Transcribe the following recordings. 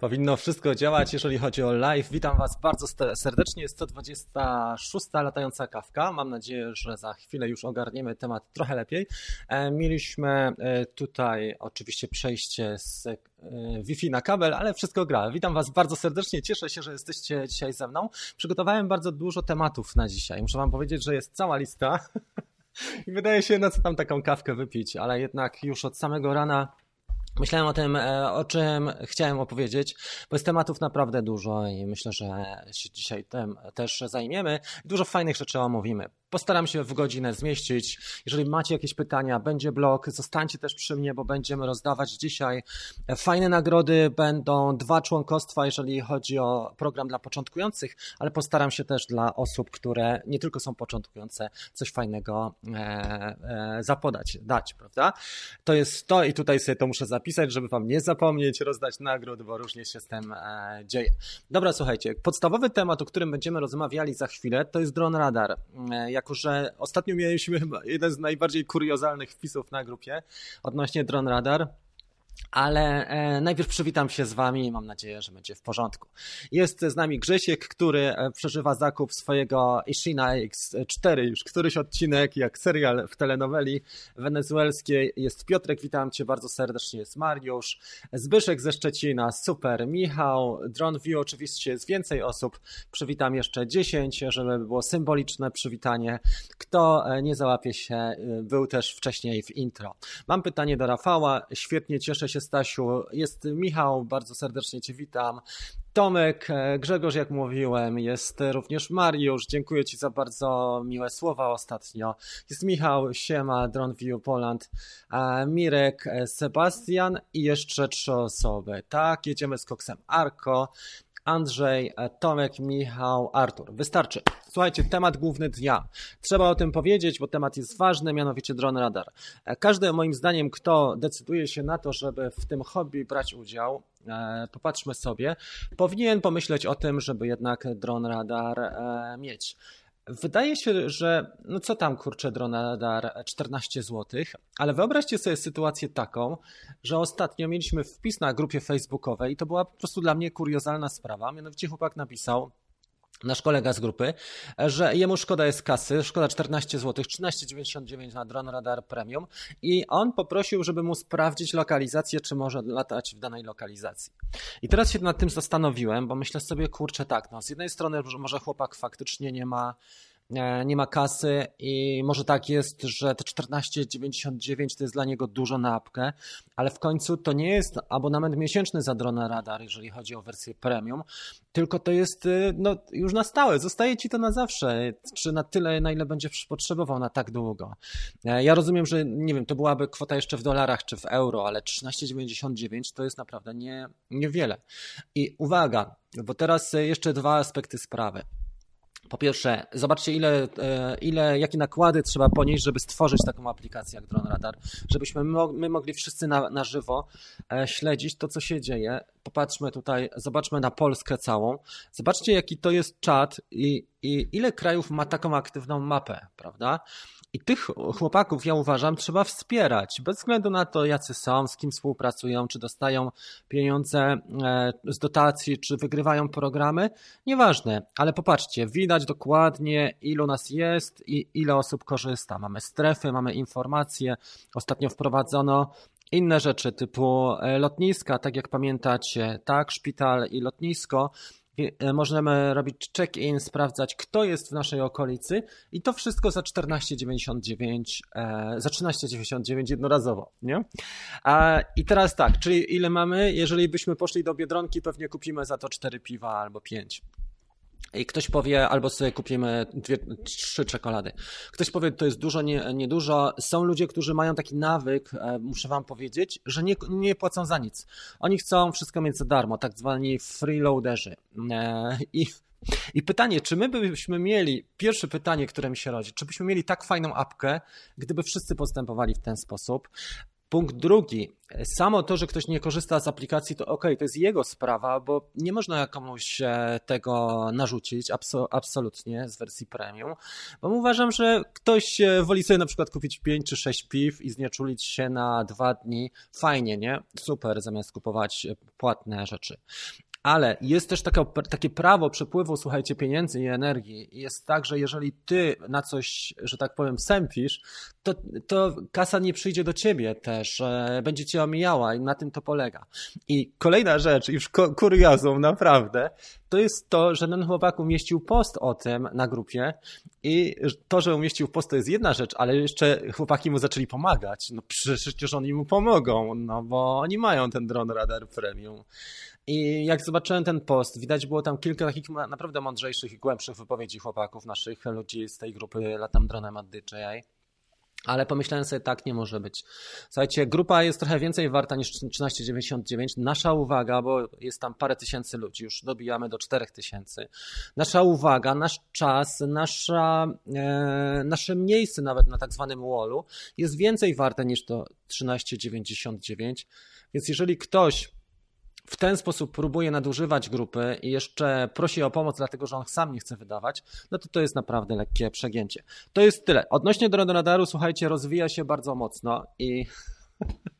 Powinno wszystko działać, jeżeli chodzi o live. Witam Was bardzo serdecznie. Jest to 26. latająca kawka. Mam nadzieję, że za chwilę już ogarniemy temat trochę lepiej. E, mieliśmy e, tutaj oczywiście przejście z e, Wi-Fi na kabel, ale wszystko gra. Witam Was bardzo serdecznie. Cieszę się, że jesteście dzisiaj ze mną. Przygotowałem bardzo dużo tematów na dzisiaj. Muszę Wam powiedzieć, że jest cała lista. I wydaje się, na co tam taką kawkę wypić, ale jednak już od samego rana Myślałem o tym, e, o czym chciałem opowiedzieć, bo jest tematów naprawdę dużo i myślę, że się dzisiaj tym też zajmiemy. Dużo fajnych rzeczy omówimy. Postaram się w godzinę zmieścić. Jeżeli macie jakieś pytania, będzie blog, zostańcie też przy mnie, bo będziemy rozdawać dzisiaj fajne nagrody. Będą dwa członkostwa, jeżeli chodzi o program dla początkujących, ale postaram się też dla osób, które nie tylko są początkujące, coś fajnego e, e, zapodać, dać, prawda? To jest to i tutaj sobie to muszę zapisać, żeby wam nie zapomnieć, rozdać nagród, bo różnie się z tym e, dzieje. Dobra, słuchajcie, podstawowy temat, o którym będziemy rozmawiali za chwilę, to jest dron radar jako że ostatnio mieliśmy jeden z najbardziej kuriozalnych wpisów na grupie odnośnie Drone Radar. Ale e, najpierw przywitam się z Wami i mam nadzieję, że będzie w porządku. Jest z nami Grzesiek, który e, przeżywa zakup swojego Ishina X4, już któryś odcinek, jak serial w telenoweli wenezuelskiej. Jest Piotrek, witam Cię bardzo serdecznie, jest Mariusz, Zbyszek ze Szczecina, super, Michał, Drone View, oczywiście jest więcej osób. Przywitam jeszcze 10, żeby było symboliczne przywitanie. Kto e, nie załapie się, był też wcześniej w intro. Mam pytanie do Rafała, świetnie cieszę się Stasiu. Jest Michał, bardzo serdecznie Cię witam. Tomek, e, Grzegorz, jak mówiłem, jest również Mariusz. Dziękuję Ci za bardzo miłe słowa ostatnio. Jest Michał, Siema, Dronview Poland, e, Mirek, e, Sebastian i jeszcze trzy osoby. Tak, jedziemy z koksem Arko. Andrzej, e, Tomek, Michał, Artur. Wystarczy. Słuchajcie, temat główny dnia. Trzeba o tym powiedzieć, bo temat jest ważny, mianowicie dron radar. E, każdy, moim zdaniem, kto decyduje się na to, żeby w tym hobby brać udział, e, popatrzmy sobie, powinien pomyśleć o tym, żeby jednak dron radar mieć. Wydaje się, że no co tam kurczę Dronadar 14 zł, ale wyobraźcie sobie sytuację taką, że ostatnio mieliśmy wpis na grupie facebookowej i to była po prostu dla mnie kuriozalna sprawa. Mianowicie chłopak napisał, nasz kolega z grupy, że jemu szkoda jest kasy, szkoda 14 zł, 13,99 na Drone Radar Premium i on poprosił, żeby mu sprawdzić lokalizację, czy może latać w danej lokalizacji. I teraz się nad tym zastanowiłem, bo myślę sobie, kurczę, tak, no z jednej strony może chłopak faktycznie nie ma nie ma kasy i może tak jest, że te 14,99 to jest dla niego dużo na apkę, ale w końcu to nie jest abonament miesięczny za dronę radar, jeżeli chodzi o wersję premium, tylko to jest y, no, już na stałe, zostaje ci to na zawsze, czy na tyle, na ile będziesz potrzebował na tak długo. E, ja rozumiem, że nie wiem, to byłaby kwota jeszcze w dolarach czy w euro, ale 13,99 to jest naprawdę nie, niewiele. I uwaga, bo teraz jeszcze dwa aspekty sprawy. Po pierwsze, zobaczcie, ile, e, ile, jakie nakłady trzeba ponieść, żeby stworzyć taką aplikację jak Drone Radar, żebyśmy my mogli wszyscy na, na żywo e, śledzić to, co się dzieje. Popatrzmy tutaj, zobaczmy na Polskę całą. Zobaczcie, jaki to jest czat i, i ile krajów ma taką aktywną mapę, prawda? I tych chłopaków, ja uważam, trzeba wspierać, bez względu na to, jacy są, z kim współpracują, czy dostają pieniądze e, z dotacji, czy wygrywają programy. Nieważne, ale popatrzcie, widać dokładnie, ilu nas jest i ile osób korzysta. Mamy strefy, mamy informacje. Ostatnio wprowadzono inne rzeczy typu e, lotniska, tak jak pamiętacie, tak, szpital i lotnisko możemy robić check-in, sprawdzać, kto jest w naszej okolicy i to wszystko za 14,99, e, za 13,99 jednorazowo, nie? I teraz tak, czyli ile mamy? Jeżeli byśmy poszli do Biedronki, pewnie kupimy za to 4 piwa albo 5. I ktoś powie, albo sobie kupimy dwie, trzy czekolady. Ktoś powie, to jest dużo, nie, nie dużo. Są ludzie, którzy mają taki nawyk, e, muszę wam powiedzieć, że nie, nie płacą za nic. Oni chcą wszystko mieć za darmo, tak zwani freeloaderzy. E, I i pytanie, czy my byśmy mieli, pierwsze pytanie, które mi się rodzi, czy byśmy mieli tak fajną apkę, gdyby wszyscy postępowali w ten sposób? Punkt drugi. Samo to, że ktoś nie korzysta z aplikacji, to ok, to jest jego sprawa, bo nie można komuś e, tego narzucić absolutnie z wersji premium, bo uważam, że ktoś e, woli sobie na przykład kupić 5 czy 6 piw i znieczulić się na dwa dni. Fajnie, nie? Super, zamiast kupować płatne rzeczy. Ale jest też taka, takie prawo przepływu, słuchajcie, pieniędzy i energii. Jest tak, że jeżeli ty na coś, że tak powiem, sępisz, to, to kasa nie przyjdzie do ciebie też, będzie cię omijała i na tym to polega. I kolejna rzecz, już kuriozum naprawdę, to jest to, że ten chłopak umieścił post o tym na grupie i to, że umieścił post to jest jedna rzecz, ale jeszcze chłopaki mu zaczęli pomagać. No przecież oni mu pomogą, no bo oni mają ten dron radar premium. I jak zobaczyłem ten post, widać było tam kilka takich naprawdę mądrzejszych i głębszych wypowiedzi chłopaków, naszych ludzi z tej grupy Latam Dronem at DJI. Ale pomyślałem sobie, tak nie może być. Słuchajcie, grupa jest trochę więcej warta niż 1399. Nasza uwaga, bo jest tam parę tysięcy ludzi, już dobijamy do 4000. Nasza uwaga, nasz czas, nasza, e, nasze miejsce nawet na tak zwanym wallu jest więcej warte niż to 1399. Więc jeżeli ktoś w ten sposób próbuje nadużywać grupy i jeszcze prosi o pomoc, dlatego że on sam nie chce wydawać, no to to jest naprawdę lekkie przegięcie. To jest tyle. Odnośnie do radaru, słuchajcie, rozwija się bardzo mocno i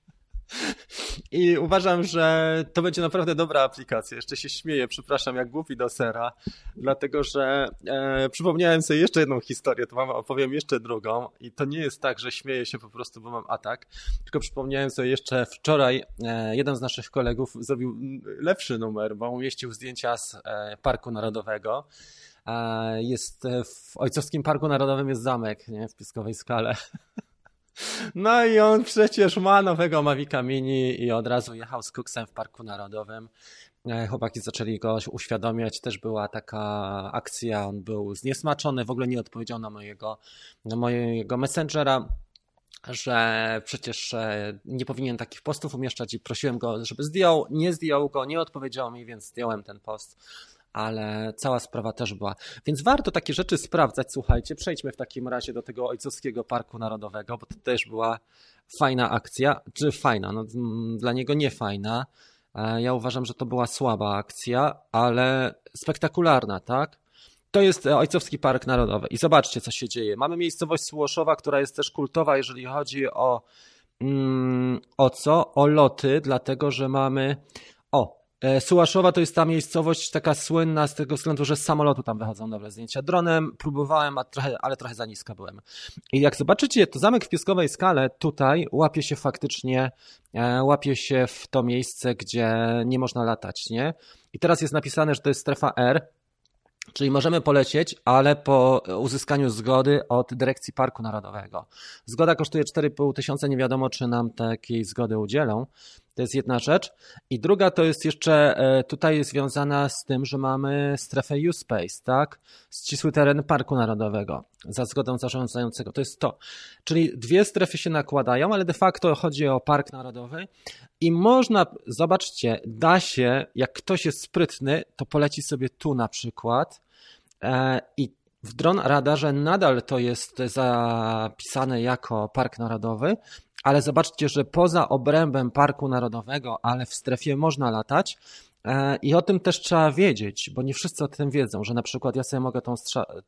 I uważam, że to będzie naprawdę dobra aplikacja. Jeszcze się śmieję, przepraszam, jak głupi do sera, dlatego że e, przypomniałem sobie jeszcze jedną historię, to wam opowiem jeszcze drugą. I to nie jest tak, że śmieję się po prostu, bo mam atak, tylko przypomniałem sobie jeszcze wczoraj, e, jeden z naszych kolegów zrobił lepszy numer, bo umieścił zdjęcia z e, Parku Narodowego. E, jest w Ojcowskim Parku Narodowym jest zamek nie? w Piskowej Skale. No i on przecież ma nowego Mavica Mini i od razu jechał z Kuksem w Parku Narodowym. E, chłopaki zaczęli go uświadamiać, też była taka akcja, on był zniesmaczony, w ogóle nie odpowiedział na mojego, na mojego messengera, że przecież e, nie powinien takich postów umieszczać i prosiłem go, żeby zdjął, nie zdjął go, nie odpowiedział mi, więc zdjąłem ten post ale cała sprawa też była. Więc warto takie rzeczy sprawdzać. Słuchajcie, przejdźmy w takim razie do tego Ojcowskiego Parku Narodowego, bo to też była fajna akcja, czy fajna, no, dla niego nie fajna. E, ja uważam, że to była słaba akcja, ale spektakularna, tak? To jest Ojcowski Park Narodowy i zobaczcie, co się dzieje. Mamy miejscowość Słoszowa, która jest też kultowa, jeżeli chodzi o, mm, o co? O loty, dlatego że mamy. O, E, Sułaszowa to jest ta miejscowość taka słynna z tego względu, że z samolotu tam wychodzą dobre zdjęcia. Dronem próbowałem, trochę, ale trochę za niska byłem. I jak zobaczycie, to zamek w Pieskowej Skale tutaj łapie się faktycznie, e, łapie się w to miejsce, gdzie nie można latać, nie? I teraz jest napisane, że to jest strefa R, Czyli możemy polecieć, ale po uzyskaniu zgody od dyrekcji Parku Narodowego. Zgoda kosztuje 4,5 tysiąca, nie wiadomo czy nam takiej zgody udzielą. To jest jedna rzecz. I druga to jest jeszcze e, tutaj związana z tym, że mamy strefę U-Space, tak? Ścisły teren Parku Narodowego za zgodą zarządzającego. To jest to. Czyli dwie strefy się nakładają, ale de facto chodzi o Park Narodowy i można, zobaczcie, da się, jak ktoś jest sprytny, to poleci sobie tu na przykład e, i w dron radarze nadal to jest zapisane jako park narodowy, ale zobaczcie, że poza obrębem Parku Narodowego, ale w strefie można latać. E, I o tym też trzeba wiedzieć, bo nie wszyscy o tym wiedzą, że na przykład ja sobie mogę tą,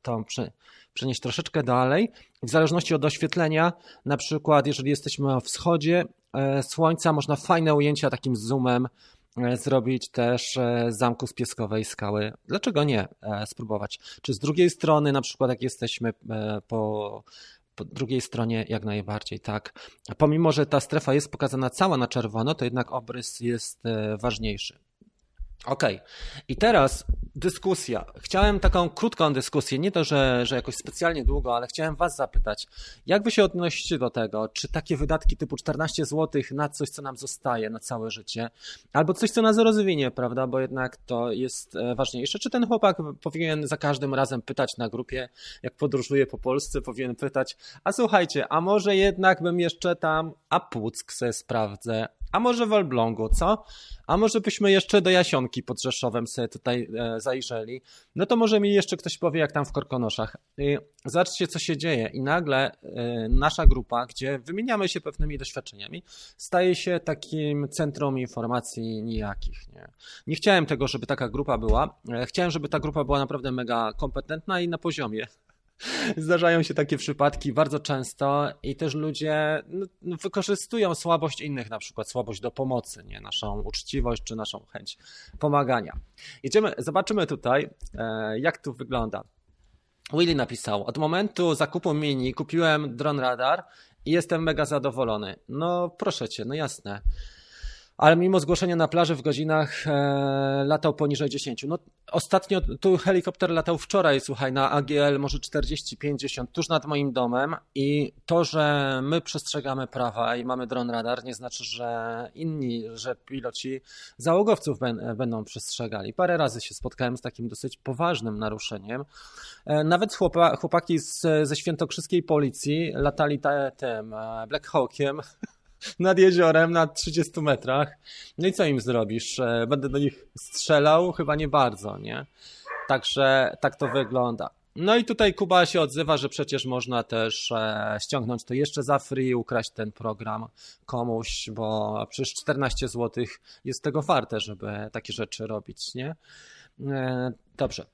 tą przenieść troszeczkę dalej. W zależności od oświetlenia, na przykład jeżeli jesteśmy o wschodzie e, słońca, można fajne ujęcia takim zoomem e, zrobić też z zamku z pieskowej skały. Dlaczego nie spróbować? Czy z drugiej strony, na przykład jak jesteśmy po po drugiej stronie jak najbardziej, tak. Pomimo, że ta strefa jest pokazana cała na czerwono, to jednak obrys jest e, ważniejszy. OK. I teraz dyskusja. Chciałem taką krótką dyskusję, nie to, że, że jakoś specjalnie długo, ale chciałem Was zapytać, jak Wy się odnosicie do tego, czy takie wydatki typu 14 zł na coś, co nam zostaje na całe życie, albo coś, co nas rozwinie, prawda, bo jednak to jest e, ważniejsze. Czy ten chłopak powinien za każdym razem pytać na grupie, jak podróżuje po Polsce, powinien pytać, a słuchajcie, a może jednak bym jeszcze tam, a Puck se sprawdzę, A może w Elblągu, co? A może byśmy jeszcze do Jasionki pod Rzeszowem sobie tutaj e, zajrzeli? No to może mi jeszcze ktoś powie, jak tam w Korkonoszach. I zobaczcie, co się dzieje. I nagle e, nasza grupa, gdzie wymieniamy się pewnymi doświadczeniami, staje się takim centrum informacji nijakich. Nie, nie chciałem tego, żeby taka grupa była. E, chciałem, żeby ta grupa była naprawdę mega kompetentna i na poziomie. Zdarzają się takie przypadki bardzo często i też ludzie no, no, wykorzystują słabość innych, na przykład słabość do pomocy, nie naszą uczciwość czy naszą chęć pomagania. Idziemy, zobaczymy tutaj, e, jak tu wygląda. Willy napisał: Od momentu zakupu mini kupiłem dron radar i jestem mega zadowolony. No proszę cię, no jasne ale mimo zgłoszenia na plaży w godzinach e, latał poniżej 10. No, ostatnio tu helikopter latał wczoraj, słuchaj, na AGL może 40-50 tuż nad moim domem i to, że my przestrzegamy prawa i mamy dron radar nie znaczy, że inni, że piloci załogowców ben, będą przestrzegali. Parę razy się spotkałem z takim dosyć poważnym naruszeniem. E, nawet chłopa, chłopaki z, ze świętokrzyskiej policji latali tym e, Black Hawkiem nad jeziorem na 30 metrach. No i co im zrobisz? E, będę do nich strzelał? Chyba nie bardzo, nie? Także tak to wygląda. No i tutaj Kuba się odzywa, że przecież można też e, ściągnąć to jeszcze za free, ukraść ten program komuś, bo przecież 14 zł jest tego warte, żeby takie rzeczy robić, nie? E, dobrze.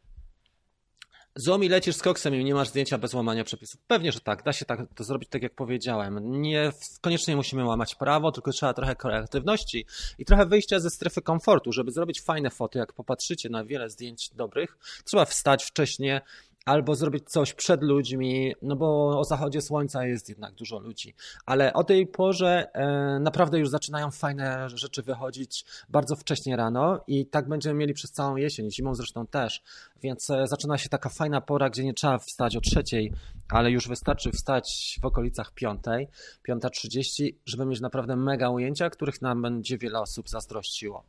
Zomi, lecisz z koksem i nie masz zdjęcia bez łamania przepisów. Pewnie, że tak. Da się tak to zrobić tak, jak powiedziałem. Nie koniecznie musimy łamać prawo, tylko trzeba trochę kreatywności i trochę wyjścia ze strefy komfortu, żeby zrobić fajne foty. Jak popatrzycie na wiele zdjęć dobrych, trzeba wstać wcześniej, albo zrobić coś przed ludźmi, no bo o zachodzie słońca jest jednak dużo ludzi. Ale o tej porze e, naprawdę już zaczynają fajne rzeczy wychodzić bardzo wcześnie rano i tak będziemy mieli przez całą jesień, zimą zresztą też. Więc e, zaczyna się taka fajna pora, gdzie nie trzeba wstać o trzeciej, ale już wystarczy wstać w okolicach piątej, piąta trzydzieści, żeby mieć naprawdę mega ujęcia, których nam będzie wiele osób zazdrościło.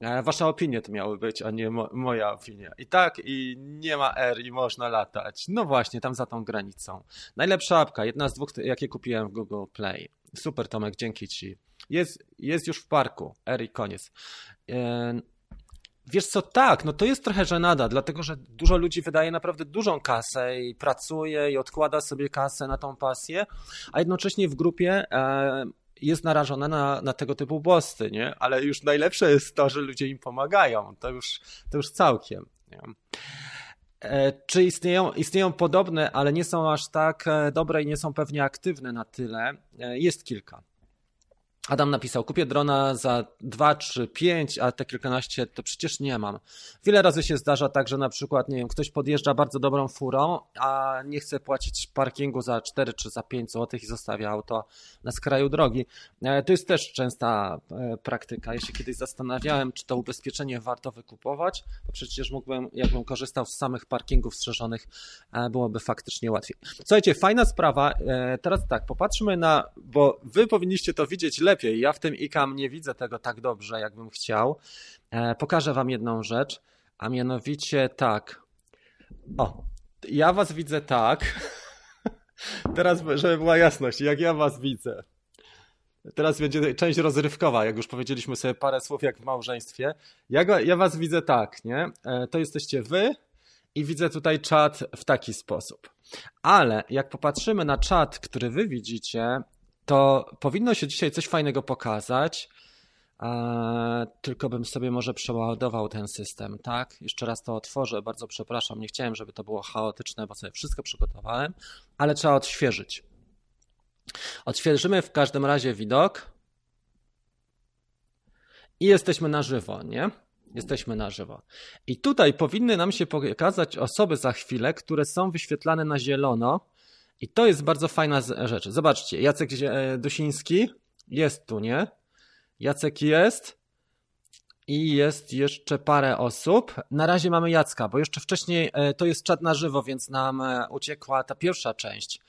E, wasza opinia to miały być, a nie mo moja opinia. I tak, i nie ma R i można latać. No właśnie, tam za tą granicą. Najlepsza apka, jedna z dwóch, jakie kupiłem w Google Play. Super Tomek, dzięki Ci. Jest, jest już w parku. R i koniec. E, wiesz co, tak, no to jest trochę żenada, dlatego że dużo ludzi wydaje naprawdę dużą kasę i pracuje i odkłada sobie kasę na tą pasję, a jednocześnie w grupie e, jest narażona na, na tego typu błosty, nie? Ale już najlepsze jest to, że ludzie im pomagają. To już, to już całkiem. Nie? E, czy istnieją, istnieją podobne, ale nie są aż tak e, dobre i nie są pewnie aktywne na tyle? E, jest kilka. Adam napisał, kupię drona za 2 czy 5, a te kilkanaście to przecież nie mam. Wiele razy się zdarza tak, że na przykład, nie wiem, ktoś podjeżdża bardzo dobrą furą, a nie chce płacić parkingu za 4 czy za 5 zł i zostawia auto na skraju drogi. E, to jest też częsta e, praktyka. Ja się kiedyś zastanawiałem, czy to ubezpieczenie warto wykupować, bo przecież mógłbym, jakbym korzystał z samych parkingów strzeżonych, e, byłoby faktycznie łatwiej. Słuchajcie, fajna sprawa. Teraz tak, popatrzmy na, bo wy powinniście to widzieć lepiej, lepiej. Ja w tym ICAM nie widzę tego tak dobrze, jakbym chciał. E, pokażę Wam jedną rzecz, a mianowicie tak. O, ja Was widzę tak. Teraz, żeby była jasność, jak ja Was widzę. Teraz będzie część rozrywkowa, jak już powiedzieliśmy sobie parę słów jak w małżeństwie. Ja, ja Was widzę tak, nie? E, to jesteście Wy i widzę tutaj czat w taki sposób. Ale jak popatrzymy na czat, który Wy widzicie, to powinno się dzisiaj coś fajnego pokazać. tylko bym sobie może przeładował ten system, tak? Jeszcze raz to otworzę, bardzo przepraszam, nie chciałem, żeby to było chaotyczne, bo sobie wszystko przygotowałem, ale trzeba odświeżyć. Odświeżymy w każdym razie widok i jesteśmy na żywo, nie? Jesteśmy na żywo. I tutaj powinny nam się pokazać osoby za chwilę, które są wyświetlane na zielono, i to jest bardzo fajna rzecz. Zobaczcie, Jacek e, Dusiński jest tu, nie? Jacek jest i jest jeszcze parę osób. Na razie mamy Jacka, bo jeszcze wcześniej e, to jest czat na żywo, więc nam e, uciekła ta pierwsza część.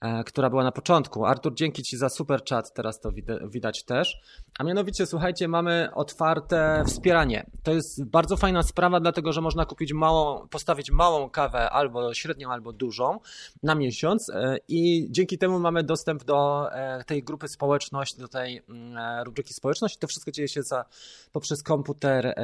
E, która była na początku. Artur, dzięki Ci za super chat, teraz to widać też. A mianowicie, słuchajcie, mamy otwarte wspieranie. To jest bardzo fajna sprawa, dlatego że można kupić małą, postawić małą kawę albo średnią, albo dużą na miesiąc e, i dzięki temu mamy dostęp do e, tej grupy społeczność, do tej mm, rubryki społeczność. To wszystko dzieje się za, poprzez komputer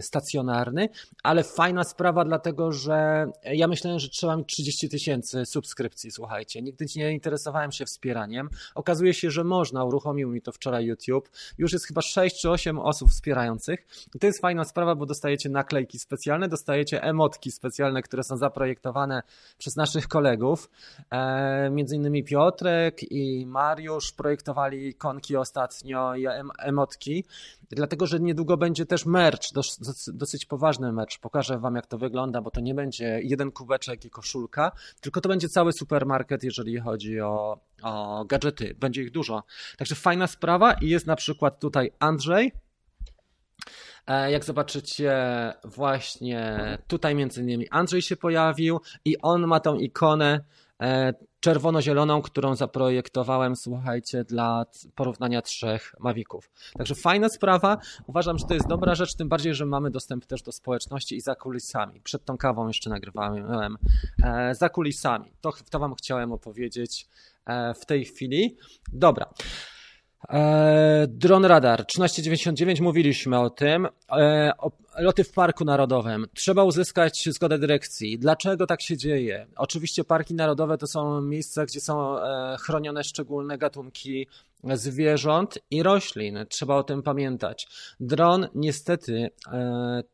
stacjonarny, ale fajna sprawa, dlatego że ja myślałem, że trzeba mieć 30 tysięcy subskrypcji, słuchajcie. Nigdy nie interesowałem się wspieraniem. Okazuje się, że można, uruchomił mi to wczoraj YouTube. Już jest chyba 6 czy 8 osób wspierających. I to jest fajna sprawa, bo dostajecie naklejki specjalne, dostajecie emotki specjalne, które są zaprojektowane przez naszych kolegów. E, między innymi Piotrek i Mariusz projektowali ikonki ostatnio i emotki. Dlatego, że niedługo będzie też merch, dosyć poważny merch. Pokażę Wam, jak to wygląda, bo to nie będzie jeden kubeczek i koszulka, tylko to będzie cały supermarket, jeżeli chodzi o, o gadżety. Będzie ich dużo. Także fajna sprawa i jest na przykład tutaj Andrzej, e, jak zobaczycie, właśnie tutaj między innymi Andrzej się pojawił i on ma tą ikonę E, czerwono-zieloną, którą zaprojektowałem, słuchajcie, dla porównania trzech Mavików. Także fajna sprawa. Uważam, że to jest dobra rzecz, tym bardziej, że mamy dostęp też do społeczności i za kulisami. Przed tą kawą jeszcze nagrywałem e, za kulisami. To, to Wam chciałem opowiedzieć e, w tej chwili. Dobra. E, Dron Radar 1399, mówiliśmy o tym. E, loty w Parku Narodowym. Trzeba uzyskać zgodę dyrekcji. Dlaczego tak się dzieje? Oczywiście parki narodowe to są miejsca, gdzie są e, chronione szczególne gatunki zwierząt i roślin. Trzeba o tym pamiętać. Dron niestety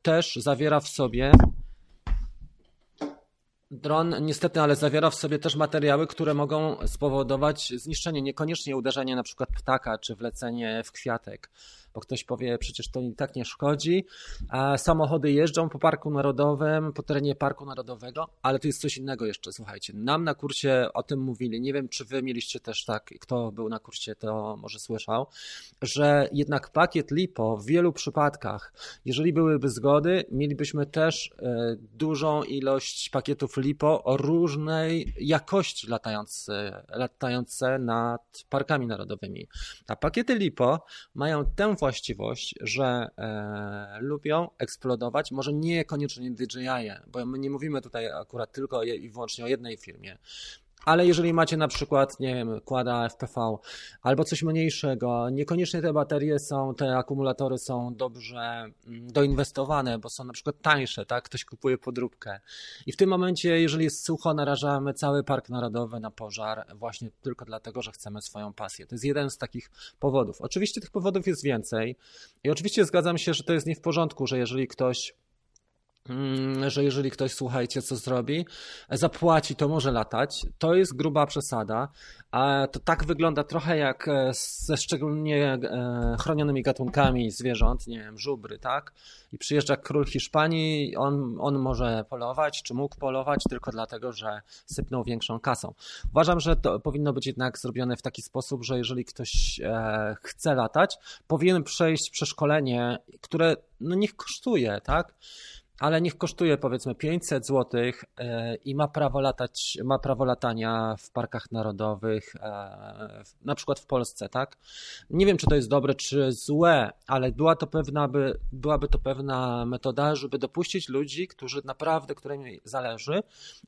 też zawiera w sobie Dron niestety, ale zawiera w sobie też materiały, które mogą spowodować zniszczenie, niekoniecznie uderzenie na przykład ptaka czy wlecenie w kwiatek bo ktoś powie, przecież to i tak nie szkodzi. Samochody jeżdżą po Parku Narodowym, po terenie Parku Narodowego, ale to jest coś innego jeszcze, słuchajcie. Nam na kursie o tym mówili, nie wiem, czy wy mieliście też tak, kto był na kursie, to może słyszał, że jednak pakiet LiPo w wielu przypadkach, jeżeli byłyby zgody, mielibyśmy też e, dużą ilość pakietów LiPo o różnej jakości latające, latające nad parkami narodowymi. A pakiety LiPo mają tę właściwość, że e, lubią eksplodować, może niekoniecznie DJI, bo my nie mówimy tutaj akurat tylko i wyłącznie o jednej firmie, ale jeżeli macie na przykład, nie wiem, kłada FPV albo coś mniejszego, niekoniecznie te baterie są, te akumulatory są dobrze mm, doinwestowane, bo są na przykład tańsze, tak? Ktoś kupuje podróbkę. I w tym momencie, jeżeli jest sucho, narażamy cały Park Narodowy na pożar właśnie tylko dlatego, że chcemy swoją pasję. To jest jeden z takich powodów. Oczywiście tych powodów jest więcej i oczywiście zgadzam się, że to jest nie w porządku, że jeżeli ktoś że jeżeli ktoś, słuchajcie, co zrobi, zapłaci, to może latać. To jest gruba przesada. A to tak wygląda trochę jak e, ze szczególnie e, chronionymi gatunkami zwierząt, nie wiem, żubry, tak? I przyjeżdża król Hiszpanii, on, on może polować, czy mógł polować tylko dlatego, że sypnął większą kasą. Uważam, że to powinno być jednak zrobione w taki sposób, że jeżeli ktoś e, chce latać, powinien przejść przeszkolenie, które no niech kosztuje, tak? Ale niech kosztuje powiedzmy 500 zł e, i ma prawo latać, ma prawo latania w parkach narodowych, e, na przykład w Polsce, tak? Nie wiem, czy to jest dobre, czy złe, ale była to pewna, by, byłaby to pewna metoda, żeby dopuścić ludzi, którzy naprawdę, którym zależy,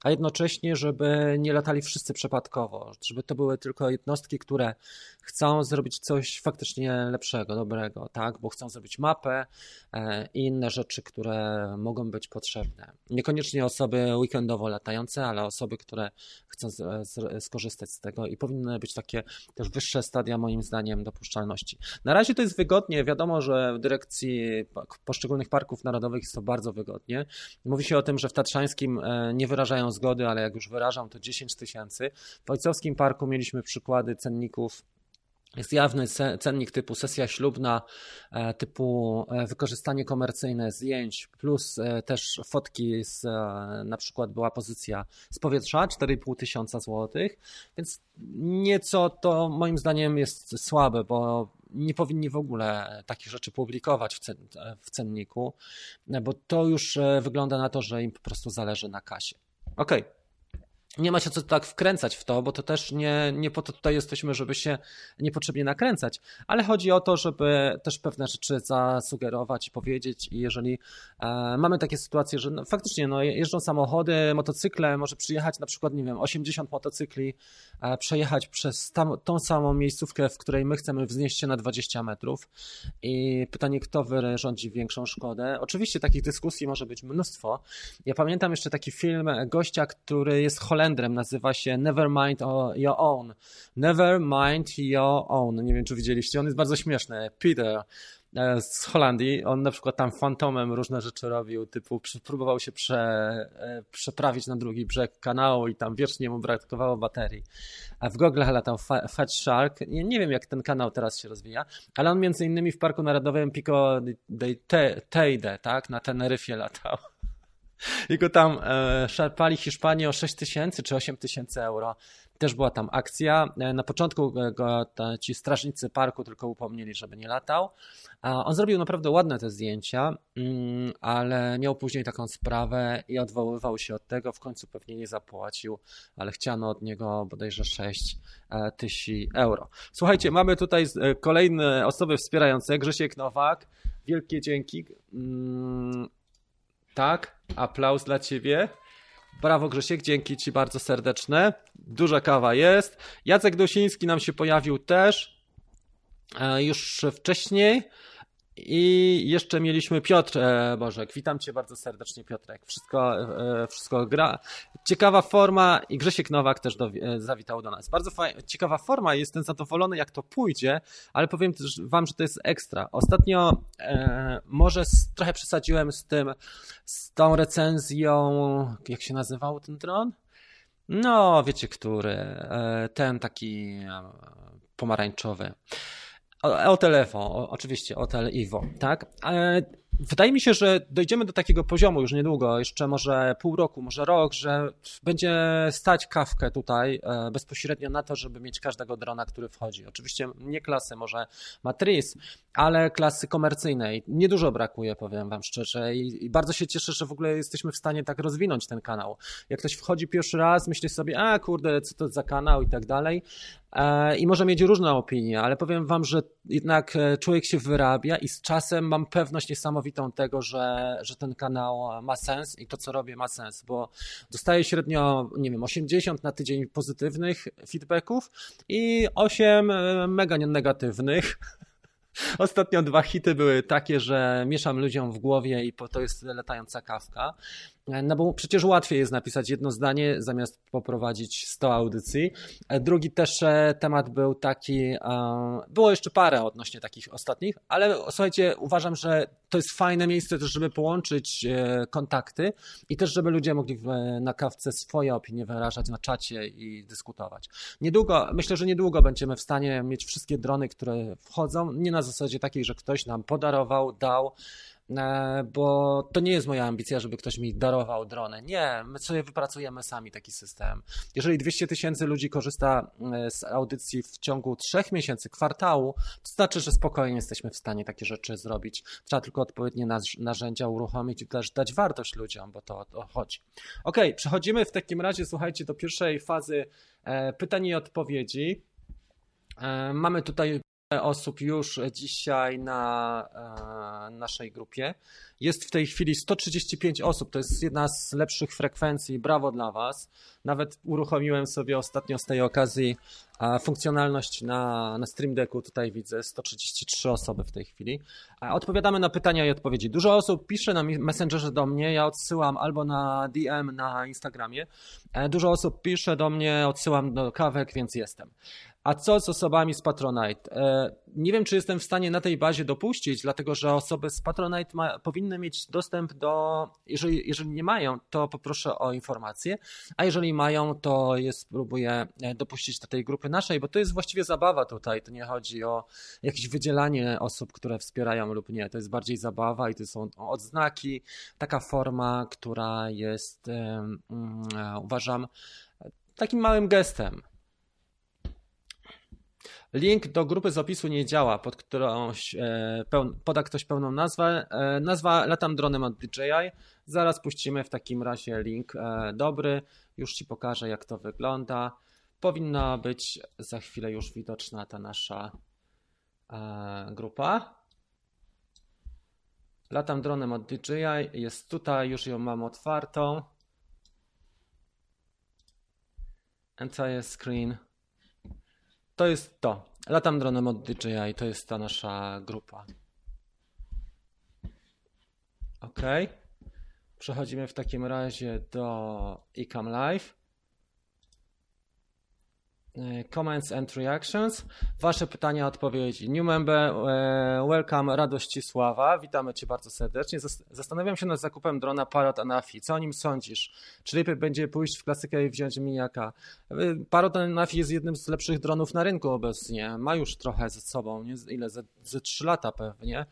a jednocześnie, żeby nie latali wszyscy przypadkowo, żeby to były tylko jednostki, które chcą zrobić coś faktycznie lepszego, dobrego, tak? Bo chcą zrobić mapę e, i inne rzeczy, które mogą być potrzebne. Niekoniecznie osoby weekendowo latające, ale osoby, które chcą skorzystać z tego i powinny być takie też wyższe stadia moim zdaniem dopuszczalności. Na razie to jest wygodnie, wiadomo, że w dyrekcji poszczególnych parków narodowych jest to bardzo wygodnie. Mówi się o tym, że w Tatrzańskim e, nie wyrażają zgody, ale jak już wyrażą to 10 tysięcy. W Ojcowskim Parku mieliśmy przykłady cenników jest jawny cennik typu sesja ślubna, e, typu e, wykorzystanie komercyjne zdjęć, plus e, też fotki z, na przykład była pozycja z powietrza, 4,5 tysiąca złotych, więc nieco to moim zdaniem jest słabe, bo nie powinni w ogóle takich rzeczy publikować w, cen, w cenniku, bo to już wygląda na to, że im po prostu zależy na kasie. Okej. Okay. Nie ma się co tak wkręcać w to, bo to też nie, nie po to tutaj jesteśmy, żeby się niepotrzebnie nakręcać, ale chodzi o to, żeby też pewne rzeczy zasugerować i powiedzieć i jeżeli e, mamy takie sytuacje, że no, faktycznie no, jeżdżą samochody, motocykle, może przyjechać na przykład, nie wiem, 80 motocykli, e, przejechać przez tam, tą samą miejscówkę, w której my chcemy wznieść się na 20 metrów i pytanie, kto wyrządzi większą szkodę. Oczywiście takich dyskusji może być mnóstwo. Ja pamiętam jeszcze taki film gościa, który jest Holendrem, Nazywa się Nevermind Your Own. Nevermind Your Own. Nie wiem, czy widzieliście, on jest bardzo śmieszny. Peter e, z Holandii, on na przykład tam fantomem różne rzeczy robił, typu próbował się prze, e, przeprawić na drugi brzeg kanału i tam wiecznie mu brakowało baterii. A w Google latał Fat Shark. Nie, nie wiem, jak ten kanał teraz się rozwija, ale on między innymi w Parku Narodowym Pico de Teide, tak, na Teneryfie latał. Jego tam e, szarpali Hiszpanię o 6 tysięcy czy 8 tysięcy euro. Też była tam akcja. E, na początku go ci strażnicy parku tylko upomnieli, żeby nie latał. On zrobił naprawdę ładne te zdjęcia, mm, ale miał później taką sprawę i odwoływał się od tego. W końcu pewnie nie zapłacił, ale chciano od niego bodajże 6 e, tysięcy euro. Słuchajcie, mamy tutaj e, kolejne osoby wspierające. Grzesiek Nowak, wielkie dzięki. Mm, tak, aplauz dla ciebie. Brawo Grzesiek, dzięki ci bardzo serdeczne. Duża kawa jest. Jacek Dosiński nam się pojawił też e, już wcześniej. I jeszcze mieliśmy Piotr e, Bożek. Witam Cię bardzo serdecznie, Piotrek. Wszystko, e, wszystko gra. Ciekawa forma i Grzesiek Nowak też do, e, zawitał do nas. Bardzo fajna, ciekawa forma, jestem zadowolony, jak to pójdzie, ale powiem też Wam, że to jest ekstra. Ostatnio e, może z, trochę przesadziłem z tym, z tą recenzją, jak się nazywał ten dron? No, wiecie, który. E, ten taki e. Hotel Evo, oczywiście, Hotel Ivo, tak? Wydaje mi się, że dojdziemy do takiego poziomu już niedługo, jeszcze może pół roku, może rok, że będzie stać kawkę tutaj e, bezpośrednio na to, żeby mieć każdego drona, który wchodzi. Oczywiście nie klasy może Matrice, ale klasy komercyjnej. Niedużo brakuje, powiem Wam szczerze, i, bardzo się cieszę, że w ogóle jesteśmy w stanie tak rozwinąć ten kanał. Jak ktoś wchodzi pierwszy raz, myśli sobie, a kurde, co to za kanał i tak dalej, E, i może mieć różne opinie, ale powiem Wam, że jednak e, człowiek się wyrabia i z czasem mam pewność niesamowitą tego, że, że ten kanał ma sens i to, co robię, ma sens, bo dostaję średnio, nie wiem, 80 na tydzień pozytywnych feedbacków i 8 e, mega negatywnych. Ostatnio dwa hity były takie, że mieszam ludziom w głowie i to jest latająca kawka. No bo przecież łatwiej jest napisać jedno zdanie zamiast poprowadzić 100 audycji. Drugi też e, temat był taki, e, było jeszcze parę odnośnie takich ostatnich, ale słuchajcie, uważam, że to jest fajne miejsce też, żeby połączyć e, kontakty i też, żeby ludzie mogli na kawce swoje opinie wyrażać na czacie i dyskutować. Niedługo, myślę, że niedługo będziemy w stanie mieć wszystkie drony, które wchodzą, nie na zasadzie takiej, że ktoś nam podarował, dał, E, bo to nie jest moja ambicja, żeby ktoś mi darował dronę. Nie, my sobie wypracujemy sami taki system. Jeżeli 200 tysięcy ludzi korzysta e, z audycji w ciągu trzech miesięcy, kwartału, to znaczy, że spokojnie jesteśmy w stanie takie rzeczy zrobić. Trzeba tylko odpowiednie narzędzia uruchomić i też dać wartość ludziom, bo to o to chodzi. Ok, przechodzimy w takim razie, słuchajcie, do pierwszej fazy e, pytań i odpowiedzi. Mamy tutaj osób już dzisiaj na e, naszej grupie. Jest w tej chwili 135 osób, to jest jedna z lepszych frekwencji, brawo dla Was. Nawet uruchomiłem sobie ostatnio z tej okazji funkcjonalność na, na Stream Decku, tutaj widzę 133 osoby w tej chwili. Odpowiadamy na pytania i odpowiedzi. Dużo osób pisze na Messengerze do mnie, ja odsyłam albo na DM na Instagramie. E, dużo osób pisze do mnie, odsyłam do kawek, więc jestem. A co z osobami z Patronite? E, nie wiem, czy jestem w stanie na tej bazie dopuścić, dlatego że osoby z Patronite ma, powinny mieć dostęp do. Jeżeli, jeżeli nie mają, to poproszę o informację, a jeżeli mają, to je spróbuję e, dopuścić do tej grupy naszej, bo to jest właściwie zabawa tutaj. To nie chodzi o jakieś wydzielanie osób, które wspierają lub nie. To jest bardziej zabawa i to są odznaki, taka forma, która jest, um, uważam, takim małym gestem Link do grupy z opisu nie działa, pod którąś e, poda ktoś pełną nazwę. E, nazwa Latam dronem od DJI. Zaraz puścimy w takim razie link e, dobry. Już Ci pokażę, jak to wygląda. Powinna być za chwilę już widoczna ta nasza grupa. Latam dronem od DJI. Jest tutaj, już ją mam otwartą. Entire screen. To jest to. Latam dronem od DJI, to jest ta nasza grupa. Ok. Przechodzimy w takim razie do Ecam Live. E, comments and reactions. Wasze pytania, odpowiedzi. New member, e, welcome Radoscisława. Witamy Cię bardzo serdecznie. Zastanawiam się nad zakupem drona Parrot Anafi. Co o nim sądzisz? Czy lepiej będzie pójść w klasykę i wziąć miniaka? E, Parrot Anafi jest jednym z lepszych dronów na rynku obecnie. Ma już trochę ze sobą, nie? ile? Ze, ze 3 lata pewnie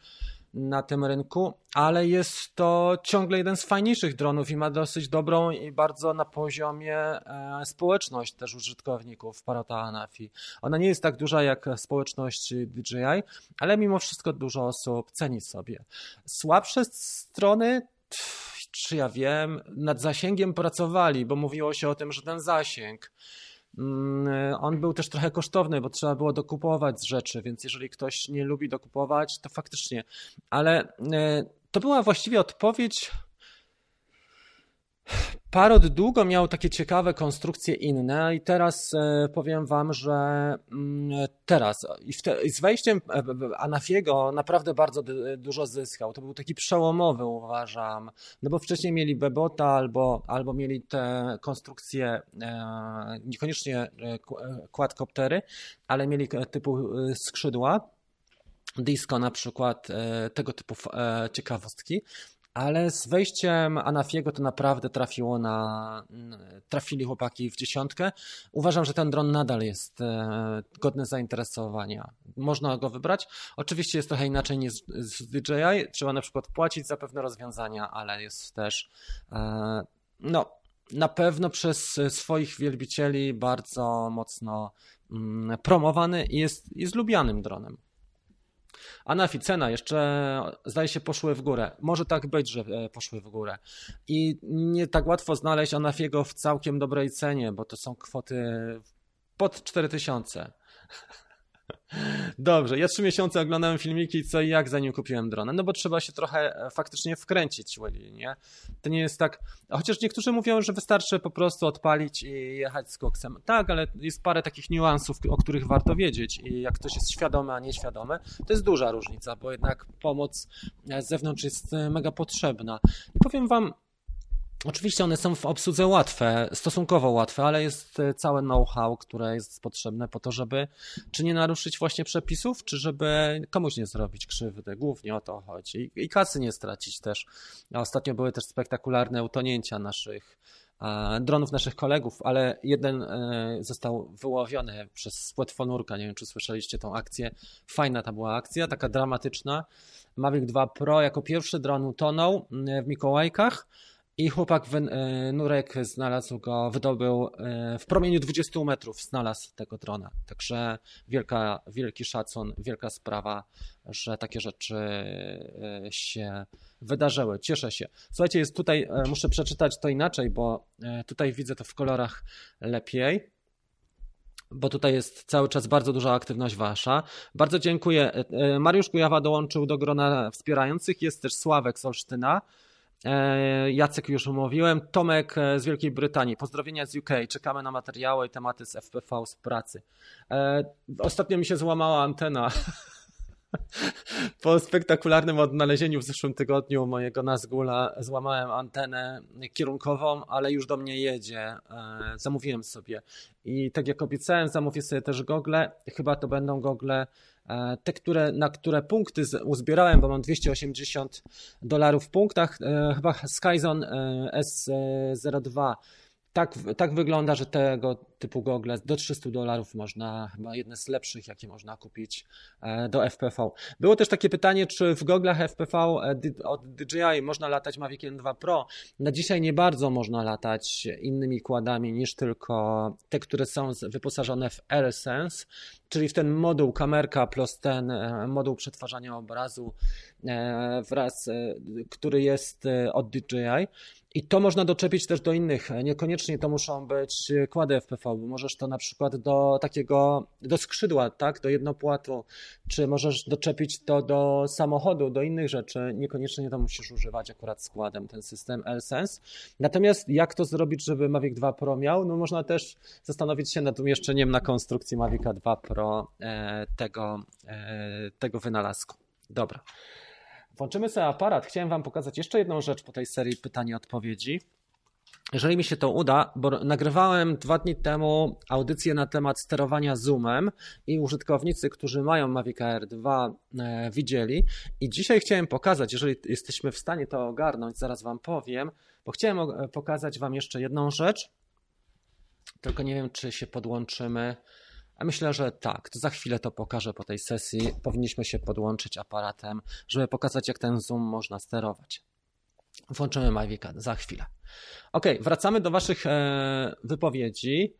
na tym rynku, ale jest to ciągle jeden z fajniejszych dronów i ma dosyć dobrą i bardzo na poziomie e, społeczność też użytkowników Parata Anafi. Ona nie jest tak duża jak społeczność DJI, ale mimo wszystko dużo osób ceni sobie. Słabsze strony czy ja wiem, nad zasięgiem pracowali, bo mówiło się o tym, że ten zasięg on był też trochę kosztowny, bo trzeba było dokupować rzeczy, więc jeżeli ktoś nie lubi dokupować, to faktycznie. Ale e, to była właściwie odpowiedź Parod długo miał takie ciekawe konstrukcje inne i teraz e, powiem wam, że mm, teraz z wejściem e, Anafiego naprawdę bardzo dużo zyskał. To był taki przełomowy uważam, no bo wcześniej mieli Bebota albo, albo mieli te konstrukcje e, niekoniecznie quadcoptery, ale mieli typu skrzydła. Disco na przykład, tego typu ciekawostki ale z wejściem Anafiego to naprawdę trafiło na, trafili chłopaki w dziesiątkę. Uważam, że ten dron nadal jest e, godny zainteresowania. Można go wybrać. Oczywiście jest trochę inaczej niż z DJI. Trzeba na przykład płacić za pewne rozwiązania, ale jest też e, no, na pewno przez swoich wielbicieli bardzo mocno mm, promowany i jest, jest lubianym dronem. Anafi, cena jeszcze zdaje się poszły w górę. Może tak być, że e, poszły w górę. I nie tak łatwo znaleźć Anafiego w całkiem dobrej cenie, bo to są kwoty pod 4000. Dobrze, ja trzy miesiące oglądałem filmiki co i jak zanim kupiłem dronę, no bo trzeba się trochę e, faktycznie wkręcić, nie? To nie jest tak, chociaż niektórzy mówią, że wystarczy po prostu odpalić i jechać z koksem. Tak, ale jest parę takich niuansów, o których warto wiedzieć i jak ktoś jest świadomy, a nieświadomy, to jest duża różnica, bo jednak pomoc z zewnątrz jest e, mega potrzebna. I powiem wam, Oczywiście one są w obsłudze łatwe, stosunkowo łatwe, ale jest e, całe know-how, które jest potrzebne po to, żeby czy nie naruszyć właśnie przepisów, czy żeby komuś nie zrobić krzywdy. Głównie o to chodzi. I, kasy nie stracić też. Ostatnio były też spektakularne utonięcia naszych dronów naszych kolegów, ale jeden e, został wyłowiony przez spłet fonurka. Nie wiem, czy słyszeliście tą akcję. Fajna ta była akcja, taka dramatyczna. Mavic 2 Pro jako pierwszy dron utonął w Mikołajkach i chłopak, e, Nurek znalazł go, wydobył e, w promieniu 20 metrów, znalazł tego drona. Także wielka, wielki szacun, wielka sprawa, że takie rzeczy e, się wydarzyły. Cieszę się. Słuchajcie, jest tutaj, muszę przeczytać to inaczej, bo tutaj widzę to w kolorach lepiej bo tutaj jest cały czas bardzo duża aktywność wasza. Bardzo dziękuję. Mariusz Kujawa dołączył do grona wspierających. Jest też Sławek z Olsztyna. E, Jacek już umówiłem. Tomek e, z Wielkiej Brytanii. Pozdrowienia z UK. Czekamy na materiały i tematy z FPV z pracy. E, ostatnio mi się złamała antena. Po spektakularnym odnalezieniu w zeszłym tygodniu mojego Nazgula złamałem antenę kierunkową, ale już do mnie jedzie. Zamówiłem sobie. I tak jak obiecałem, zamówię sobie też gogle. Chyba to będą gogle E, te, które, na które punkty uzbierałem, bo mam 280 dolarów w punktach, e, chyba Skyzone S02 tak, tak wygląda, że tego typu gogle do 300 dolarów można, chyba jedne z lepszych, jakie można kupić e, do FPV. Było też takie pytanie, czy w goglach FPV e, od DJI można latać Mavic 2 Pro. Na dzisiaj nie bardzo można latać innymi kładami niż tylko te, które są wyposażone w AirSense, czyli w ten moduł kamerka plus ten e, moduł przetwarzania obrazu wraz, który jest od DJI. I to można doczepić też do innych. Niekoniecznie to muszą być kłady FPV, możesz to na przykład do takiego, do skrzydła, tak, do jednopłatu, czy możesz doczepić to do samochodu, do innych rzeczy. Niekoniecznie to musisz używać akurat składem, ten system L-Sense. Natomiast jak to zrobić, żeby Mavic 2 Pro miał? No można też zastanowić się nad umieszczeniem na konstrukcji Mavic 2 Pro e, tego, e, tego wynalazku. Dobra. Włączymy sobie aparat. Chciałem Wam pokazać jeszcze jedną rzecz po tej serii pytań i odpowiedzi. Jeżeli mi się to uda, bo nagrywałem dwa dni temu audycję na temat sterowania zoomem i użytkownicy, którzy mają Mavic Air 2 e, widzieli i dzisiaj chciałem pokazać, jeżeli jesteśmy w stanie to ogarnąć, zaraz Wam powiem, bo chciałem pokazać Wam jeszcze jedną rzecz, tylko nie wiem, czy się podłączymy myślę, że tak. To za chwilę to pokażę po tej sesji. Powinniśmy się podłączyć aparatem, żeby pokazać, jak ten zoom można sterować. Włączymy Mavica za chwilę. Ok, wracamy do Waszych e, wypowiedzi.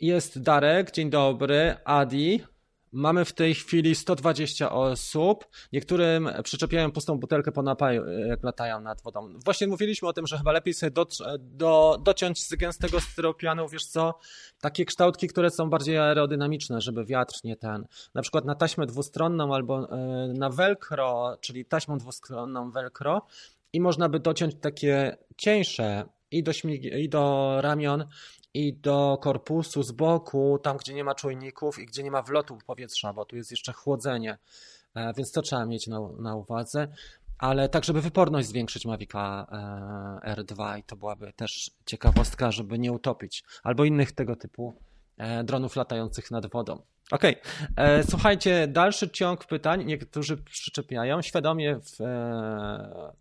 Jest Darek, dzień dobry. Adi, Mamy w tej chwili 120 osób. Niektórym przyczepiają pustą butelkę po napaju, jak latają nad wodą. Właśnie mówiliśmy o tym, że chyba lepiej sobie do, do, dociąć z gęstego styropianu, wiesz co, takie kształtki, które są bardziej aerodynamiczne, żeby wiatr nie ten. Na przykład na taśmę dwustronną albo e, na velcro, czyli taśmą dwustronną velcro i można by dociąć takie cieńsze i do, śmig- i do ramion i do korpusu z boku, tam gdzie nie ma czujników i gdzie nie ma wlotu powietrza, bo tu jest jeszcze chłodzenie, e, więc to trzeba mieć na, na uwadze. Ale tak, żeby wyporność zwiększyć Mavica e, R2 i to byłaby też ciekawostka, żeby nie utopić, albo innych tego typu e, dronów latających nad wodą. Okej, okay. słuchajcie, dalszy ciąg pytań. Niektórzy przyczepiają świadomie w, e,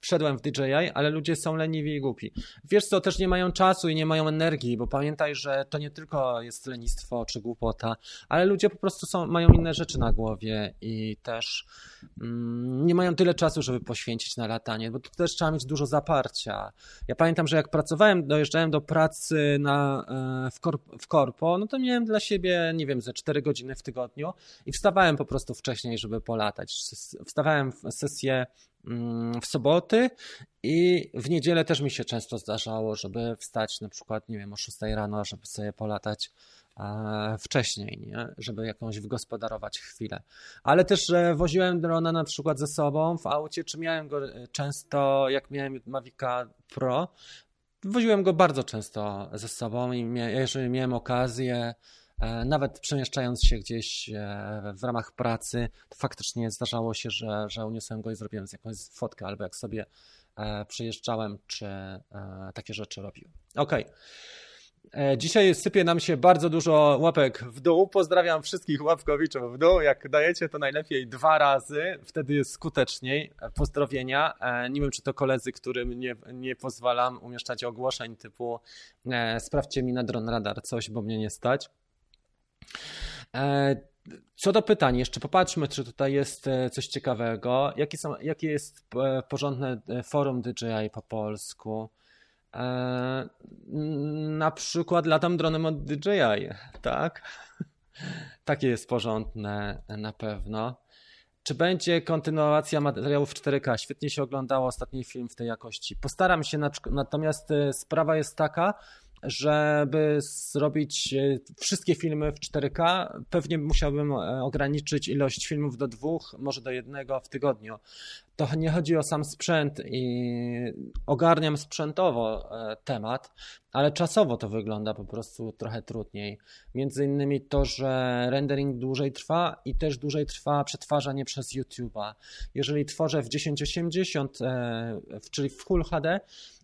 wszedłem w DJI, ale ludzie są leniwi i głupi. Wiesz co, też nie mają czasu i nie mają energii, bo pamiętaj, że to nie tylko jest lenistwo czy głupota, ale ludzie po prostu są, mają inne rzeczy na głowie i też mm, nie mają tyle czasu, żeby poświęcić na latanie, bo tu też trzeba mieć dużo zaparcia. Ja pamiętam, że jak pracowałem, dojeżdżałem do pracy na, e, w, w korpo, no to miałem dla siebie, nie wiem, ze 4 godziny w tygodniu i wstawałem po prostu wcześniej, żeby polatać. Wstawałem w sesję Mm, w soboty i w niedzielę też mi się często zdarzało, żeby wstać na przykład, nie wiem, o 6 rano, żeby sobie polatać e, wcześniej, nie? żeby jakąś wygospodarować chwilę. Ale też, że woziłem drona na przykład ze sobą w aucie, czy miałem go e, często, jak miałem Mavica Pro, woziłem go bardzo często ze sobą i jeżeli miałem okazję, nawet przemieszczając się gdzieś e, w ramach pracy, to faktycznie zdarzało się, że, że uniosłem go i zrobiłem jakąś fotkę, albo jak sobie e, przyjeżdżałem, czy takie rzeczy robił. Okej. Okay. Dzisiaj sypie nam się bardzo dużo łapek w dół. Pozdrawiam wszystkich łapkowiczów w dół. Jak dajecie, to najlepiej dwa razy, wtedy jest skuteczniej. Pozdrowienia. Nie wiem, czy to koledzy, którym nie, nie pozwalam umieszczać ogłoszeń typu sprawdźcie mi na dron radar coś, bo mnie nie stać. E, co do pytań, jeszcze popatrzmy, czy tutaj jest e, coś ciekawego. Jakie, są, jakie jest e, porządne forum DJI po polsku? Na przykład latam dronem od DJI, tak? Takie jest porządne na pewno. Czy będzie kontynuacja materiałów 4K? Świetnie się oglądało ostatni film w tej jakości. Postaram się, natomiast sprawa jest taka, żeby zrobić e, wszystkie filmy w 4K, pewnie musiałbym e, ograniczyć ilość filmów do dwóch, może do jednego w tygodniu. To nie chodzi o sam sprzęt i ogarniam sprzętowo e, temat, ale czasowo to wygląda po prostu trochę trudniej. Między innymi to, że rendering dłużej trwa i też dłużej trwa przetwarzanie przez YouTube'a. Jeżeli tworzę w 1080, czyli w Full HD,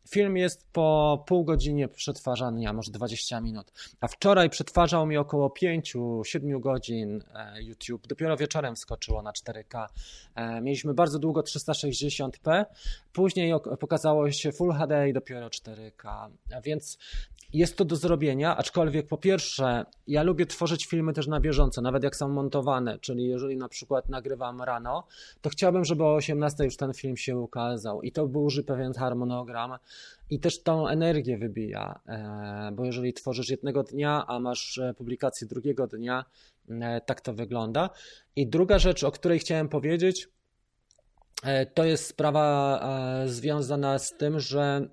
Film jest po pół godzinie przetwarzania, może 20 minut, a wczoraj przetwarzał mi około 5-7 godzin e, YouTube. Dopiero wieczorem wskoczyło na 4K. E, mieliśmy bardzo długo 360p, później pokazało się Full HD i dopiero 4K, więc jest to do zrobienia, aczkolwiek po pierwsze, ja lubię tworzyć filmy też na bieżąco, nawet jak są montowane, czyli jeżeli na przykład nagrywam rano, to chciałbym, żeby o 18 już ten film się ukazał. I to burzy pewien harmonogram i też tą energię wybija, e, bo jeżeli tworzysz jednego dnia, a masz e, publikację drugiego dnia, e, tak to wygląda. I druga rzecz, o której chciałem powiedzieć, to jest sprawa związana z tym, że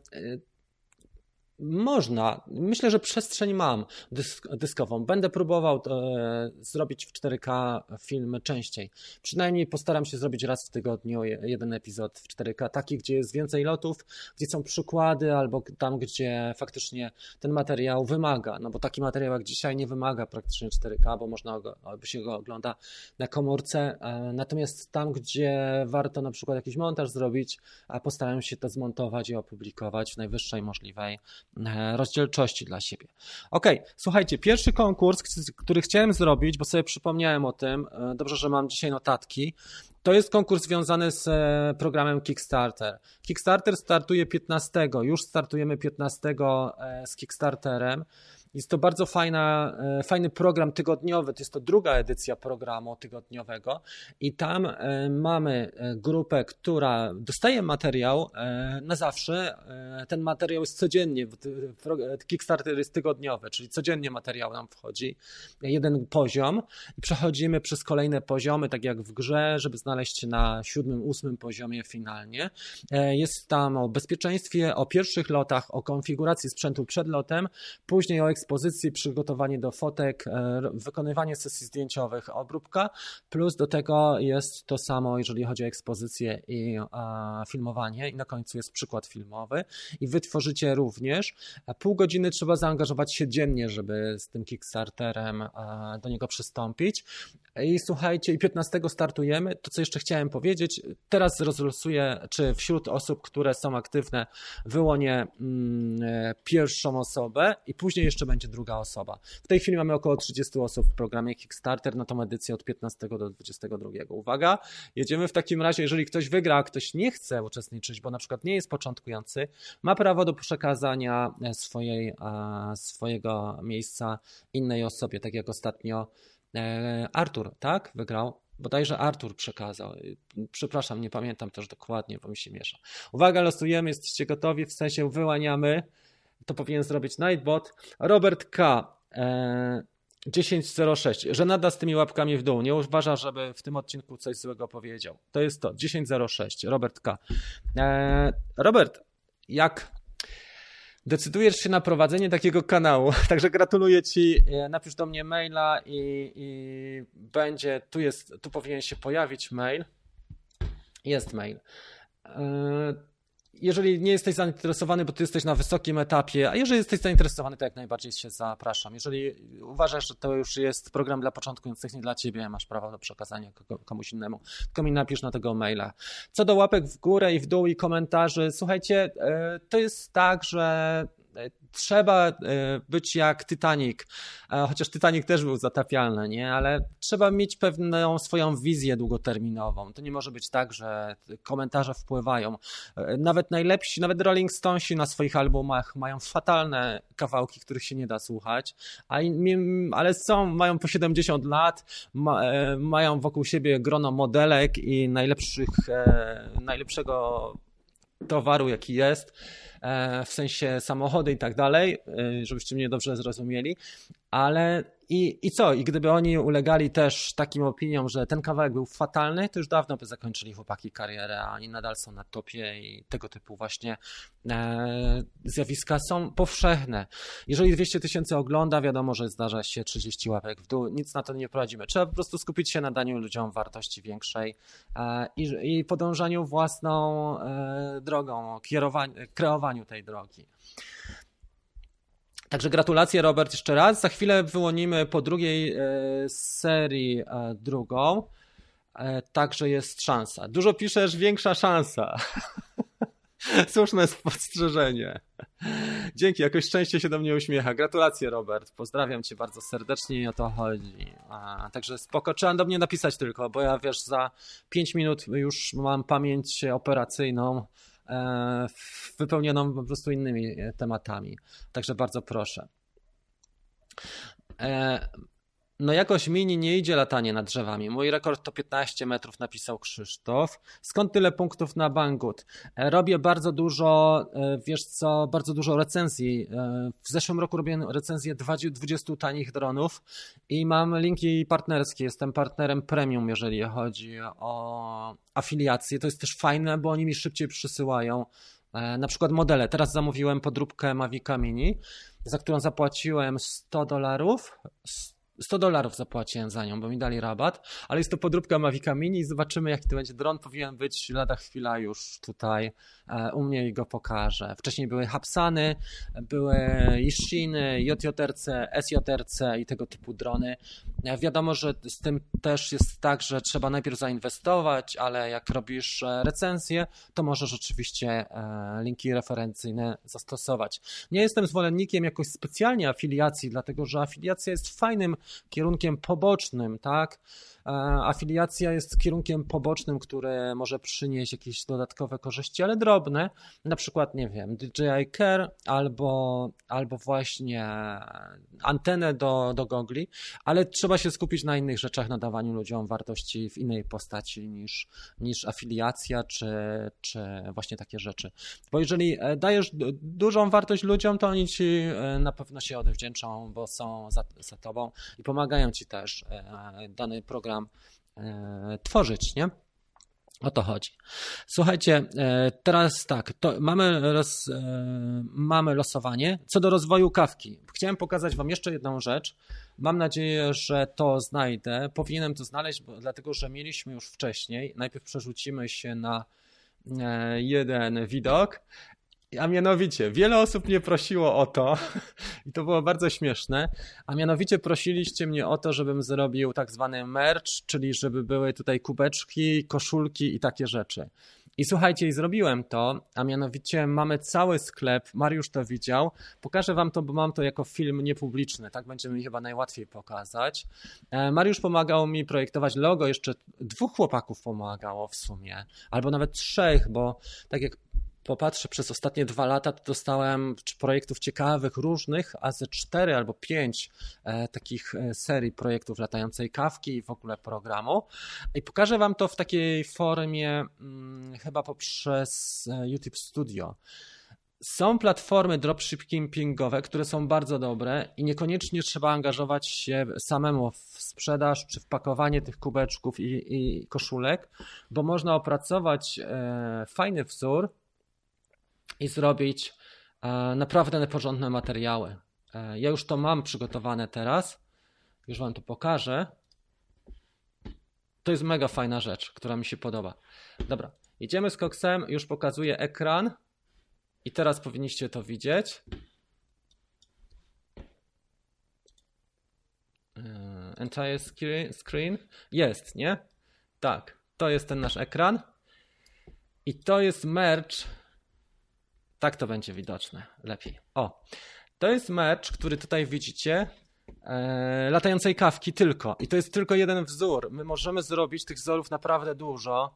można. Myślę, że przestrzeń mam dysk dyskową. Będę próbował e, zrobić w 4K filmy częściej. Przynajmniej postaram się zrobić raz w tygodniu jeden epizod w 4K, taki, gdzie jest więcej lotów, gdzie są przykłady, albo tam, gdzie faktycznie ten materiał wymaga. No bo taki materiał jak dzisiaj nie wymaga praktycznie 4K, bo można go, albo się go ogląda na komórce. E, natomiast tam, gdzie warto na przykład jakiś montaż zrobić, postaram się to zmontować i opublikować w najwyższej możliwej rozdzielczości dla siebie. Ok, słuchajcie, pierwszy konkurs, który chciałem zrobić, bo sobie przypomniałem o tym, e, dobrze, że mam dzisiaj notatki, to jest konkurs związany z e, programem Kickstarter. Kickstarter startuje 15, już startujemy 15 z Kickstarterem. Jest to bardzo fajna, e, fajny program tygodniowy. To jest to druga edycja programu tygodniowego, i tam e, mamy e, grupę, która dostaje materiał na zawsze. Ten materiał jest codziennie. Kickstarter jest tygodniowy, czyli codziennie materiał nam wchodzi. Jeden poziom i przechodzimy przez kolejne poziomy, tak jak w grze, żeby znaleźć się na siódmym, ósmym poziomie finalnie. Jest tam o bezpieczeństwie, o pierwszych lotach, o konfiguracji sprzętu przed lotem, później o ekspozycji, przygotowanie do fotek, e, wykonywanie sesji zdjęciowych, obróbka, plus do tego jest to samo, jeżeli chodzi o ekspozycję i filmowanie i na końcu jest przykład filmowy i wy tworzycie również. Pół godziny trzeba zaangażować się dziennie, żeby z tym Kickstarterem do niego przystąpić. I słuchajcie, i 15 startujemy. To, co jeszcze chciałem powiedzieć, teraz rozlosuję, czy wśród osób, które są aktywne, wyłonię mm, e, pierwszą osobę i później jeszcze będzie druga osoba. W tej chwili mamy około 30 osób w programie Kickstarter na tą edycję od 15 do 22. Uwaga, jedziemy w takim razie, jeżeli ktoś wygra, a ktoś nie chce uczestniczyć, bo na przykład nie jest początkujący, ma prawo do przekazania e, swojej, swojego miejsca innej osobie, tak jak ostatnio E, Artur, tak? Wygrał. Bodajże Artur przekazał. Przepraszam, nie pamiętam też dokładnie, bo mi się miesza. Uwaga, losujemy, jesteście gotowi, w sensie wyłaniamy. To powinien zrobić Nightbot. Robert K. E, 10.06, że nada z tymi łapkami w dół. Nie uważa, żeby w tym odcinku coś złego powiedział. To jest to. 10.06, Robert K. E, Robert, jak decydujesz się na prowadzenie takiego kanału. Także gratuluję Ci. E, napisz do mnie maila i, i będzie, tu jest, tu powinien się pojawić mail. Jest mail. E, jeżeli nie jesteś zainteresowany, bo ty jesteś na wysokim etapie, a jeżeli jesteś zainteresowany, to jak najbardziej się zapraszam. Jeżeli uważasz, że to już jest program dla początkujących, nie dla ciebie, masz prawo do przekazania komuś innemu, tylko mi napisz na tego maila. Co do łapek w górę i w dół i komentarzy, słuchajcie, e, to jest tak, że trzeba e, być jak Titanic, e, chociaż Titanic też był zatapialny, nie? ale trzeba mieć pewną swoją wizję długoterminową. To nie może być tak, że komentarze wpływają. E, nawet najlepsi, nawet Rolling Stonesi na swoich albumach mają fatalne kawałki, których się nie da słuchać, ale są, mają po 70 lat, ma, mają wokół siebie grono modelek i najlepszych, najlepszego towaru, jaki jest E, w sensie samochody i tak dalej, e, żebyście mnie dobrze zrozumieli, ale i, I co? I gdyby oni ulegali też takim opiniom, że ten kawałek był fatalny, to już dawno by zakończyli chłopaki karierę, a oni nadal są na topie i tego typu właśnie e, zjawiska są powszechne. Jeżeli 200 tysięcy ogląda, wiadomo, że zdarza się 30 łapek w dół, nic na to nie prowadzimy. Trzeba po prostu skupić się na daniu ludziom wartości większej e, i, i podążaniu własną e, drogą, kierowaniu, kreowaniu tej drogi. Także gratulacje Robert jeszcze raz. Za chwilę wyłonimy po drugiej e, serii e, drugą. E, także jest szansa. Dużo piszesz, większa szansa. Słuszne spostrzeżenie. Dzięki, jakoś szczęście się do mnie uśmiecha. Gratulacje, Robert. Pozdrawiam cię bardzo serdecznie i o to chodzi. A, także spoko, trzeba do mnie napisać tylko, bo ja wiesz, za 5 minut już mam pamięć operacyjną wypełnioną po prostu innymi tematami. Także bardzo proszę. No jakoś mini nie idzie latanie nad drzewami. Mój rekord to 15 metrów, napisał Krzysztof. Skąd tyle punktów na Banggood? E, robię bardzo dużo, e, wiesz co, bardzo dużo recenzji. E, w zeszłym roku robiłem recenzję 20 tanich dronów i mam linki partnerskie. Jestem partnerem premium, jeżeli chodzi o afiliację. To jest też fajne, bo oni mi szybciej przysyłają na przykład modele. Teraz zamówiłem podróbkę Mavica Mini, za którą zapłaciłem 100 dolarów 100 dolarów zapłaciłem za nią, bo mi dali rabat, ale jest to podróbka Mavica Mini i zobaczymy jaki to będzie dron. Powinien być lada chwila już tutaj e, u mnie i go pokażę. Wcześniej były Hapsany, były Ishiny, JJRC, SJRC i tego typu drony. E, wiadomo, że z tym też jest tak, że trzeba najpierw zainwestować, ale jak robisz e, recenzję, to możesz oczywiście linki referencyjne zastosować. Nie jestem zwolennikiem jakoś specjalnie afiliacji, dlatego że afiliacja jest fajnym kierunkiem pobocznym, tak? E, afiliacja jest kierunkiem pobocznym, które może przynieść jakieś dodatkowe korzyści, ale drobne, na przykład, nie wiem, DJI Care albo, albo właśnie antenę do, do gogli, ale trzeba się skupić na innych rzeczach, nadawaniu ludziom wartości w innej postaci niż, niż afiliacja czy, czy właśnie takie rzeczy. Bo jeżeli e, dajesz dużą wartość ludziom, to oni ci e, na pewno się odwdzięczą, bo są za, za tobą i pomagają ci też dany program program e, tworzyć, nie? O to chodzi. Słuchajcie, e, teraz tak, mamy, roz, e, mamy losowanie. Co do rozwoju kawki, chciałem pokazać Wam jeszcze jedną rzecz. Mam nadzieję, że to znajdę. Powinienem to znaleźć, bo, dlatego że mieliśmy już wcześniej. Najpierw przerzucimy się na jeden widok a mianowicie, wiele osób mnie prosiło o to, i to było bardzo śmieszne, a mianowicie prosiliście mnie o to, żebym zrobił tak zwany merch, czyli żeby były tutaj kubeczki, koszulki i takie rzeczy. I słuchajcie, i zrobiłem to, a mianowicie mamy cały sklep, Mariusz to widział, pokażę wam to, bo mam to jako film niepubliczny, tak będzie mi chyba najłatwiej pokazać. E, Mariusz pomagał mi projektować logo, jeszcze dwóch chłopaków pomagało w sumie, albo nawet trzech, bo tak jak popatrzę, przez ostatnie dwa lata to dostałem projektów ciekawych, różnych, a ze cztery albo pięć e, takich e, serii projektów latającej kawki i w ogóle programu. I pokażę Wam to w takiej formie, hmm, chyba poprzez e, YouTube Studio. Są platformy dropshippingowe, które są bardzo dobre i niekoniecznie trzeba angażować się samemu w sprzedaż czy w pakowanie tych kubeczków i, i koszulek, bo można opracować e, fajny wzór, i zrobić e, naprawdę porządne materiały. E, ja już to mam przygotowane teraz. Już Wam to pokażę. To jest mega fajna rzecz, która mi się podoba. Dobra, idziemy z koksem, już pokazuję ekran. I teraz powinniście to widzieć. E, entire screen. Jest, nie? Tak, to jest ten nasz ekran. I to jest merch tak to będzie widoczne lepiej. O, to jest mecz, który tutaj widzicie. E, latającej kawki tylko. I to jest tylko jeden wzór. My możemy zrobić tych wzorów naprawdę dużo,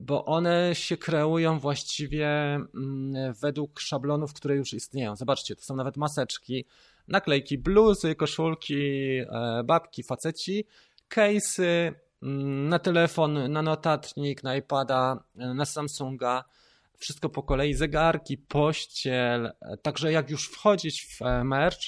bo one się kreują właściwie mm, według szablonów, które już istnieją. Zobaczcie, to są nawet maseczki, naklejki, bluzy, koszulki, e, babki, faceci, case'y mm, na telefon, na notatnik, na iPada, e, na Samsunga wszystko po kolei, zegarki, pościel, także jak już wchodzić w e, merch,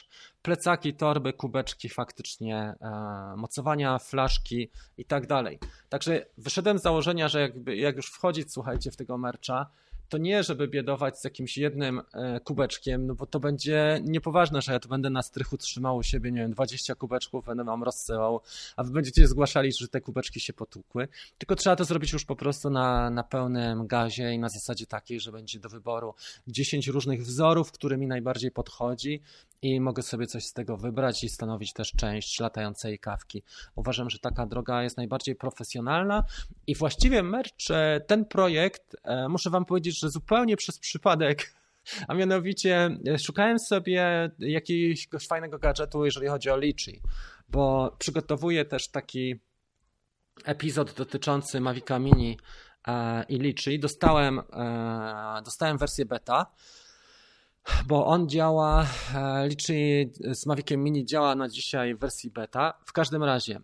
plecaki, torby, kubeczki, faktycznie e, mocowania, flaszki i tak dalej. Także wyszedłem z założenia, że jakby, jak już wchodzić, słuchajcie, w tego mercha, to nie, żeby biedować z jakimś jednym e, kubeczkiem, no bo to będzie niepoważne, że ja tu będę na strychu trzymał u siebie, nie wiem, 20 kubeczków, będę wam rozsyłał, a wy będziecie zgłaszali, że te kubeczki się potłukły. Tylko trzeba to zrobić już po prostu na, na pełnym gazie i na zasadzie takiej, że będzie do wyboru 10 różnych wzorów, który mi najbardziej podchodzi i mogę sobie coś z tego wybrać i stanowić też część latającej kawki. Uważam, że taka droga jest najbardziej profesjonalna i właściwie merch, ten projekt, e, muszę wam powiedzieć, że zupełnie przez przypadek a mianowicie szukałem sobie jakiegoś fajnego gadżetu, jeżeli chodzi o Litchi, bo przygotowuję też taki epizod dotyczący Mavica Mini e, i Litchi. Dostałem, e, dostałem wersję beta, bo on działa, e, Litchi z Maviciem Mini działa na dzisiaj w wersji beta. W każdym razie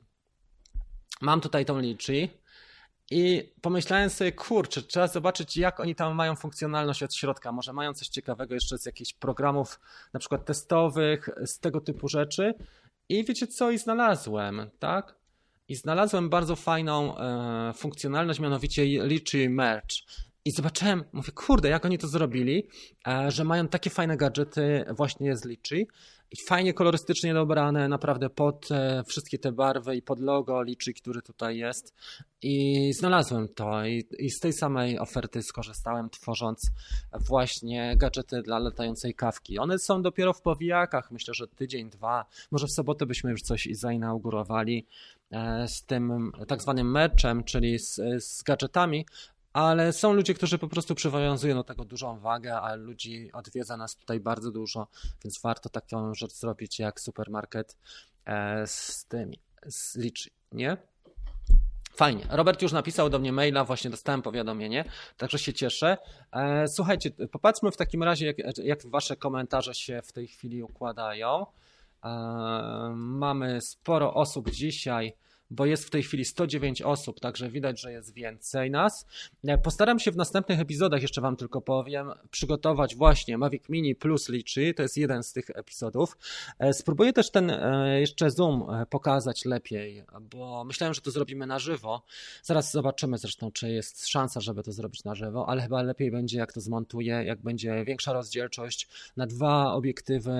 mam tutaj tą Litchi i pomyślałem sobie, kurczę, trzeba zobaczyć, jak oni tam mają funkcjonalność od środka. Może mają coś ciekawego jeszcze z jakichś programów, na przykład testowych, z tego typu rzeczy. I wiecie co? I znalazłem, tak? I znalazłem bardzo fajną e, funkcjonalność, mianowicie Litchi Merge. I zobaczyłem, mówię, kurde, jak oni to zrobili, e, że mają takie fajne gadżety właśnie z Litchi fajnie kolorystycznie dobrane, naprawdę pod e, wszystkie te barwy i pod logo Litchi, który tutaj jest. I znalazłem to i, i z tej samej oferty skorzystałem, tworząc właśnie gadżety dla latającej kawki. One są dopiero w powijakach, myślę, że tydzień, dwa, może w sobotę byśmy już coś zainaugurowali e, z tym tak zwanym merchem, czyli z, z gadżetami, ale są ludzie, którzy po prostu przywiązują do tego dużą wagę, a ludzi odwiedza nas tutaj bardzo dużo, więc warto taką rzecz zrobić jak supermarket e, z tymi, z liczy, nie? Fajnie. Robert już napisał do mnie maila, właśnie dostałem powiadomienie, także się cieszę. E, słuchajcie, popatrzmy w takim razie, jak, jak wasze komentarze się w tej chwili układają. E, mamy sporo osób dzisiaj bo jest w tej chwili 109 osób, także widać, że jest więcej nas. E, postaram się w następnych epizodach, jeszcze Wam tylko powiem, przygotować właśnie Mavic Mini plus liczy, to jest jeden z tych epizodów. E, spróbuję też ten e, jeszcze zoom pokazać lepiej, bo myślałem, że to zrobimy na żywo. Zaraz zobaczymy zresztą, czy jest szansa, żeby to zrobić na żywo, ale chyba lepiej będzie, jak to zmontuję, jak będzie większa rozdzielczość na dwa obiektywy,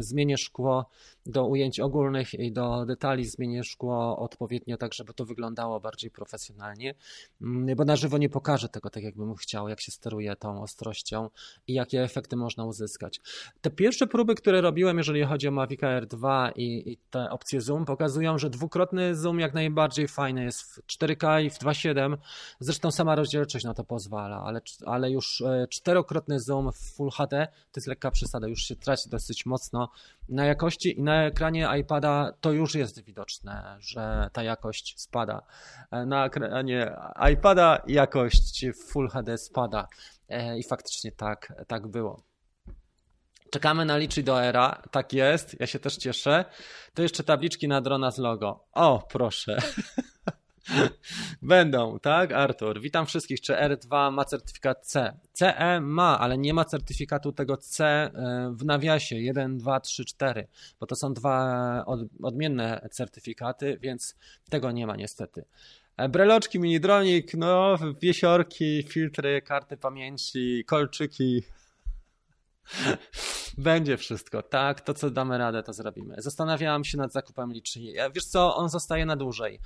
zmienię szkło do ujęć ogólnych i do detali, zmienię szkło od odpowiednio, tak żeby to wyglądało bardziej profesjonalnie, mm, bo na żywo nie pokażę tego tak, jakbym chciał, jak się steruje tą ostrością i jakie efekty można uzyskać. Te pierwsze próby, które robiłem, jeżeli chodzi o Mavic Air 2 i, i te opcje zoom, pokazują, że dwukrotny zoom jak najbardziej fajny jest w 4K i w 2.7. Zresztą sama rozdzielczość na to pozwala, ale, ale już e, czterokrotny zoom w Full HD to jest lekka przesada, już się traci dosyć mocno na jakości i na ekranie iPada to już jest widoczne, że ta jakość spada. E, na ekranie iPada jakość Full HD spada e, i faktycznie tak, tak było. Czekamy na liczy do era, tak jest, ja się też cieszę. To jeszcze tabliczki na drona z logo. O, proszę. Będą, tak, Artur? Witam wszystkich. Czy R2 ma certyfikat C? CE ma, ale nie ma certyfikatu tego C e, w nawiasie 1, 2, 3, 4, bo to są dwa odmienne certyfikaty, więc tego nie ma niestety. E, breloczki, mini dronik, no, wiesiorki, filtry, karty pamięci, kolczyki. Będzie wszystko, tak? To, co damy radę, to zrobimy. Zastanawiałam się nad zakupem licznika. Wiesz co, on zostaje na dłużej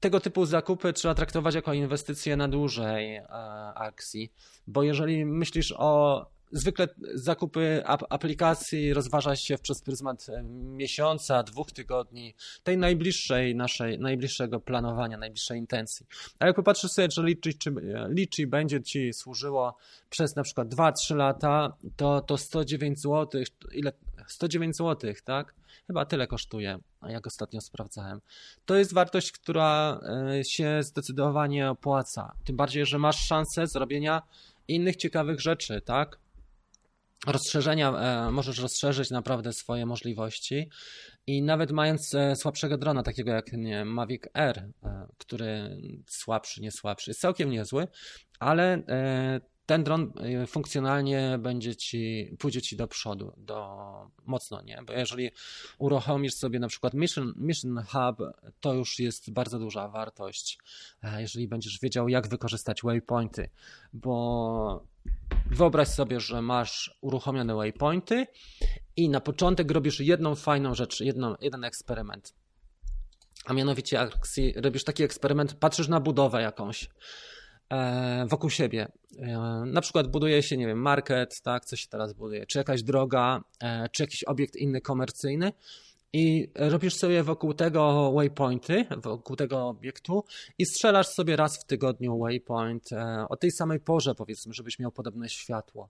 tego typu zakupy trzeba traktować jako inwestycje na dłużej e, akcji, bo jeżeli myślisz o zwykle zakupy aplikacji rozważa się przez pryzmat e, miesiąca, dwóch tygodni, tej najbliższej naszej, najbliższego planowania, najbliższej intencji. A jak popatrzysz sobie, że liczy, czy, liczy będzie Ci służyło przez na przykład 2-3 lata, to, to 109 zł, ile 109 zł, tak? Chyba tyle kosztuje, jak ostatnio sprawdzałem. To jest wartość, która e, się zdecydowanie opłaca. Tym bardziej, że masz szansę zrobienia innych ciekawych rzeczy, tak? Rozszerzenia, e, możesz rozszerzyć naprawdę swoje możliwości. I nawet mając e, słabszego drona, takiego jak nie, Mavic Air, który słabszy, nie słabszy, jest całkiem niezły, ale ten dron y, funkcjonalnie będzie ci, pójdzie ci do przodu, do mocno, nie? Bo jeżeli uruchomisz sobie na przykład Mission, Mission Hub, to już jest bardzo duża wartość, jeżeli będziesz wiedział, jak wykorzystać waypointy, bo wyobraź sobie, że masz uruchomione waypointy i na początek robisz jedną fajną rzecz, jedną, jeden eksperyment. A mianowicie robisz taki eksperyment, patrzysz na budowę jakąś wokół siebie. E, na przykład buduje się, nie wiem, market, tak, co się teraz buduje, czy jakaś droga, e, czy jakiś obiekt inny komercyjny i robisz sobie wokół tego waypointy, wokół tego obiektu i strzelasz sobie raz w tygodniu waypoint e, o tej samej porze, powiedzmy, żebyś miał podobne światło.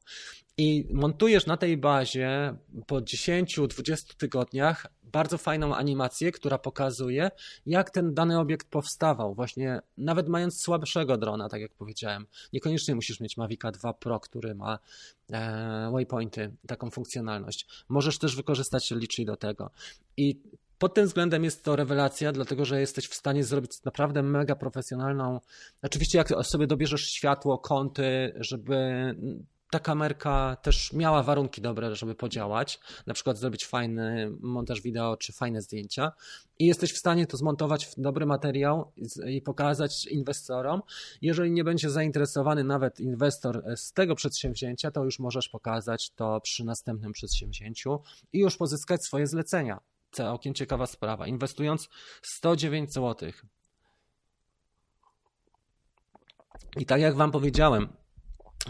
I montujesz na tej bazie po 10-20 tygodniach bardzo fajną animację, która pokazuje, jak ten dany obiekt powstawał. Właśnie nawet mając słabszego drona, tak jak powiedziałem. Niekoniecznie musisz mieć Mavica 2 Pro, który ma e, waypointy, taką funkcjonalność. Możesz też wykorzystać Litchi do tego. I pod tym względem jest to rewelacja, dlatego że jesteś w stanie zrobić naprawdę mega profesjonalną. Oczywiście, jak sobie dobierzesz światło, kąty, żeby ta kamerka też miała warunki dobre, żeby podziałać, na przykład zrobić fajny montaż wideo czy fajne zdjęcia i jesteś w stanie to zmontować w dobry materiał i pokazać inwestorom. Jeżeli nie będzie zainteresowany nawet inwestor z tego przedsięwzięcia, to już możesz pokazać to przy następnym przedsięwzięciu i już pozyskać swoje zlecenia. Całkiem ciekawa sprawa. Inwestując 109 zł. I tak jak Wam powiedziałem,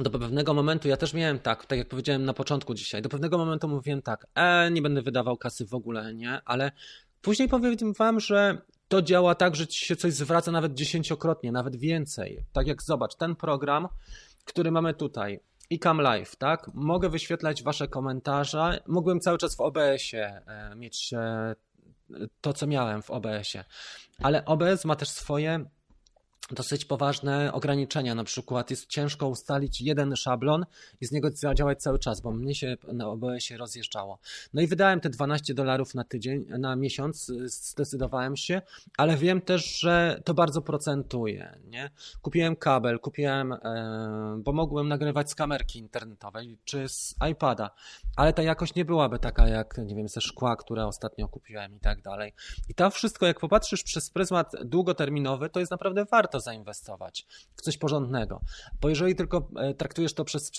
do pewnego momentu, ja też miałem tak, tak jak powiedziałem na początku dzisiaj, do pewnego momentu mówiłem tak, e, nie będę wydawał kasy w ogóle, nie, ale później powiem wam, że to działa tak, że ci się coś zwraca nawet dziesięciokrotnie, nawet więcej. Tak jak zobacz, ten program, który mamy tutaj, iCam Live, tak? Mogę wyświetlać wasze komentarze. Mogłem cały czas w OBS-ie e, mieć e, to, co miałem w OBS-ie. Ale OBS ma też swoje dosyć poważne ograniczenia. Na przykład jest ciężko ustalić jeden szablon i z niego działać cały czas, bo mnie się na OBS-ie rozjeżdżało. No i wydałem te 12 dolarów na tydzień, na miesiąc, zdecydowałem się, ale wiem też, że to bardzo procentuje. Nie? Kupiłem kabel, kupiłem, e, bo mogłem nagrywać z kamerki internetowej czy z iPada, ale ta jakość nie byłaby taka jak, nie wiem, ze szkła, które ostatnio kupiłem i tak dalej. I to wszystko, jak popatrzysz przez pryzmat długoterminowy, to jest naprawdę warto warto zainwestować w coś porządnego. Bo jeżeli tylko e, traktujesz to przez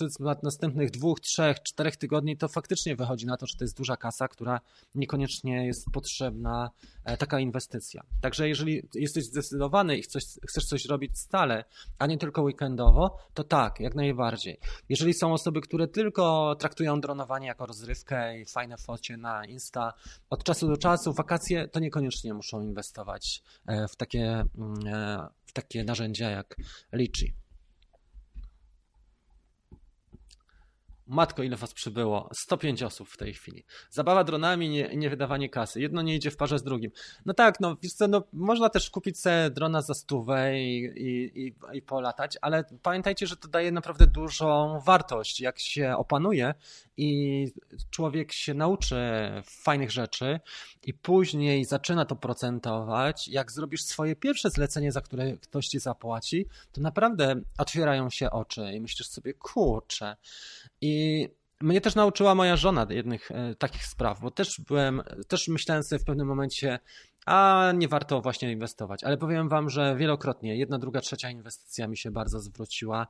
następnych dwóch, trzech, czterech tygodni, to faktycznie wychodzi na to, że to jest duża kasa, która niekoniecznie jest potrzebna e, taka inwestycja. Także jeżeli jesteś zdecydowany i chcesz, chcesz coś robić stale, a nie tylko weekendowo, to tak, jak najbardziej. Jeżeli są osoby, które tylko traktują dronowanie jako rozrywkę i fajne focie na Insta, od czasu do czasu, wakacje, to niekoniecznie muszą inwestować e, w takie mm, takie narzędzia jak Litchi. Matko, ile was przybyło? 105 osób w tej chwili. Zabawa dronami, nie, nie wydawanie kasy. Jedno nie idzie w parze z drugim. No tak, no wiesz co, no, można też kupić sobie drona za stówę i, i, i, i polatać, ale pamiętajcie, że to daje naprawdę dużą wartość. Jak się opanuje i człowiek się nauczy fajnych rzeczy i później zaczyna to procentować, jak zrobisz swoje pierwsze zlecenie, za które ktoś ci zapłaci, to naprawdę otwierają się oczy i myślisz sobie, kurczę. I mnie też nauczyła moja żona jednych e, takich spraw, bo też byłem, też myślałem sobie w pewnym momencie, a nie warto właśnie inwestować. Ale powiem wam, że wielokrotnie jedna, druga, trzecia inwestycja mi się bardzo zwróciła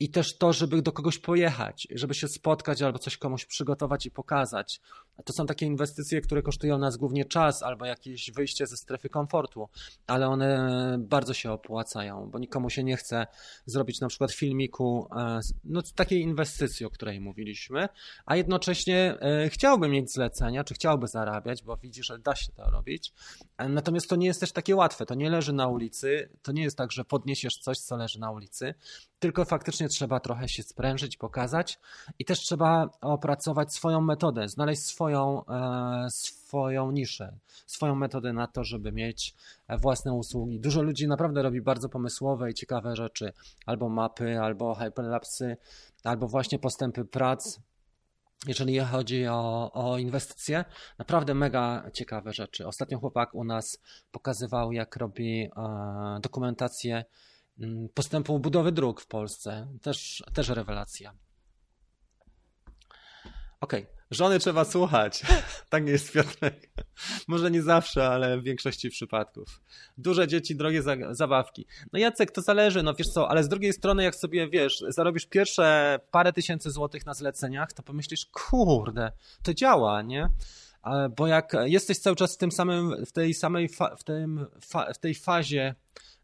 i też to, żeby do kogoś pojechać, żeby się spotkać albo coś komuś przygotować i pokazać. To są takie inwestycje, które kosztują nas głównie czas albo jakieś wyjście ze strefy komfortu, ale one bardzo się opłacają, bo nikomu się nie chce zrobić na przykład filmiku, e, no takiej inwestycji, o której mówiliśmy, a jednocześnie e, chciałby mieć zlecenia, czy chciałby zarabiać, bo widzi, że da się to robić. E, natomiast to nie jest też takie łatwe, to nie leży na ulicy, to nie jest tak, że podniesiesz coś, co leży na ulicy, tylko faktycznie trzeba trochę się sprężyć, pokazać i też trzeba opracować swoją metodę, znaleźć swoją, e, swoją niszę, swoją metodę na to, żeby mieć własne usługi. Dużo ludzi naprawdę robi bardzo pomysłowe i ciekawe rzeczy, albo mapy, albo hyperlapsy, albo właśnie postępy prac. Jeżeli chodzi o, o inwestycje, naprawdę mega ciekawe rzeczy. Ostatnio chłopak u nas pokazywał, jak robi e, dokumentację postępu budowy dróg w Polsce. Też, też rewelacja. Okej, okay. żony trzeba słuchać. tak jest Piotrek. Może nie zawsze, ale w większości przypadków. Duże dzieci, drogie zabawki. No Jacek, to zależy, no wiesz co, ale z drugiej strony jak sobie, wiesz, zarobisz pierwsze parę tysięcy złotych na zleceniach, to pomyślisz, kurde, to działa, nie? Bo jak jesteś cały czas w tym samym, w tej samej, fa, w, tym, fa, w tej fazie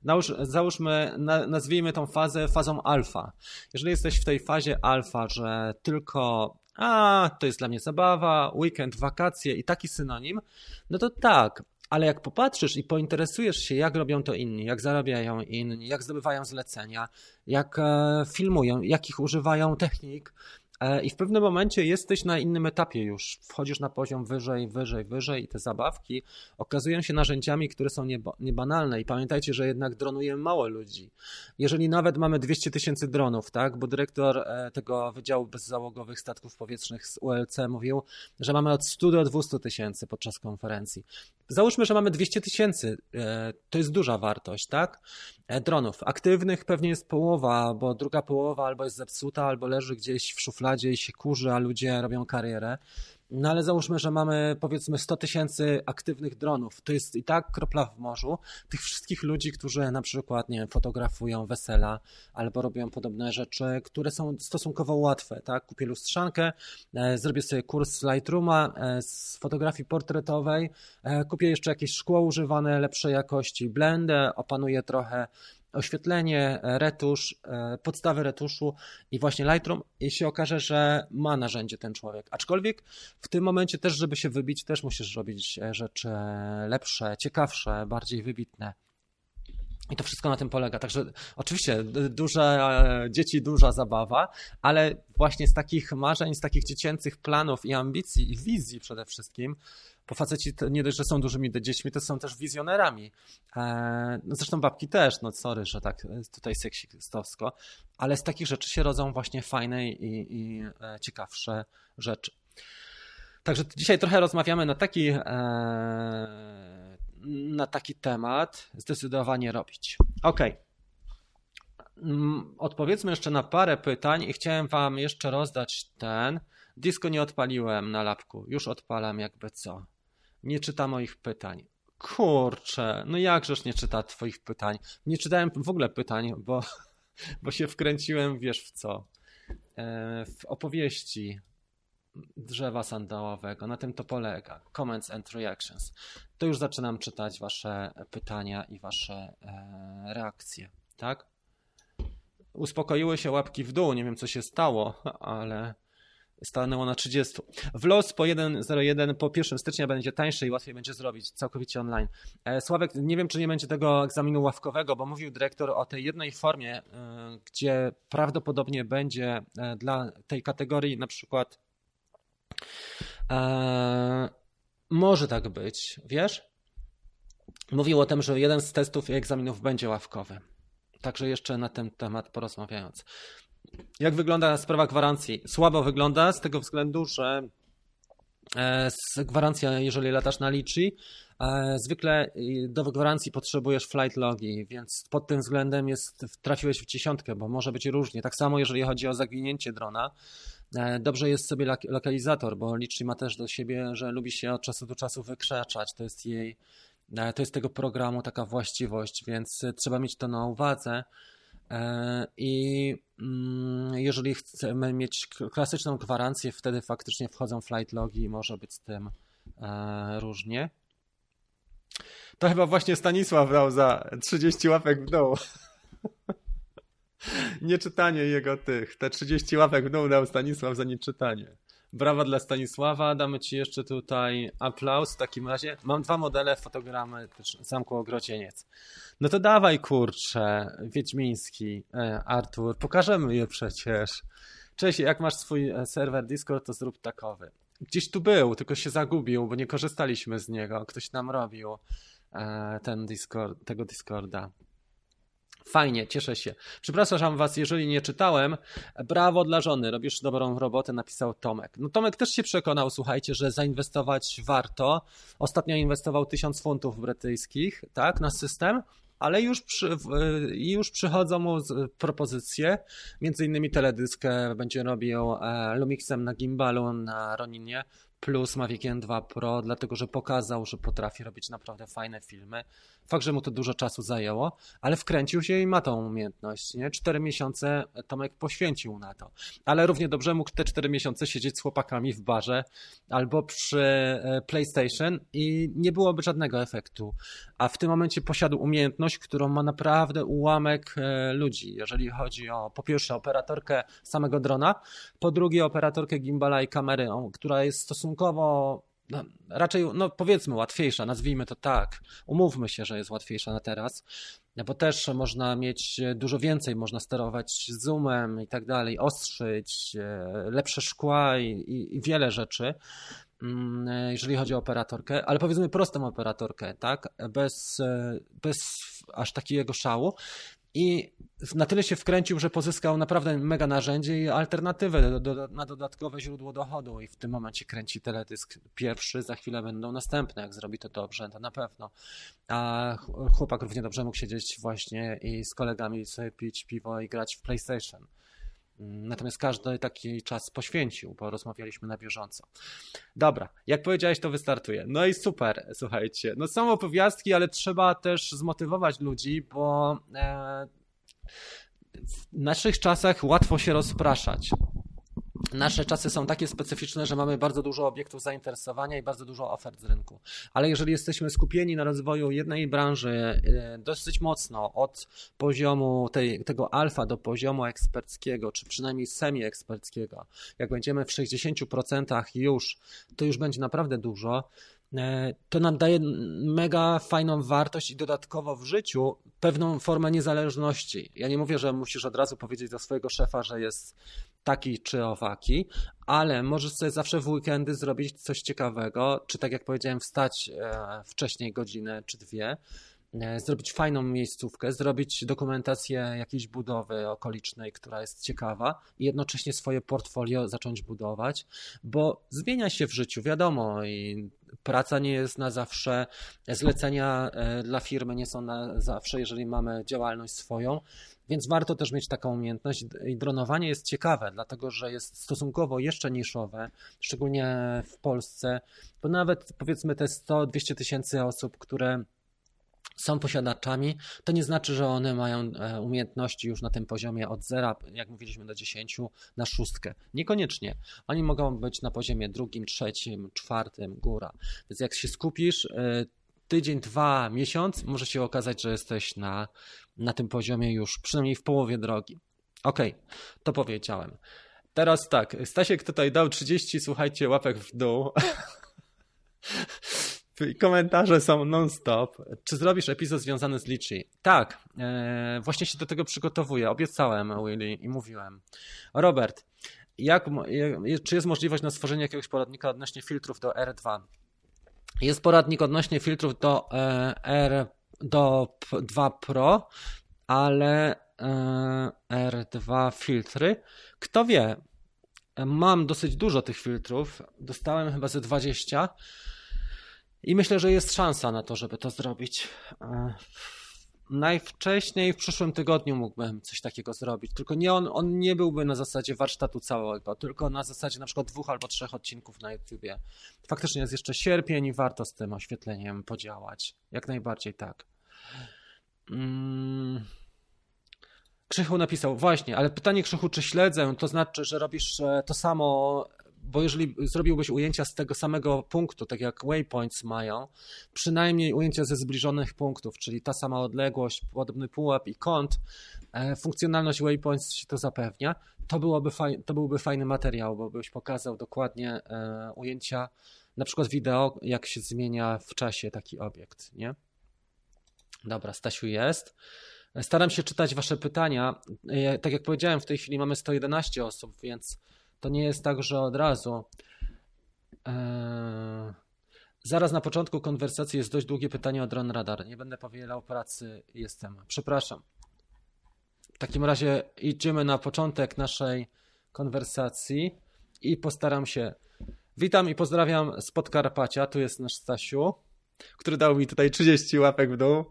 Nałóż, załóżmy, nazwijmy tą fazę fazą alfa. Jeżeli jesteś w tej fazie alfa, że tylko a to jest dla mnie zabawa, weekend, wakacje i taki synonim, no to tak, ale jak popatrzysz i pointeresujesz się, jak robią to inni, jak zarabiają inni, jak zdobywają zlecenia, jak e, filmują, jakich używają technik, I w pewnym momencie jesteś na innym etapie już. Wchodzisz na poziom wyżej, wyżej, wyżej i te zabawki okazują się narzędziami, które są niebanalne. I pamiętajcie, że jednak dronuje mało ludzi. Jeżeli nawet mamy 200 tysięcy dronów, tak, bo dyrektor e, tego Wydziału Bezzałogowych Statków Powietrznych z ULC mówił, że mamy od 100 do 200 tysięcy podczas konferencji. Załóżmy, że mamy 200 tysięcy. E, to jest duża wartość, tak? Dronów. Aktywnych pewnie jest połowa, bo druga połowa albo jest zepsuta, albo leży gdzieś w szufladzie i się kurzy, a ludzie robią karierę. No ale załóżmy, że mamy powiedzmy 100 tysięcy aktywnych dronów. To jest i tak kropla w morzu tych wszystkich ludzi, którzy na przykład, nie wiem, fotografują wesela albo robią podobne rzeczy, które są stosunkowo łatwe, tak? Kupię lustrzankę, e, zrobię sobie kurs Lightrooma e, z fotografii portretowej, e, kupię jeszcze jakieś szkło używane lepszej jakości, blendę, opanuję trochę oświetlenie, retusz, e, podstawy retuszu i właśnie Lightroom i się okaże, że ma narzędzie ten człowiek. Aczkolwiek w tym momencie też, żeby się wybić, też musisz robić e, rzeczy lepsze, ciekawsze, bardziej wybitne. I to wszystko na tym polega. Także oczywiście duże dzieci, duża zabawa, ale właśnie z takich marzeń, z takich dziecięcych planów i ambicji i wizji przede wszystkim bo faceci nie dość, że są dużymi dziećmi, to są też wizjonerami. E, no zresztą babki też, no sorry, że tak e, tutaj seksistowsko, ale z takich rzeczy się rodzą właśnie fajne i, i e, ciekawsze rzeczy. Także dzisiaj trochę rozmawiamy na taki, na taki temat. Zdecydowanie robić. Ok. Mm, odpowiedzmy jeszcze na parę pytań i chciałem Wam jeszcze rozdać ten. Disco nie odpaliłem na lapku, już odpalam jakby co nie czyta moich pytań. Kurczę, no jakżeż nie czyta twoich pytań? Nie czytałem w ogóle pytań, bo, bo się wkręciłem, wiesz w co? E, w opowieści drzewa sandałowego. Na tym to polega. Comments and reactions. To już zaczynam czytać wasze pytania i wasze e, reakcje, tak? Uspokoiły się łapki w dół, nie wiem co się stało, ale stanęło na 30. W los po 1.01 po 1 stycznia będzie tańszy i łatwiej będzie zrobić całkowicie online. E, Sławek, nie wiem, czy nie będzie tego egzaminu ławkowego, bo mówił dyrektor o tej jednej formie, e, gdzie prawdopodobnie będzie e, dla tej kategorii na przykład może tak być, wiesz? Mówił o tym, że jeden z testów i egzaminów będzie ławkowy. Także jeszcze na ten temat porozmawiając. Jak wygląda sprawa gwarancji? Słabo wygląda z tego względu, że e, gwarancja, jeżeli latasz na Litchi, e, zwykle do gwarancji potrzebujesz flight logi, więc pod tym względem jest, trafiłeś w dziesiątkę, bo może być różnie. Tak samo jeżeli chodzi o zaginięcie drona, e, dobrze jest sobie lokalizator, bo Litchi ma też do siebie, że lubi się od czasu do czasu wykrzaczać. To jest jej, to jest tego programu taka właściwość, więc trzeba mieć to na uwadze. E, I mm, jeżeli chcemy mieć klasyczną gwarancję, wtedy faktycznie wchodzą flight logi i może być z tym e, różnie. To chyba właśnie Stanisław dał za 30 łapek w dół. Nieczytanie jego tych. Te 30 łapek w dół dał Stanisław za nieczytanie. Brawa dla Stanisława. Damy Ci jeszcze tutaj aplauz w takim razie. Mam dwa modele fotogramy Zamku Ogrodzieniec. No to dawaj kurczę, Wiedźmiński, e, Artur, pokażemy je przecież. Cześć, jak masz swój e, serwer Discord, to zrób takowy. Gdzieś tu był, tylko się zagubił, bo nie korzystaliśmy z niego. Ktoś nam robił e, ten Discord, tego Discorda. Fajnie, cieszę się. Przepraszam Was, jeżeli nie czytałem. Brawo dla żony, robisz dobrą robotę, napisał Tomek. No Tomek też się przekonał, słuchajcie, że zainwestować warto. Ostatnio inwestował 1000 funtów brytyjskich, tak, na system ale już, przy, już przychodzą mu propozycje, między innymi teledyskę będzie robił e, Lumixem na gimbalu, na Roninie, plus Mavic M2 Pro, dlatego że pokazał, że potrafi robić naprawdę fajne filmy. Fakt, że mu to dużo czasu zajęło, ale wkręcił się i ma tą umiejętność. Nie? Cztery miesiące Tomek poświęcił na to. Ale równie dobrze mógł te cztery miesiące siedzieć z chłopakami w barze albo przy e, PlayStation i nie byłoby żadnego efektu. A w tym momencie posiadł umiejętność, którą ma naprawdę ułamek e, ludzi, jeżeli chodzi o po pierwsze operatorkę samego drona, po drugie operatorkę gimbala i kamery, która jest stosunkowo no, raczej, no powiedzmy, łatwiejsza, nazwijmy to tak. Umówmy się, że jest łatwiejsza na teraz, bo też można mieć dużo więcej, można sterować zoomem i tak dalej, ostrzyć, e, lepsze szkła i, i, i wiele rzeczy mm, jeżeli chodzi o operatorkę, ale powiedzmy prostą operatorkę, tak, bez, e, bez aż takiego szału, i na tyle się wkręcił, że pozyskał naprawdę mega narzędzie i alternatywę do, do, na dodatkowe źródło dochodu. I w tym momencie kręci teledysk pierwszy, za chwilę będą następne. Jak zrobi to dobrze, to na pewno. A chłopak równie dobrze mógł siedzieć właśnie i z kolegami sobie pić piwo i grać w PlayStation. Natomiast każdy taki czas poświęcił, bo rozmawialiśmy na bieżąco. Dobra, jak powiedziałeś, to wystartuje. No i super, słuchajcie. No są opowiastki, ale trzeba też zmotywować ludzi, bo e, w naszych czasach łatwo się rozpraszać. Nasze czasy są takie specyficzne, że mamy bardzo dużo obiektów zainteresowania i bardzo dużo ofert z rynku. Ale jeżeli jesteśmy skupieni na rozwoju jednej branży e, dosyć mocno, od poziomu tej, tego alfa do poziomu eksperckiego, czy przynajmniej semi-eksperckiego, jak będziemy w 60% już, to już będzie naprawdę dużo, E, to nam daje mega fajną wartość i dodatkowo w życiu pewną formę niezależności. Ja nie mówię, że musisz od razu powiedzieć do swojego szefa, że jest taki czy owaki, ale możesz sobie zawsze w weekendy zrobić coś ciekawego, czy tak jak powiedziałem, wstać e, wcześniej godzinę czy dwie, e, zrobić fajną miejscówkę, zrobić dokumentację jakiejś budowy okolicznej, która jest ciekawa i jednocześnie swoje portfolio zacząć budować, bo zmienia się w życiu, wiadomo, i praca nie jest na zawsze, zlecenia e, dla firmy nie są na zawsze, jeżeli mamy działalność swoją, więc warto też mieć taką umiejętność. I dronowanie jest ciekawe, dlatego że jest stosunkowo jeszcze niszowe, szczególnie w Polsce, bo nawet powiedzmy te 100-200 tysięcy osób, które są posiadaczami, to nie znaczy, że one mają e, umiejętności już na tym poziomie od zera, jak mówiliśmy, do 10 na szóstkę. Niekoniecznie. Oni mogą być na poziomie drugim, trzecim, czwartym, góra. Więc jak się skupisz, e, tydzień, dwa, miesiąc, może się okazać, że jesteś na, na tym poziomie już przynajmniej w połowie drogi. Okej, okay, to powiedziałem. Teraz tak, Stasiek tutaj dał 30, słuchajcie, łapek w dół. Komentarze są non-stop. Czy zrobisz epizod związany z Litchi? Tak, e, właśnie się do tego przygotowuję. Obiecałem Willy i mówiłem. Robert, jak, czy jest możliwość na stworzenie jakiegoś poradnika odnośnie filtrów do R2? Jest poradnik odnośnie filtrów do e, R do 2 Pro, ale e, R2 filtry. Kto wie? Mam dosyć dużo tych filtrów. Dostałem chyba ze 20 i myślę, że jest szansa na to, żeby to zrobić. Najwcześniej w przyszłym tygodniu mógłbym coś takiego zrobić. Tylko nie on, on nie byłby na zasadzie warsztatu całego, tylko na zasadzie na przykład dwóch albo trzech odcinków na YouTubie. Faktycznie jest jeszcze sierpień i warto z tym oświetleniem podziałać. Jak najbardziej tak. Hmm. Krzychu napisał, właśnie, ale pytanie Krzychu, czy śledzę, to znaczy, że robisz e, to samo bo jeżeli zrobiłbyś ujęcia z tego samego punktu, tak jak waypoints mają, przynajmniej ujęcia ze zbliżonych punktów, czyli ta sama odległość, podobny pułap i kąt, e, funkcjonalność waypoints ci to zapewnia, to, byłoby faj, to byłby fajny materiał, bo byś pokazał dokładnie e, ujęcia, na przykład wideo, jak się zmienia w czasie taki obiekt, nie? Dobra, Stasiu jest. Staram się czytać Wasze pytania. E, tak jak powiedziałem, w tej chwili mamy 111 osób, więc to nie jest tak, że od razu. Eee, zaraz na początku konwersacji jest dość długie pytanie o dron radar. Nie będę powielał pracy, jestem. Przepraszam. W takim razie idziemy na początek naszej konwersacji i postaram się. Witam i pozdrawiam z Podkarpacia. Tu jest nasz Stasiu, który dał mi tutaj 30 łapek w dół.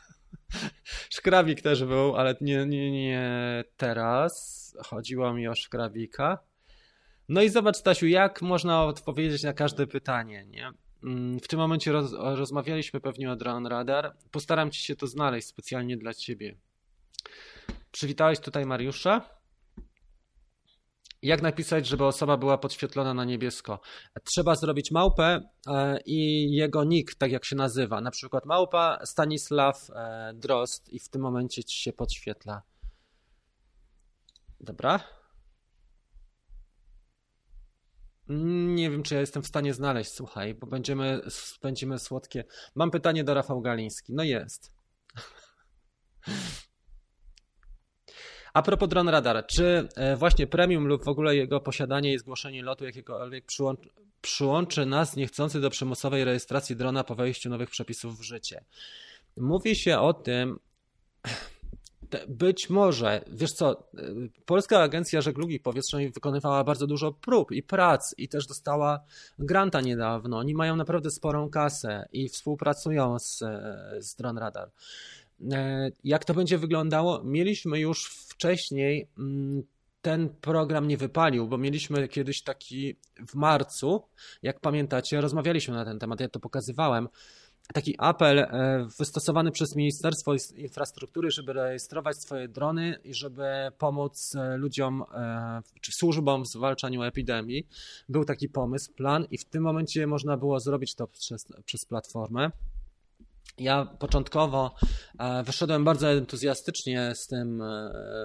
Szkrawik też był, ale nie, nie, nie teraz. Chodziło mi o szkrawika. No i zobacz, Stasiu, jak można odpowiedzieć na każde pytanie, nie? Mm, w tym momencie roz, rozmawialiśmy pewnie o Drone Radar. Postaram ci się to znaleźć specjalnie dla ciebie. Przywitałeś tutaj Mariusza? Jak napisać, żeby osoba była podświetlona na niebiesko? Trzeba zrobić małpę e, i jego nick, tak jak się nazywa. Na przykład małpa Stanisław e, Drost i w tym momencie ci się podświetla. Dobra. Nie wiem, czy ja jestem w stanie znaleźć, słuchaj, bo będziemy, będziemy słodkie. Mam pytanie do Rafał Galiński. No jest. A propos dron radar, czy e, właśnie premium lub w ogóle jego posiadanie i zgłoszenie lotu jakiegokolwiek przyłączy, przyłączy nas niechcący do przymusowej rejestracji drona po wejściu nowych przepisów w życie? Mówi się o tym, być może, wiesz co, Polska Agencja Żeglugi Powietrznej wykonywała bardzo dużo prób i prac i też dostała granta niedawno. Oni mają naprawdę sporą kasę i współpracują z, z Drone Radar. E, jak to będzie wyglądało? Mieliśmy już wcześniej mm, ten program nie wypalił, bo mieliśmy kiedyś taki w marcu, jak pamiętacie, rozmawialiśmy na ten temat, ja to pokazywałem taki apel e, wystosowany przez Ministerstwo Infrastruktury, żeby rejestrować swoje drony i żeby pomóc e, ludziom e, czy służbom w zwalczaniu epidemii. Był taki pomysł, plan i w tym momencie można było zrobić to przez, przez platformę. Ja początkowo wyszedłem bardzo entuzjastycznie z tym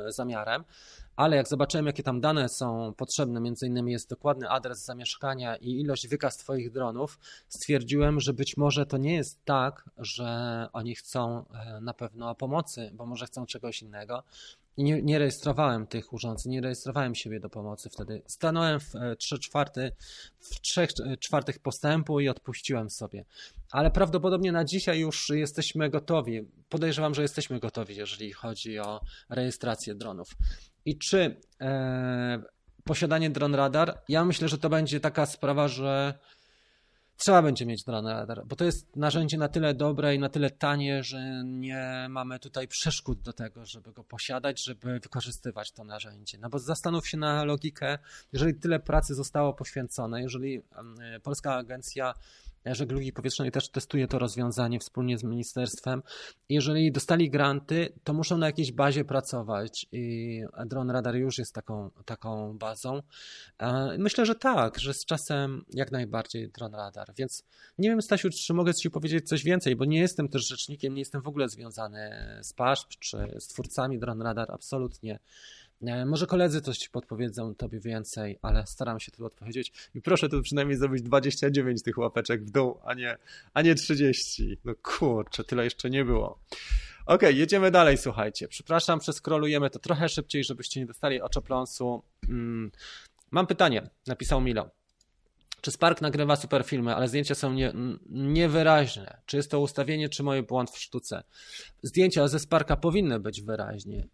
zamiarem, ale jak zobaczyłem, jakie tam dane są potrzebne, między innymi jest dokładny adres zamieszkania i ilość wykaz Twoich dronów, stwierdziłem, że być może to nie jest tak, że oni chcą e, na pewno pomocy, bo może chcą czegoś innego. I nie, nie rejestrowałem tych urządzeń, nie rejestrowałem siebie do pomocy wtedy. Stanąłem w 3 e, czwarty, w 3 e, czwartych postępu i odpuściłem sobie. Ale prawdopodobnie na dzisiaj już jesteśmy gotowi. Podejrzewam, że jesteśmy gotowi, jeżeli chodzi o rejestrację dronów. I czy e, posiadanie dron radar? Ja myślę, że to będzie taka sprawa, że trzeba będzie mieć radar, bo to jest narzędzie na tyle dobre i na tyle tanie, że nie mamy tutaj przeszkód do tego, żeby go posiadać, żeby wykorzystywać to narzędzie. No bo zastanów się na logikę, jeżeli tyle pracy zostało poświęcone, jeżeli Polska Agencja Żeglugi Powietrznej też testuje to rozwiązanie wspólnie z ministerstwem. Jeżeli dostali granty, to muszą na jakiejś bazie pracować i Drone Radar już jest taką, taką bazą. E, myślę, że tak, że z czasem jak najbardziej Drone Radar. Więc nie wiem, Stasiu, czy mogę Ci powiedzieć coś więcej, bo nie jestem też rzecznikiem, nie jestem w ogóle związany z PASZP czy z twórcami Drone Radar, absolutnie. Może koledzy coś podpowiedzą tobie więcej, ale staram się tu odpowiedzieć. I proszę tu przynajmniej zrobić 29 tych łapeczek w dół, a nie, a nie 30. No kurczę, tyle jeszcze nie było. Ok, jedziemy dalej, słuchajcie. Przepraszam, przeskrolujemy to trochę szybciej, żebyście nie dostali oczopląsu. Mm. Mam pytanie, napisał Milo. Czy Spark nagrywa super filmy, ale zdjęcia są nie, niewyraźne? Czy jest to ustawienie, czy moje błąd w sztuce? Zdjęcia ze Sparka powinny być wyraźnie.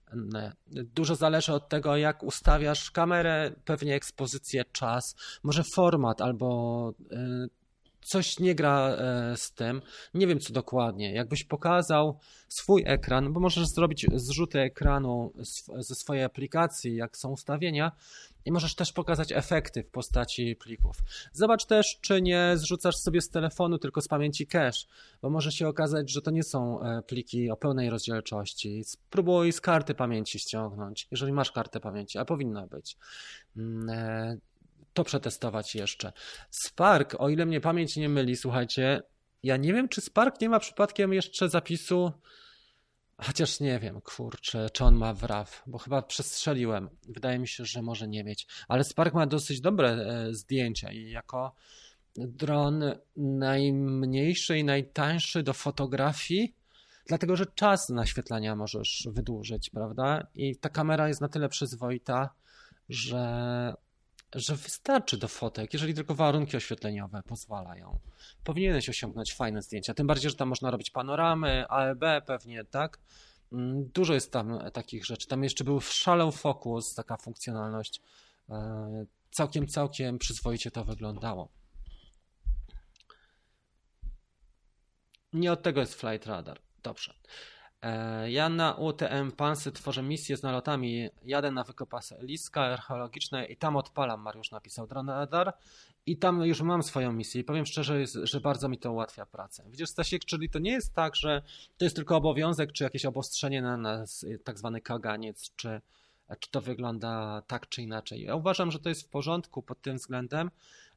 Dużo zależy od tego, jak ustawiasz kamerę, pewnie ekspozycję, czas, może format albo y, coś nie gra e, z tym. Nie wiem co dokładnie. Jakbyś pokazał swój ekran, bo możesz zrobić zrzuty ekranu ze swojej aplikacji, jak są ustawienia, i możesz też pokazać efekty w postaci plików. Zobacz też, czy nie zrzucasz sobie z telefonu, tylko z pamięci cache, bo może się okazać, że to nie są e, pliki o pełnej rozdzielczości. Spróbuj z karty pamięci ściągnąć, jeżeli masz kartę pamięci, a powinna być. To przetestować jeszcze. Spark, o ile mnie pamięć nie myli, słuchajcie, ja nie wiem, czy Spark nie ma przypadkiem jeszcze zapisu, chociaż nie wiem, kurczę, czy on ma WRAW, bo chyba przestrzeliłem. Wydaje mi się, że może nie mieć, ale Spark ma dosyć dobre e, zdjęcia i jako dron najmniejszy i najtańszy do fotografii, dlatego że czas naświetlania możesz wydłużyć, prawda? I ta kamera jest na tyle przyzwoita, że że wystarczy do fotek, jeżeli tylko warunki oświetleniowe pozwalają. Powinieneś osiągnąć fajne zdjęcia, tym bardziej, że tam można robić panoramy, AEB pewnie, tak? Mm, dużo jest tam takich rzeczy. Tam jeszcze był Shallow Focus, taka funkcjonalność. E, całkiem, całkiem przyzwoicie to wyglądało. Nie od tego jest Flight Radar. Dobrze. E, ja na UTM Pansy tworzę misję z nalotami. Jadę na wykopaliska archeologiczne i tam odpalam, Mariusz napisał Dronadar. I tam już mam swoją misję i powiem szczerze, że bardzo mi to ułatwia pracę. Widzisz, Stasiek, czyli to nie jest tak, że to jest tylko obowiązek, czy jakieś obostrzenie na nas, tak zwany kaganiec, czy, czy to wygląda tak czy inaczej. Ja uważam, że to jest w porządku pod tym względem,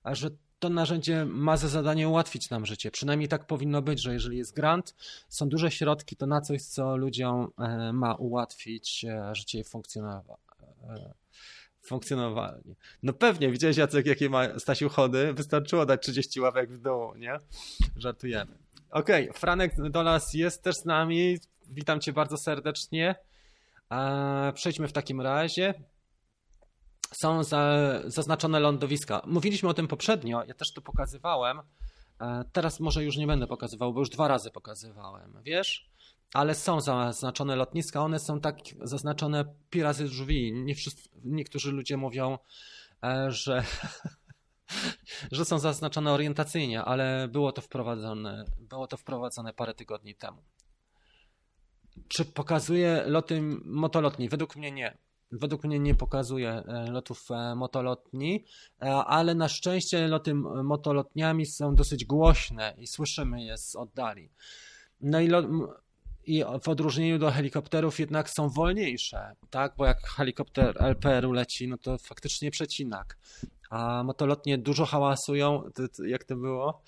że to narzędzie ma za zadanie ułatwić nam życie. Przynajmniej tak powinno być, że jeżeli jest grant, są duże środki, to na coś, co ludziom e, ma ułatwić e, życie i funkcjonowanie. Funkcjonowalnie. No pewnie, widziałeś Jacek, jakie ma Stasiu chody? Wystarczyło dać 30 ławek w dół, nie? Żartujemy. Okej, okay, Franek Dolas jest też z nami. Witam cię bardzo serdecznie. Przejdźmy w takim razie są za, zaznaczone lądowiska. Mówiliśmy o tym poprzednio, ja też to pokazywałem. E, teraz może już nie będę pokazywał, bo już dwa razy pokazywałem, wiesz? Ale są zaznaczone lotniska, one są tak zaznaczone pi razy drzwi. Nie wszyscy, niektórzy ludzie mówią, e, że, że są zaznaczone orientacyjnie, ale było to wprowadzone, było to wprowadzone parę tygodni temu. Czy pokazuje loty motolotni? Według mnie nie według mnie nie pokazuje e, lotów e, motolotni, e, ale na szczęście loty motolotniami są dosyć głośne i słyszymy je z oddali. No i, i w odróżnieniu do helikopterów jednak są wolniejsze, tak? Bo jak helikopter LPR-u leci, no to faktycznie przecinak. A motolotnie dużo hałasują, jak to było?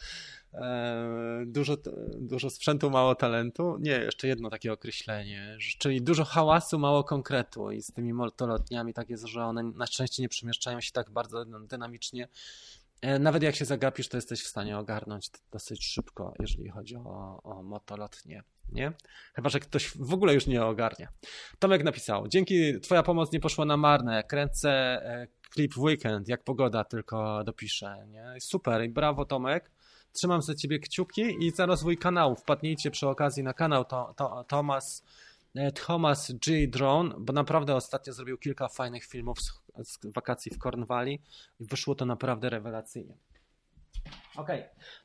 E, dużo, dużo sprzętu, mało talentu. Nie, jeszcze jedno takie określenie, czyli dużo hałasu, mało konkretu i z tymi motolotniami tak jest, że one na szczęście nie przemieszczają się tak bardzo dynamicznie. E, nawet jak się zagapisz, to jesteś w stanie ogarnąć dosyć szybko, jeżeli chodzi o, o motolotnie. Nie? Chyba, że ktoś w ogóle już nie ogarnia. Tomek napisał, dzięki twoja pomoc nie poszła na marne, kręcę e, klip w weekend, jak pogoda tylko dopiszę. Nie? Super i brawo Tomek. Trzymam za ciebie kciuki i za rozwój kanału. Wpadnijcie przy okazji na kanał to, to, Thomas, e, Thomas G. Drone, bo naprawdę ostatnio zrobił kilka fajnych filmów z, z wakacji w Cornwalli i wyszło to naprawdę rewelacyjnie. Ok,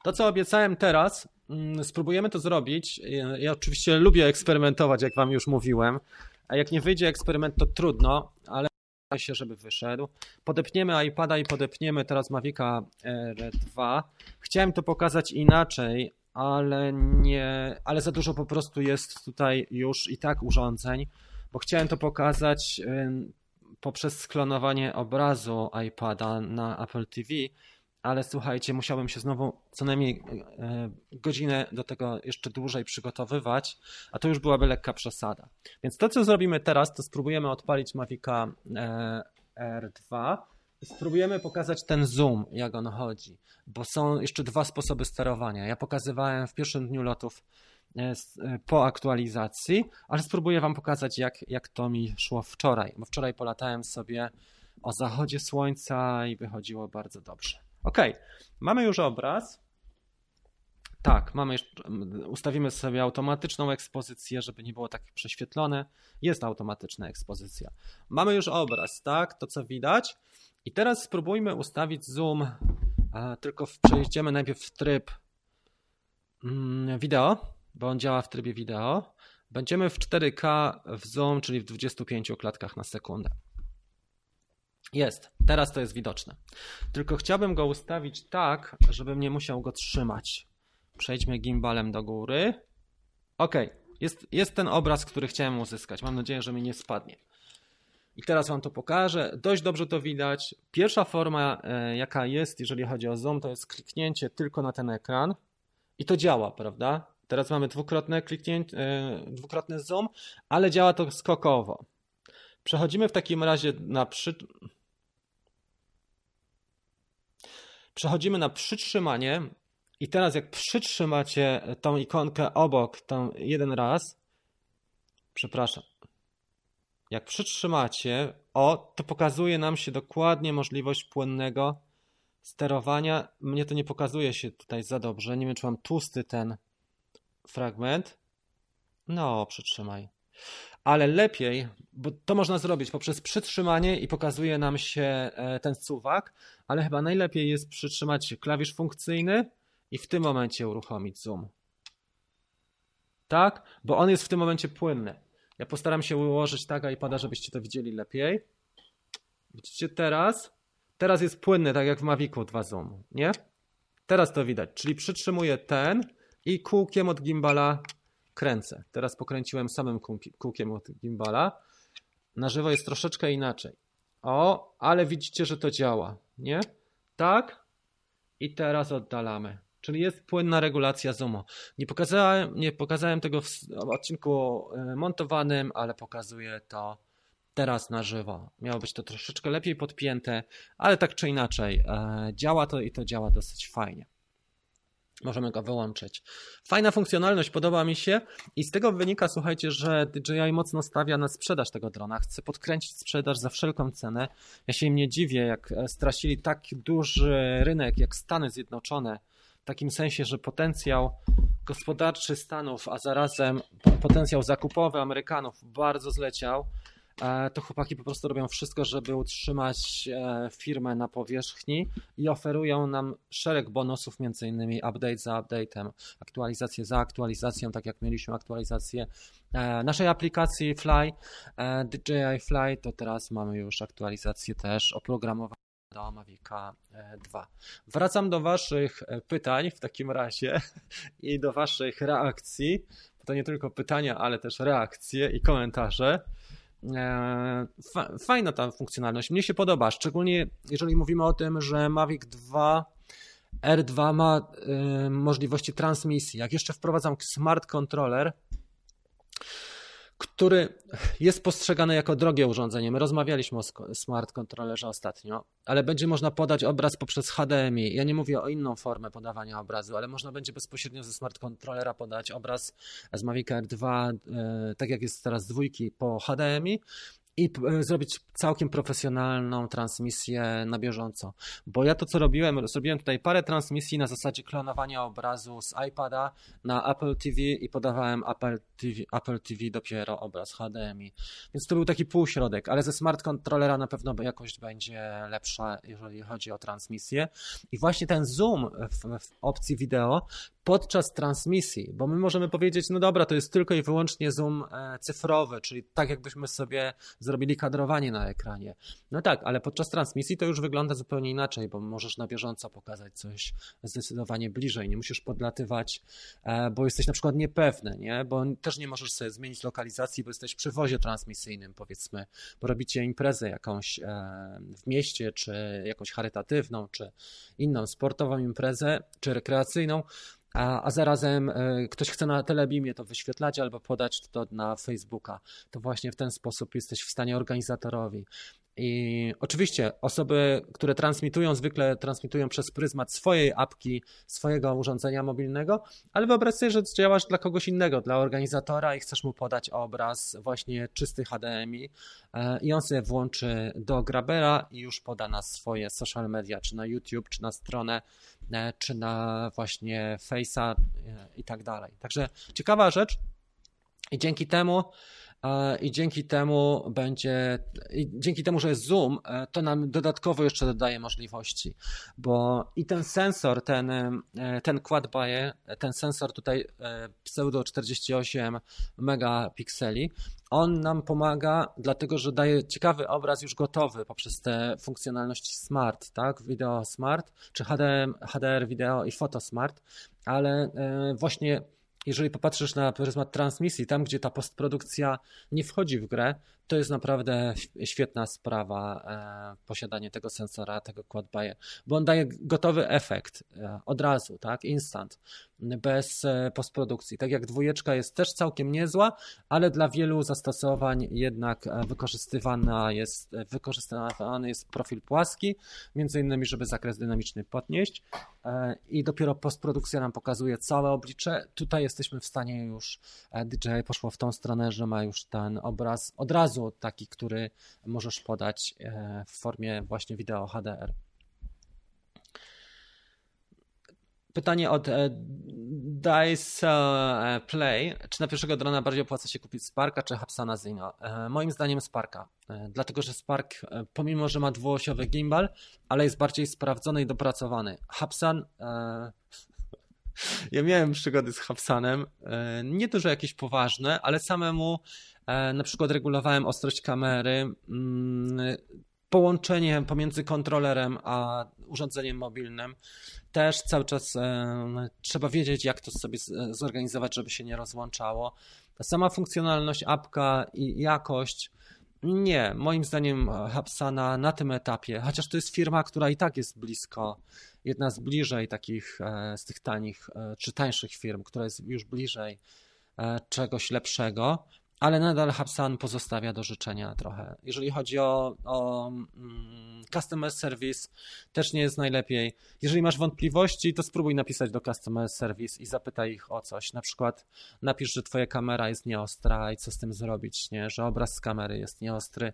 to co obiecałem teraz, mm, spróbujemy to zrobić. Ja oczywiście lubię eksperymentować, jak wam już mówiłem, a jak nie wyjdzie eksperyment, to trudno, ale się, żeby wyszedł. Podepniemy iPada i podepniemy teraz Mavica R2. Chciałem to pokazać inaczej, ale nie, ale za dużo po prostu jest tutaj już i tak urządzeń, bo chciałem to pokazać poprzez sklonowanie obrazu iPada na Apple TV, ale słuchajcie, musiałbym się znowu co najmniej e, godzinę do tego jeszcze dłużej przygotowywać, a to już byłaby lekka przesada. Więc to, co zrobimy teraz, to spróbujemy odpalić Mavica e, R2 i spróbujemy pokazać ten zoom, jak on chodzi, bo są jeszcze dwa sposoby sterowania. Ja pokazywałem w pierwszym dniu lotów e, po aktualizacji, ale spróbuję Wam pokazać, jak, jak to mi szło wczoraj, bo wczoraj polatałem sobie o zachodzie słońca i wychodziło bardzo dobrze. Ok, mamy już obraz. Tak, mamy jeszcze, ustawimy sobie automatyczną ekspozycję, żeby nie było tak prześwietlone. Jest automatyczna ekspozycja. Mamy już obraz, tak, to co widać. I teraz spróbujmy ustawić zoom, tylko przejdziemy najpierw w tryb mm, wideo, bo on działa w trybie wideo. Będziemy w 4K w zoom, czyli w 25 klatkach na sekundę. Jest, teraz to jest widoczne. Tylko chciałbym go ustawić tak, żebym nie musiał go trzymać. Przejdźmy gimbalem do góry. Ok, jest, jest ten obraz, który chciałem uzyskać. Mam nadzieję, że mi nie spadnie. I teraz Wam to pokażę. Dość dobrze to widać. Pierwsza forma, e, jaka jest, jeżeli chodzi o zoom, to jest kliknięcie tylko na ten ekran. I to działa, prawda? Teraz mamy dwukrotne kliknięcie, e, dwukrotny zoom, ale działa to skokowo. Przechodzimy w takim razie na przy... Przechodzimy na przytrzymanie i teraz jak przytrzymacie tą ikonkę obok tą jeden raz, przepraszam, jak przytrzymacie, o, to pokazuje nam się dokładnie możliwość płynnego sterowania. Mnie to nie pokazuje się tutaj za dobrze. Nie wiem, czy mam tłusty ten fragment. No, przytrzymaj. Ale lepiej, bo to można zrobić poprzez przytrzymanie i pokazuje nam się e, ten suwak, ale chyba najlepiej jest przytrzymać klawisz funkcyjny i w tym momencie uruchomić zoom. tak? Bo on jest w tym momencie płynny. Ja postaram się ułożyć tak iPada, żebyście to widzieli lepiej. Widzicie teraz? Teraz jest płynny, tak jak w Mavicu 2 Zoom, nie? Teraz to widać, czyli przytrzymuję ten i kółkiem od gimbala kręcę. Teraz pokręciłem samym kółkiem od gimbala. Na żywo jest troszeczkę inaczej. O, ale widzicie, że to działa, nie? Tak? I teraz oddalamy. Czyli jest płynna regulacja zoomu. Nie pokazałem, nie pokazałem tego w odcinku e, montowanym, ale pokazuję to teraz na żywo. Miało być to troszeczkę lepiej podpięte, ale tak czy inaczej e, działa to i to działa dosyć fajnie. Możemy go wyłączyć. Fajna funkcjonalność, podoba mi się i z tego wynika, słuchajcie, że DJI mocno stawia na sprzedaż tego drona. Chce podkręcić sprzedaż za wszelką cenę. Ja się im nie dziwię, jak e, stracili tak duży rynek jak Stany Zjednoczone, w takim sensie, że potencjał gospodarczy Stanów, a zarazem potencjał zakupowy Amerykanów bardzo zleciał. E, to chłopaki po prostu robią wszystko, żeby utrzymać e, firmę na powierzchni i oferują nam szereg bonusów, między innymi update za update'em, aktualizację za aktualizacją, tak jak mieliśmy aktualizację e, naszej aplikacji Fly, DJI Fly, to teraz mamy już aktualizację też oprogramowania do Mavica 2. Wracam do Waszych pytań w takim razie i do Waszych reakcji. To nie tylko pytania, ale też reakcje i komentarze. E, fajna ta funkcjonalność. Mnie się podoba, szczególnie jeżeli mówimy o tym, że Mavic 2 R2 ma y, możliwości transmisji. Jak jeszcze wprowadzam smart controller, który jest postrzegany jako drogie urządzenie. My rozmawialiśmy o smart controllerze ostatnio, ale będzie można podać obraz poprzez HDMI. Ja nie mówię o inną formę podawania obrazu, ale można będzie bezpośrednio ze smart controllera podać obraz z Mavic Air 2, e, tak jak jest teraz dwójki po HDMI i e, zrobić całkiem profesjonalną transmisję na bieżąco. Bo ja to, co robiłem, zrobiłem tutaj parę transmisji na zasadzie klonowania obrazu z iPada na Apple TV i podawałem Apple TV, Apple TV dopiero obraz HDMI. Więc to był taki półśrodek, ale ze smart controllera na pewno jakość będzie lepsza, jeżeli chodzi o transmisję. I właśnie ten zoom w, w opcji wideo podczas transmisji, bo my możemy powiedzieć, no dobra, to jest tylko i wyłącznie zoom e, cyfrowy, czyli tak jakbyśmy sobie zrobili kadrowanie na ekranie. No tak, ale podczas transmisji to już wygląda zupełnie inaczej, bo możesz na bieżąco pokazać coś zdecydowanie bliżej, nie musisz podlatywać, e, bo jesteś na przykład niepewny, nie? bo też nie możesz sobie zmienić lokalizacji, bo jesteś przy wozie transmisyjnym, powiedzmy, bo robicie imprezę jakąś e, w mieście, czy jakąś charytatywną, czy inną sportową imprezę, czy rekreacyjną, a, a zarazem e, ktoś chce na Telebimie to wyświetlać albo podać to na Facebooka. To właśnie w ten sposób jesteś w stanie organizatorowi. I oczywiście osoby, które transmitują, zwykle transmitują przez pryzmat swojej apki, swojego urządzenia mobilnego, ale wyobraź sobie, że działasz dla kogoś innego, dla organizatora i chcesz mu podać obraz właśnie czysty HDMI e, i on sobie włączy do Grabera i już poda na swoje social media, czy na YouTube, czy na stronę, e, czy na właśnie Face'a e, i tak dalej. Także ciekawa rzecz i dzięki temu i dzięki temu będzie, dzięki temu, że jest zoom, e, to nam dodatkowo jeszcze dodaje możliwości, bo i ten sensor, ten, e, ten quad buy, ten sensor tutaj e, pseudo 48 megapikseli, on nam pomaga, dlatego że daje ciekawy obraz już gotowy poprzez te funkcjonalności smart, tak? Video smart, czy HDR, HDR video i foto smart, ale właśnie jeżeli popatrzysz na pryzmat transmisji, tam gdzie ta postprodukcja nie wchodzi w grę, to jest naprawdę świetna sprawa e, posiadanie tego sensora, tego quad bo on daje gotowy efekt e, od razu, tak, instant, bez e, postprodukcji. Tak jak dwójeczka jest też całkiem niezła, ale dla wielu zastosowań jednak wykorzystywana jest, wykorzystywany jest profil płaski, między innymi, żeby zakres dynamiczny podnieść i dopiero postprodukcja nam pokazuje całe oblicze. Tutaj jesteśmy w stanie już, DJI poszło w tą stronę, że ma już ten obraz od razu taki, który możesz podać e, w formie właśnie wideo HDR. Pytanie od e, Dice e, Play. Czy na pierwszego drona bardziej opłaca się kupić Sparka czy Hapsana Zino? Moim zdaniem Sparka. Dlatego, że Spark, pomimo że ma dwuosiowy gimbal, ale jest bardziej sprawdzony i dopracowany. Hapsan ja miałem przygody z Hapsanem, e, nie to, że jakieś poważne, ale samemu e, na przykład regulowałem ostrość kamery, mm, połączenie pomiędzy kontrolerem a urządzeniem mobilnym. Też cały czas e, trzeba wiedzieć, jak to sobie zorganizować, żeby się nie rozłączało. Sama funkcjonalność apka i jakość. Nie, moim zdaniem Hapsana na tym etapie, chociaż to jest firma, która i tak jest blisko, jedna z bliżej takich, e, z tych tanich e, czy tańszych firm, która jest już bliżej czegoś lepszego, ale nadal Hubsan pozostawia do życzenia trochę. Jeżeli chodzi o, o um, customer service, też nie jest najlepiej. Jeżeli masz wątpliwości, to spróbuj napisać do customer service i zapytaj ich o coś. Na przykład napisz, że twoja kamera jest nieostra i co z tym zrobić, nie? że obraz z kamery jest nieostry,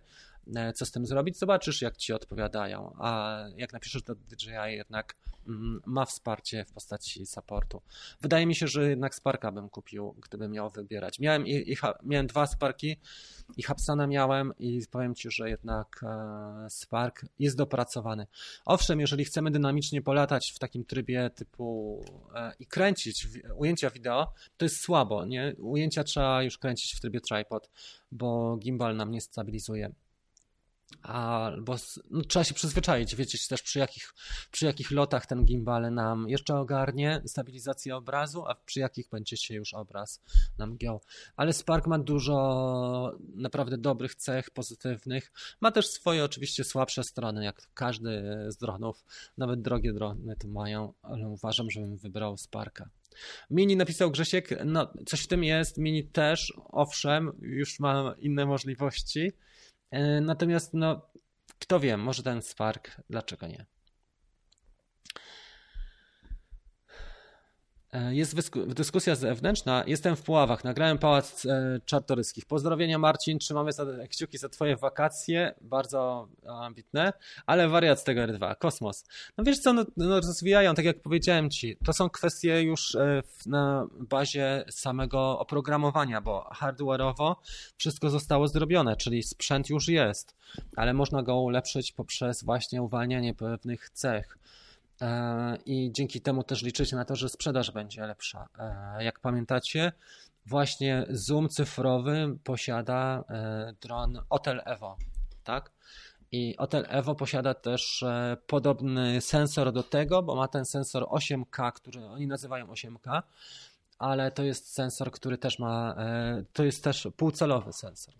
co z tym zrobić, zobaczysz, jak ci odpowiadają. A jak napiszesz do DJI, jednak mm, ma wsparcie w postaci supportu. Wydaje mi się, że jednak Sparka bym kupił, gdybym miał wybierać. Miałem, i, i, miałem dwa Sparki i Hapsana miałem i powiem ci, że jednak e, Spark jest dopracowany. Owszem, jeżeli chcemy dynamicznie polatać w takim trybie typu e, i kręcić ujęcia wideo, to jest słabo. Nie? Ujęcia trzeba już kręcić w trybie tripod, bo gimbal nam nie stabilizuje albo no, trzeba się przyzwyczaić, wiedzieć też przy jakich, przy jakich lotach ten gimbal nam jeszcze ogarnie stabilizację obrazu, a przy jakich będzie się już obraz nam giął. Ale Spark ma dużo naprawdę dobrych cech, pozytywnych. Ma też swoje oczywiście słabsze strony, jak każdy z dronów. Nawet drogie drony to mają, ale uważam, żebym wybrał Sparka. Mini napisał Grzesiek, no coś w tym jest, Mini też, owszem, już ma inne możliwości, natomiast, no, kto wie, może ten Spark, dlaczego nie? Jest dyskusja zewnętrzna. Jestem w Puławach. Nagrałem Pałac e, Czartoryskich. Pozdrowienia Marcin. Trzymamy kciuki za Twoje wakacje. Bardzo ambitne. Ale wariat z tego R2. Kosmos. No wiesz co, no, no rozwijają, tak jak powiedziałem Ci. To są kwestie już e, na bazie samego oprogramowania, bo hardware'owo wszystko zostało zrobione, czyli sprzęt już jest, ale można go ulepszyć poprzez właśnie uwalnianie pewnych cech E, i dzięki temu też liczycie na to, że sprzedaż będzie lepsza. E, jak pamiętacie, właśnie Zoom cyfrowy posiada e, dron Otel Evo, tak? I Otel Evo posiada też podobny sensor do tego, bo ma ten sensor 8K, który oni nazywają 8K, ale to jest sensor, który też ma, to jest też półcelowy sensor.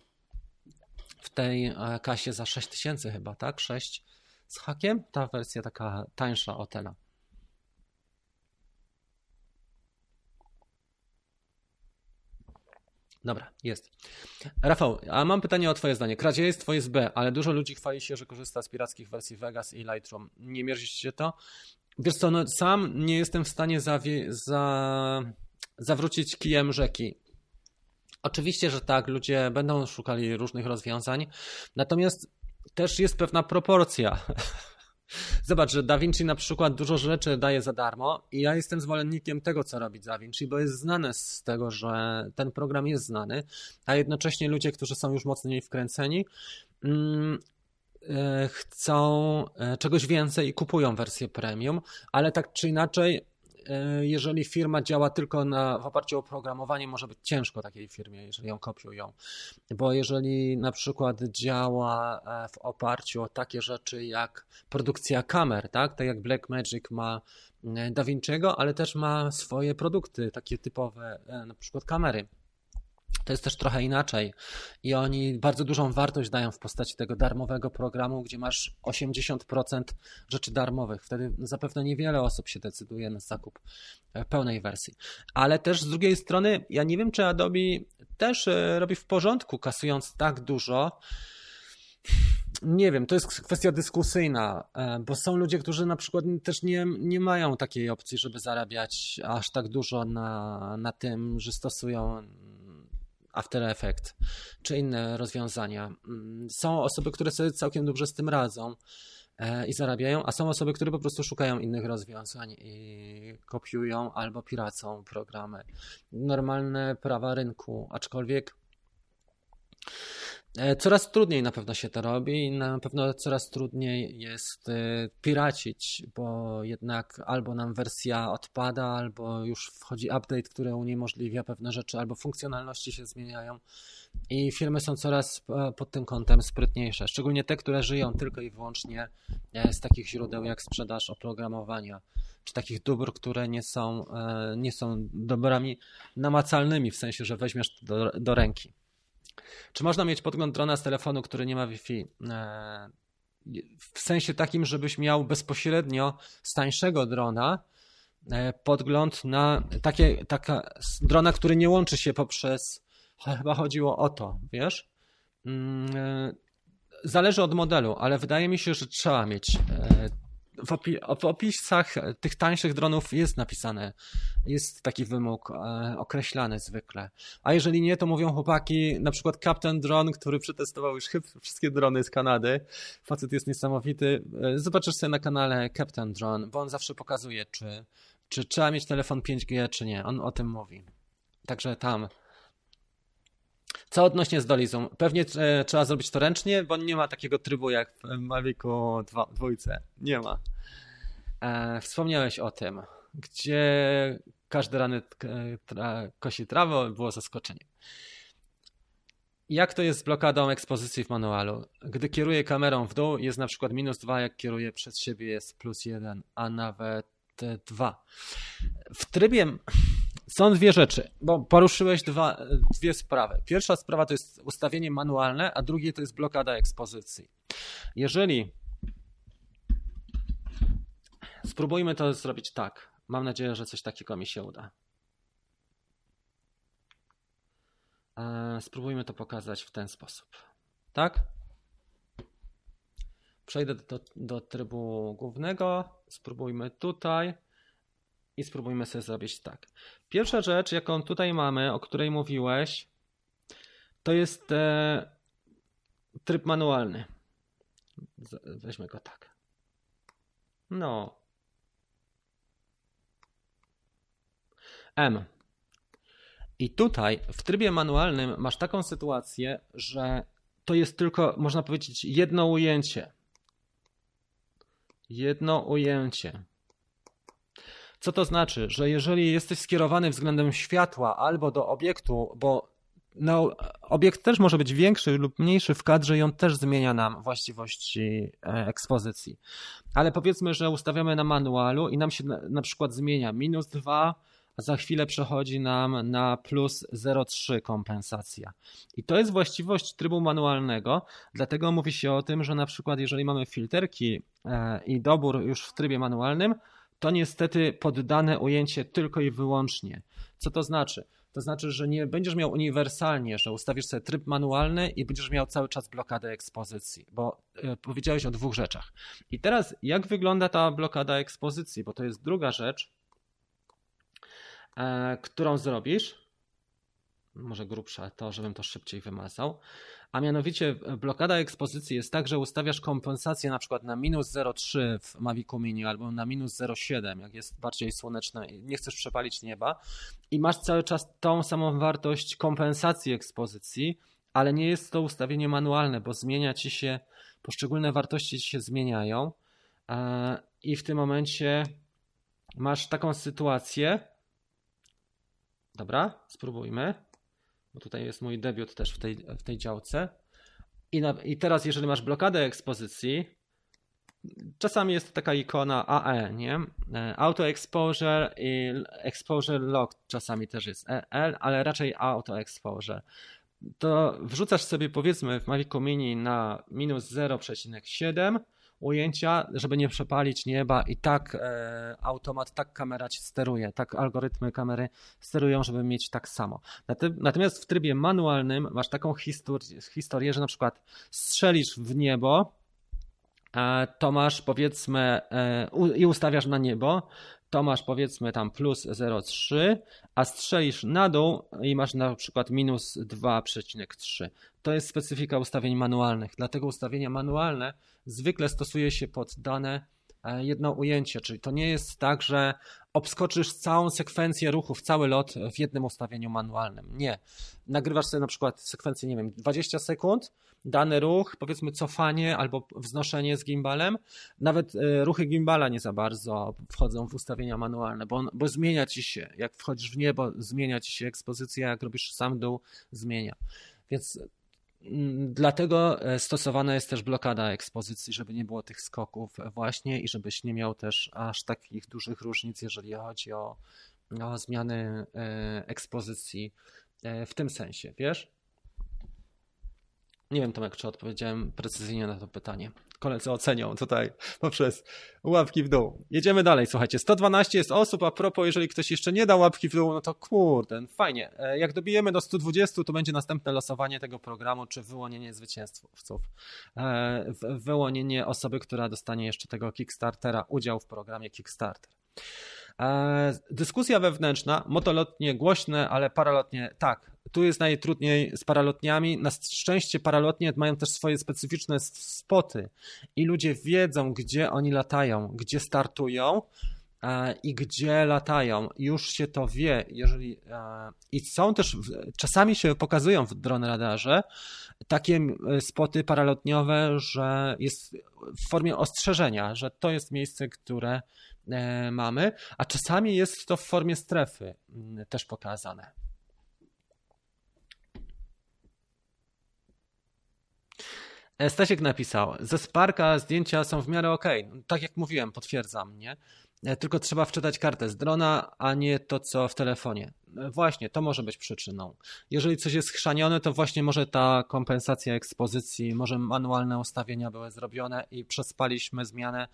W tej kasie za 6000 chyba, tak? 6 z hakiem, ta wersja taka tańsza Otela. Dobra, jest. Rafał, a mam pytanie o Twoje zdanie. Kradzieje Twoje z B, ale dużo ludzi chwali się, że korzysta z pirackich wersji Vegas i Lightroom. Nie mierzycie się to? Wiesz co, no, sam nie jestem w stanie zawie- za... zawrócić kijem rzeki. Oczywiście, że tak, ludzie będą szukali różnych rozwiązań, natomiast też jest pewna proporcja. Zobacz, że Da Vinci na przykład dużo rzeczy daje za darmo i ja jestem zwolennikiem tego, co robi Da Vinci, bo jest znane z tego, że ten program jest znany, a jednocześnie ludzie, którzy są już mocniej wkręceni, mm, e, chcą e, czegoś więcej i kupują wersję premium, ale tak czy inaczej jeżeli firma działa tylko na, w oparciu o oprogramowanie, może być ciężko takiej firmie, jeżeli ją kopiują. Bo jeżeli na przykład działa e, w oparciu o takie rzeczy jak produkcja kamer, tak, tak jak Blackmagic ma e, Da Vinci'ego, ale też ma swoje produkty, takie typowe, na przykład kamery to jest też trochę inaczej. I oni bardzo dużą wartość dają w postaci tego darmowego programu, gdzie masz 80% rzeczy darmowych. Wtedy zapewne niewiele osób się decyduje na zakup e, pełnej wersji. Ale też z drugiej strony, ja nie wiem, czy Adobe też e, robi w porządku, kasując tak dużo. Nie wiem, to jest kwestia dyskusyjna, e, bo są ludzie, którzy na przykład też nie, nie mają takiej opcji, żeby zarabiać aż tak dużo na, na tym, że stosują After Effects czy inne rozwiązania. Mm, są osoby, które sobie całkiem dobrze z tym radzą e, i zarabiają, a są osoby, które po prostu szukają innych rozwiązań i kopiują albo piracą programy. Normalne prawa rynku, aczkolwiek coraz trudniej na pewno się to robi i na pewno coraz trudniej jest e, piracić, bo jednak albo nam wersja odpada, albo już wchodzi update, który uniemożliwia pewne rzeczy, albo funkcjonalności się zmieniają. I firmy są coraz e, pod tym kątem sprytniejsze, szczególnie te, które żyją tylko i wyłącznie z takich źródeł jak sprzedaż oprogramowania, czy takich dóbr, które nie są, nie są dobrami namacalnymi, w sensie, że weźmiesz do, do ręki. Czy można mieć podgląd drona z telefonu, który nie ma Wi-Fi? E, w sensie takim, żebyś miał bezpośrednio z tańszego drona e, podgląd na takie, taka drona, który nie łączy się poprzez. Chyba chodziło o to, wiesz? Mm, e, zależy od modelu, ale wydaje mi się, że trzeba mieć w, opi w opisach tych tańszych dronów jest napisane, jest taki wymóg e, określany zwykle. A jeżeli nie, to mówią chłopaki, na przykład Captain Drone, który przetestował już chyba wszystkie drony z Kanady. Facet jest niesamowity. E, zobaczysz sobie na kanale Captain Drone, bo on zawsze pokazuje, czy, czy trzeba mieć telefon 5G, czy nie. On o tym mówi. Także tam co odnośnie z Dolizą? Pewnie e, trzeba zrobić to ręcznie, bo nie ma takiego trybu jak w Mavicu 2, dwójce. Nie ma. E, wspomniałeś o tym, gdzie każdy rany tra, kosi trawę, było zaskoczenie. Jak to jest z blokadą ekspozycji w manualu? Gdy kieruję kamerą w dół, jest na przykład minus 2, jak kieruję przed siebie jest plus 1, a nawet 2. W trybie są dwie rzeczy, bo poruszyłeś dwa, dwie sprawy. Pierwsza sprawa to jest ustawienie manualne, a drugie to jest blokada ekspozycji. Jeżeli spróbujmy to zrobić tak, mam nadzieję, że coś takiego mi się uda. E, spróbujmy to pokazać w ten sposób. Tak? Przejdę do, do trybu głównego. Spróbujmy tutaj i spróbujmy sobie zrobić tak. Pierwsza rzecz, jaką tutaj mamy, o której mówiłeś, to jest e, tryb manualny. Weźmy go tak. No. M. I tutaj w trybie manualnym masz taką sytuację, że to jest tylko, można powiedzieć, jedno ujęcie. Jedno ujęcie. Co to znaczy? Że jeżeli jesteś skierowany względem światła albo do obiektu, bo no, obiekt też może być większy lub mniejszy w kadrze i on też zmienia nam właściwości e, ekspozycji. Ale powiedzmy, że ustawiamy na manualu i nam się na, na przykład zmienia minus 2, a za chwilę przechodzi nam na plus 0,3 kompensacja. I to jest właściwość trybu manualnego, dlatego mówi się o tym, że na przykład jeżeli mamy filterki e, i dobór już w trybie manualnym, to niestety poddane ujęcie tylko i wyłącznie. Co to znaczy? To znaczy, że nie będziesz miał uniwersalnie, że ustawisz sobie tryb manualny i będziesz miał cały czas blokadę ekspozycji, bo e, powiedziałeś o dwóch rzeczach. I teraz, jak wygląda ta blokada ekspozycji? Bo to jest druga rzecz, e, którą zrobisz. Może grubsza to, żebym to szybciej wymazał a mianowicie blokada ekspozycji jest tak, że ustawiasz kompensację na przykład na minus 0,3 w Mavicu Mini albo na minus 0,7, jak jest bardziej słoneczne i nie chcesz przepalić nieba. I masz cały czas tą samą wartość kompensacji ekspozycji, ale nie jest to ustawienie manualne, bo zmienia ci się, poszczególne wartości ci się zmieniają. E, i w tym momencie masz taką sytuację. Dobra, spróbujmy bo tutaj jest mój debiut też w tej, w tej działce. I, na, I teraz, jeżeli masz blokadę ekspozycji, czasami jest taka ikona AE, nie? E, auto Exposure i Exposure Lock czasami też jest EL, ale raczej Auto Exposure. To wrzucasz sobie powiedzmy w Mavicu Mini na minus 0,7 ujęcia, żeby nie przepalić nieba i tak e, automat, tak kamera ci steruje, tak algorytmy kamery sterują, żeby mieć tak samo. Natomiast w trybie manualnym masz taką historię, historię że na przykład strzelisz w niebo, to masz powiedzmy e, i ustawiasz na niebo, to masz powiedzmy tam plus 0,3, a strzelisz na dół i masz na przykład minus 2,3. To jest specyfika ustawień manualnych. Dlatego ustawienia manualne zwykle stosuje się pod dane e, jedno ujęcie, czyli to nie jest tak, że obskoczysz całą sekwencję ruchów, cały lot w jednym ustawieniu manualnym. Nie. Nagrywasz sobie na przykład sekwencję, nie wiem, 20 sekund, dany ruch, powiedzmy cofanie albo wznoszenie z gimbalem. Nawet e, ruchy gimbala nie za bardzo wchodzą w ustawienia manualne, bo, on, bo zmienia ci się. Jak wchodzisz w niebo, zmienia ci się ekspozycja, jak robisz sam dół, zmienia. Więc Dlatego e, stosowana jest też blokada ekspozycji, żeby nie było tych skoków właśnie i żebyś nie miał też aż takich dużych różnic, jeżeli chodzi o, o zmiany e, ekspozycji w tym sensie, wiesz? Nie wiem, Tomek, czy odpowiedziałem precyzyjnie na to pytanie. Koledzy ocenią tutaj poprzez łapki w dół. Jedziemy dalej, słuchajcie. 112 jest osób, a propos, jeżeli ktoś jeszcze nie da łapki w dół, no to kurde, fajnie. E, jak dobijemy do 120, to będzie następne losowanie tego programu, czy wyłonienie zwycięzców. E, wyłonienie osoby, która dostanie jeszcze tego Kickstartera, udział w programie Kickstarter. E, dyskusja wewnętrzna, motolotnie głośne, ale paralotnie tak. Tu jest najtrudniej z paralotniami. Na szczęście paralotnie mają też swoje specyficzne spoty i ludzie wiedzą, gdzie oni latają, gdzie startują e, i gdzie latają. Już się to wie. Jeżeli, e, I są też, czasami się pokazują w dron radarze takie spoty paralotniowe, że jest w formie ostrzeżenia, że to jest miejsce, które mamy, a czasami jest to w formie strefy mm, też pokazane. E, Stasiek napisał, ze Sparka zdjęcia są w miarę ok. Tak jak mówiłem, potwierdzam, nie? E, tylko trzeba wczytać kartę z drona, a nie to, co w telefonie. Właśnie, to może być przyczyną. Jeżeli coś jest chrzanione, to właśnie może ta kompensacja ekspozycji, może manualne ustawienia były zrobione i przespaliśmy zmianę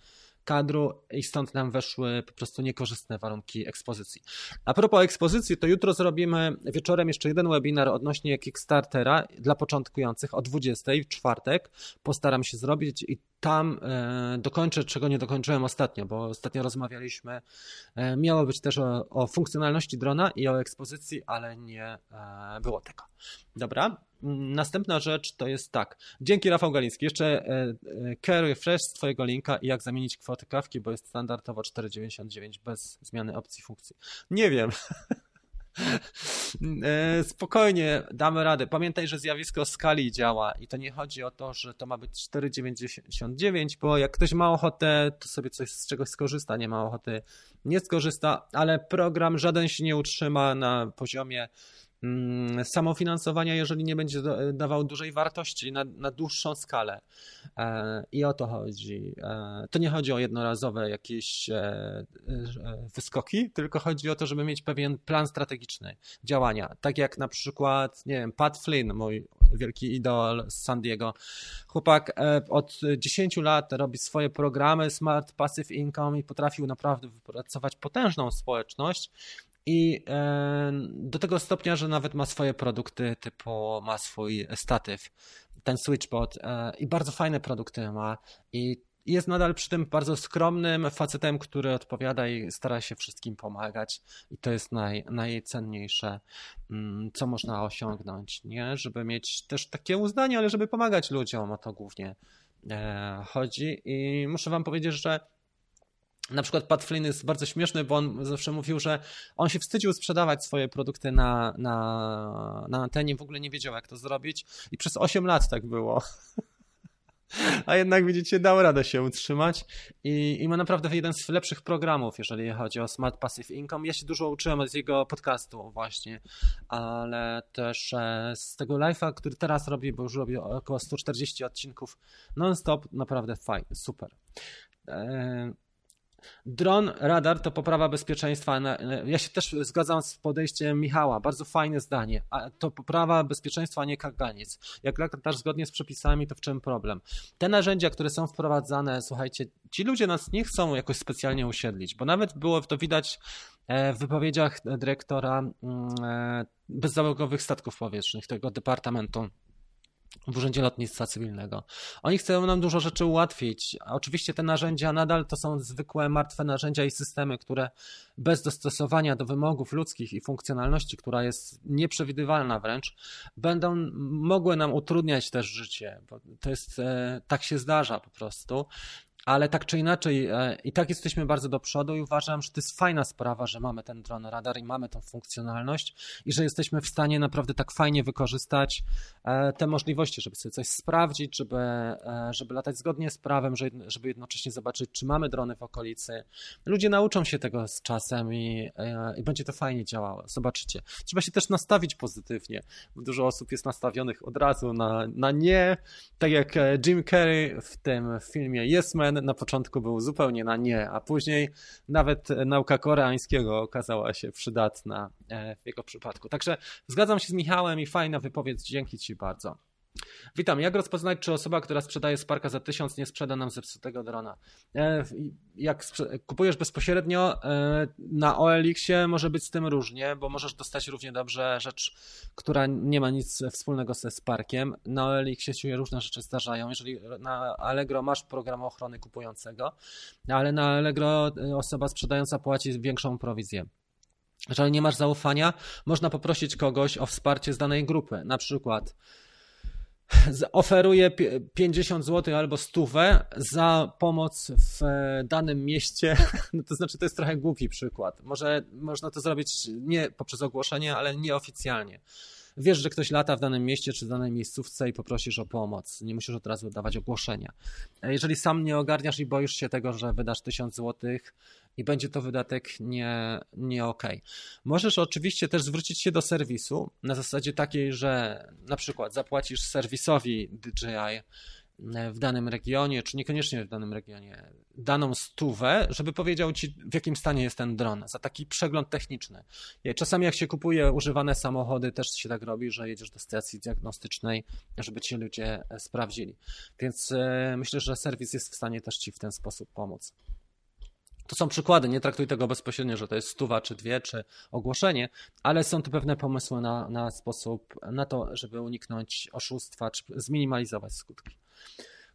kadru i stąd nam weszły po prostu niekorzystne warunki ekspozycji. A propos ekspozycji, to jutro zrobimy wieczorem jeszcze jeden webinar odnośnie Kickstartera dla początkujących o 20 w czwartek. Postaram się zrobić i tam e, dokończę, czego nie dokończyłem ostatnio, bo ostatnio rozmawialiśmy, e, miało być też o, o funkcjonalności drona i o ekspozycji, ale nie e, było tego. Dobra, następna rzecz to jest tak. Dzięki Rafał Galiński. Jeszcze care refresh z Twojego linka i jak zamienić kwotę kawki, bo jest standardowo 4,99 bez zmiany opcji funkcji. Nie wiem. E, spokojnie, damy radę. Pamiętaj, że zjawisko skali działa i to nie chodzi o to, że to ma być 4,99, bo jak ktoś ma ochotę, to sobie coś z czegoś skorzysta, nie ma ochoty, nie skorzysta, ale program żaden się nie utrzyma na poziomie samofinansowania, jeżeli nie będzie dawał dużej wartości na, na dłuższą skalę. E, I o to chodzi. E, to nie chodzi o jednorazowe jakieś e, wyskoki, tylko chodzi o to, żeby mieć pewien plan strategiczny działania. Tak jak na przykład, nie wiem, Pat Flynn, mój wielki idol z San Diego. Chłopak od 10 lat robi swoje programy Smart Passive Income i potrafił naprawdę wypracować potężną społeczność i e, do tego stopnia, że nawet ma swoje produkty, typu ma swój statyw, ten switchbot e, i bardzo fajne produkty ma i jest nadal przy tym bardzo skromnym facetem, który odpowiada i stara się wszystkim pomagać. I to jest naj, najcenniejsze, mm, co można osiągnąć, nie? Żeby mieć też takie uznanie, ale żeby pomagać ludziom, o to głównie e, chodzi. I muszę Wam powiedzieć, że na przykład Pat Flynn jest bardzo śmieszny, bo on zawsze mówił, że on się wstydził sprzedawać swoje produkty na, na, na antenie, w ogóle nie wiedział jak to zrobić i przez 8 lat tak było. A jednak widzicie, dał radę się utrzymać i, i ma naprawdę jeden z lepszych programów, jeżeli chodzi o Smart Passive Income. Ja się dużo uczyłem z jego podcastu właśnie, ale też e, z tego live'a, który teraz robi, bo już robi około 140 odcinków non-stop, naprawdę fajny, super. Dron, radar to poprawa bezpieczeństwa. Ja się też zgadzam z podejściem Michała. Bardzo fajne zdanie. A to poprawa bezpieczeństwa, a nie kaganiec. Jak latasz zgodnie z przepisami, to w czym problem? Te narzędzia, które są wprowadzane, słuchajcie, ci ludzie nas nie chcą jakoś specjalnie usiedlić, bo nawet było to widać e, w wypowiedziach dyrektora mm, e, bezzałogowych statków powietrznych, tego departamentu w Urzędzie Lotnictwa Cywilnego. Oni chcą nam dużo rzeczy ułatwić. Oczywiście te narzędzia nadal to są zwykłe, martwe narzędzia i systemy, które bez dostosowania do wymogów ludzkich i funkcjonalności, która jest nieprzewidywalna wręcz, będą mogły nam utrudniać też życie, bo to jest, e, tak się zdarza po prostu ale tak czy inaczej e, i tak jesteśmy bardzo do przodu i uważam, że to jest fajna sprawa, że mamy ten dron radar i mamy tą funkcjonalność i że jesteśmy w stanie naprawdę tak fajnie wykorzystać e, te możliwości, żeby sobie coś sprawdzić, żeby, e, żeby latać zgodnie z prawem, żeby jednocześnie zobaczyć, czy mamy drony w okolicy. Ludzie nauczą się tego z czasem i, i będzie to fajnie działało. Zobaczycie. Trzeba się też nastawić pozytywnie. Dużo osób jest nastawionych od razu na, na nie, tak jak Jim Carrey w tym filmie Yes Man, na początku był zupełnie na nie, a później nawet nauka koreańskiego okazała się przydatna e, w jego przypadku. Także zgadzam się z Michałem i fajna wypowiedź, dzięki Ci bardzo. Witam. Jak rozpoznać, czy osoba, która sprzedaje Sparka za 1000 nie sprzeda nam zepsutego drona? E, jak kupujesz bezpośrednio e, na OLX-ie może być z tym różnie, bo możesz dostać równie dobrze rzecz, która nie ma nic wspólnego ze Sparkiem. Na OLX-ie się różne rzeczy zdarzają. Jeżeli na Allegro masz program ochrony kupującego, ale na Allegro e, osoba sprzedająca płaci większą prowizję. Jeżeli nie masz zaufania, można poprosić kogoś o wsparcie z danej grupy. Na przykład oferuje 50 zł albo stówę za pomoc w e, danym mieście, no to znaczy to jest trochę głupi przykład. Może można to zrobić nie poprzez ogłoszenie, ale nieoficjalnie. Wiesz, że ktoś lata w danym mieście czy w danej miejscówce i poprosisz o pomoc. Nie musisz od razu dawać ogłoszenia. Jeżeli sam nie ogarniasz i boisz się tego, że wydasz 1000 złotych i będzie to wydatek nie, nie ok. Możesz oczywiście też zwrócić się do serwisu na zasadzie takiej, że na przykład zapłacisz serwisowi DJI w danym regionie, czy niekoniecznie w danym regionie, daną stówę, żeby powiedział ci, w jakim stanie jest ten dron, za taki przegląd techniczny. Czasami jak się kupuje używane samochody, też się tak robi, że jedziesz do stacji diagnostycznej, żeby ci ludzie sprawdzili. Więc e, myślę, że serwis jest w stanie też ci w ten sposób pomóc. To są przykłady, nie traktuj tego bezpośrednio, że to jest stuwa, czy dwie, czy ogłoszenie, ale są tu pewne pomysły na, na sposób, na to, żeby uniknąć oszustwa, czy zminimalizować skutki.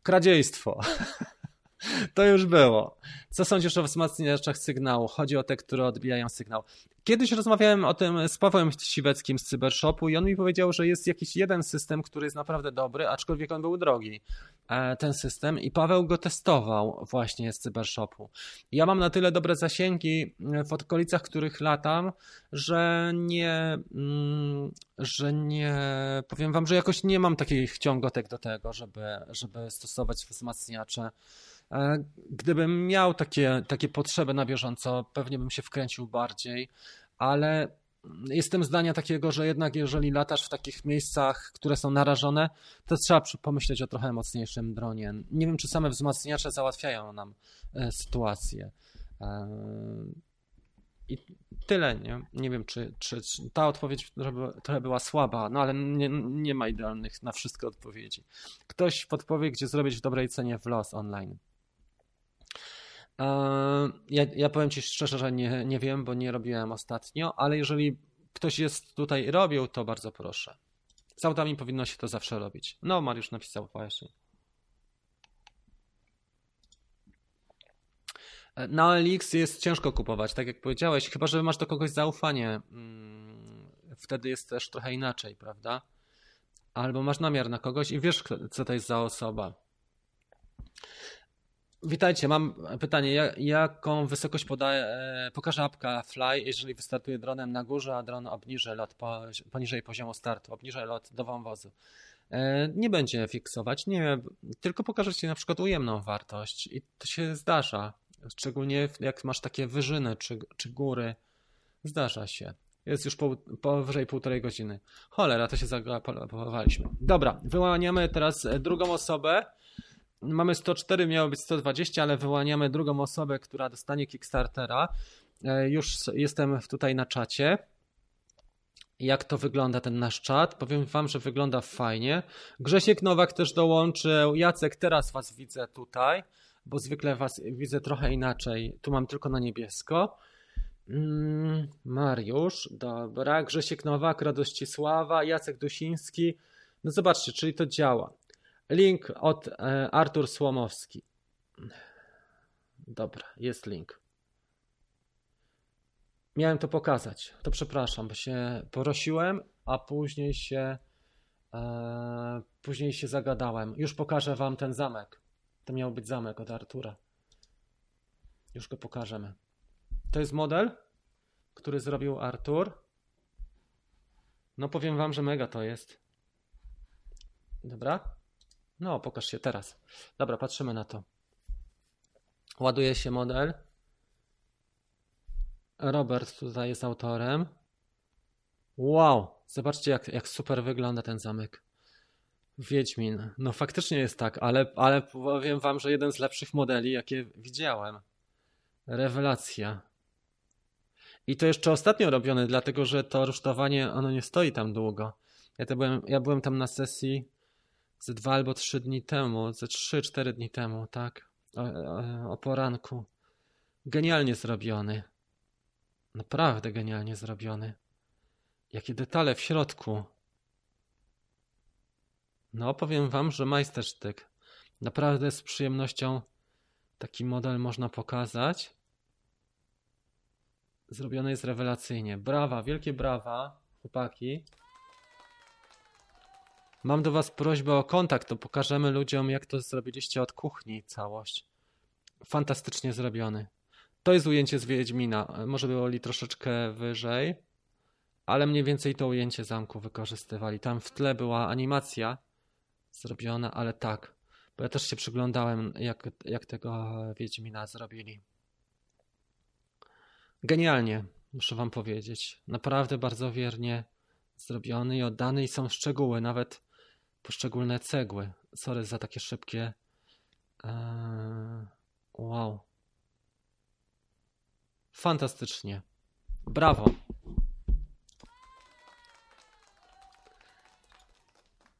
Kradziejstwo. To już było. Co sądzisz o wzmacniaczach sygnału? Chodzi o te, które odbijają sygnał. Kiedyś rozmawiałem o tym z Pawłem Siweckim z Cybershopu i on mi powiedział, że jest jakiś jeden system, który jest naprawdę dobry, aczkolwiek on był drogi, e, ten system i Paweł go testował właśnie z Cybershopu. Ja mam na tyle dobre zasięgi w okolicach, których latam, że nie, mm, że nie, powiem wam, że jakoś nie mam takich ciągotek do tego, żeby, żeby stosować wzmacniacze E, gdybym miał takie, takie potrzeby na bieżąco, pewnie bym się wkręcił bardziej, ale jestem zdania takiego, że jednak jeżeli latasz w takich miejscach, które są narażone, to trzeba pomyśleć o trochę mocniejszym dronie. Nie wiem, czy same wzmacniacze załatwiają nam e, sytuację. E, I tyle, nie? Nie wiem, czy, czy, czy ta odpowiedź trochę była słaba, no ale nie, nie ma idealnych na wszystkie odpowiedzi. Ktoś podpowie, gdzie zrobić w dobrej cenie w los online. Ja, ja powiem Ci szczerze, że nie, nie wiem, bo nie robiłem ostatnio, ale jeżeli ktoś jest tutaj robił, to bardzo proszę. Z autami powinno się to zawsze robić. No, Mariusz napisał właśnie. Na OLX jest ciężko kupować, tak jak powiedziałeś, chyba że masz do kogoś zaufanie. Mm, wtedy jest też trochę inaczej, prawda? Albo masz namiar na kogoś i wiesz, co to jest za osoba. Witajcie, mam pytanie. Jaką wysokość podaje, e, pokaże apka Fly, jeżeli wystartuje dronem na górze, a dron obniży lot poniżej poziomu startu, obniży lot do wąwozu? E, nie będzie fiksować, nie, tylko pokaże Ci na przykład ujemną wartość i to się zdarza. Szczególnie jak masz takie wyżyny czy, czy góry. Zdarza się. Jest już po, powyżej półtorej godziny. Cholera, to się zagapowaliśmy. Dobra, wyłaniamy teraz drugą osobę. Mamy 104, miało być 120, ale wyłaniamy drugą osobę, która dostanie Kickstartera. E, już jestem tutaj na czacie. Jak to wygląda ten nasz czat? Powiem Wam, że wygląda fajnie. Grzesiek Nowak też dołączył. Jacek, teraz Was widzę tutaj, bo zwykle Was widzę trochę inaczej. Tu mam tylko na niebiesko. Mm, Mariusz, dobra. Grzesiek Nowak, Radoscisława, Jacek Dusiński. No zobaczcie, czyli to działa. Link od e, Artur Słomowski. Dobra, jest link. Miałem to pokazać. To przepraszam, bo się porosiłem, a później się e, później się zagadałem. Już pokażę wam ten zamek. To miał być zamek od Artura. Już go pokażemy. To jest model, który zrobił Artur. No powiem wam, że mega to jest. Dobra? No, pokaż się teraz. Dobra, patrzymy na to. Ładuje się model. Robert tutaj jest autorem. Wow, zobaczcie jak, jak super wygląda ten zamek. Wiedźmin. No faktycznie jest tak, ale, ale powiem wam, że jeden z lepszych modeli, jakie widziałem. Rewelacja. I to jeszcze ostatnio robione, dlatego że to rusztowanie, ono nie stoi tam długo. Ja, byłem, ja byłem tam na sesji ze dwa albo trzy dni temu, ze trzy, cztery dni temu, tak? O, o, o poranku. Genialnie zrobiony. Naprawdę genialnie zrobiony. Jakie detale w środku. No, powiem wam, że majstersztyk. Naprawdę z przyjemnością taki model można pokazać. Zrobione jest rewelacyjnie. Brawa, wielkie brawa, chłopaki. Mam do was prośbę o kontakt, to pokażemy ludziom, jak to zrobiliście od kuchni całość. Fantastycznie zrobiony. To jest ujęcie z Wiedźmina. Może byli troszeczkę wyżej, ale mniej więcej to ujęcie zamku wykorzystywali. Tam w tle była animacja zrobiona, ale tak. Bo ja też się przyglądałem, jak, jak tego Wiedźmina zrobili. Genialnie, muszę wam powiedzieć. Naprawdę bardzo wiernie zrobiony i oddany i są szczegóły, nawet poszczególne cegły. Sorry za takie szybkie. Eee, wow. Fantastycznie. Brawo.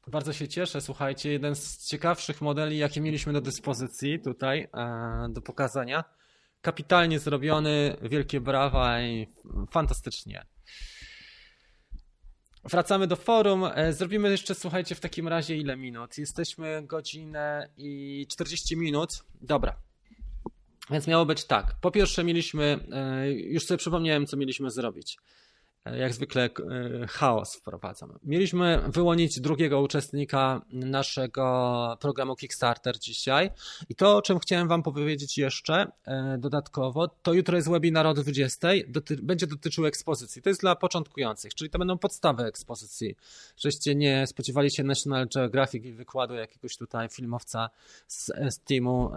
Bardzo się cieszę, słuchajcie, jeden z ciekawszych modeli, jakie mieliśmy do dyspozycji tutaj e, do pokazania. Kapitalnie zrobiony, wielkie brawa i fantastycznie. Wracamy do forum. E, zrobimy jeszcze, słuchajcie, w takim razie ile minut? Jesteśmy godzinę i 40 minut. Dobra. Więc miało być tak. Po pierwsze mieliśmy, e, już sobie przypomniałem, co mieliśmy zrobić. E, jak zwykle e, chaos wprowadzam. Mieliśmy wyłonić drugiego uczestnika naszego programu Kickstarter dzisiaj i to, o czym chciałem Wam powiedzieć jeszcze e, dodatkowo, to jutro jest webinar o 20, doty będzie dotyczył ekspozycji. To jest dla początkujących, czyli to będą podstawy ekspozycji. Żeście nie spodziewali się National Geographic i wykładu jakiegoś tutaj filmowca z, z teamu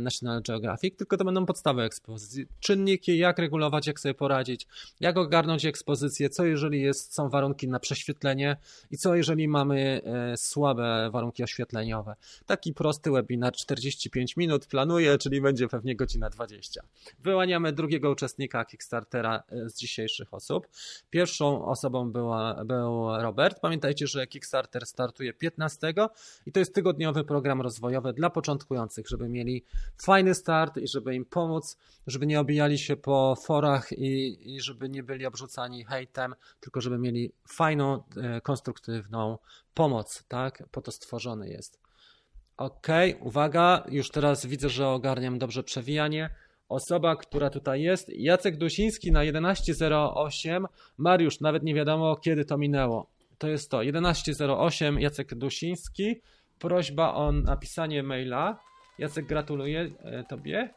National Geographic, tylko to będą podstawy ekspozycji. Czynniki, jak regulować, jak sobie poradzić, jak ogarnąć ekspozycję, ekspozycję, co jeżeli jest, są warunki na prześwietlenie i co jeżeli mamy e, słabe warunki oświetleniowe. Taki prosty webinar, 45 minut planuję, czyli będzie pewnie godzina 20. Wyłaniamy drugiego uczestnika Kickstartera e, z dzisiejszych osób. Pierwszą osobą była, był Robert. Pamiętajcie, że Kickstarter startuje 15 i to jest tygodniowy program rozwojowy dla początkujących, żeby mieli fajny start i żeby im pomóc, żeby nie obijali się po forach i, i żeby nie byli obrzucani hejtem, tylko żeby mieli fajną, e, konstruktywną pomoc, tak? Po to stworzony jest. Ok, uwaga, już teraz widzę, że ogarniam dobrze przewijanie. Osoba, która tutaj jest, Jacek Dusiński na 11.08. Mariusz, nawet nie wiadomo kiedy to minęło. To jest to, 11.08, Jacek Dusiński. Prośba o napisanie maila. Jacek, gratuluję e, Tobie.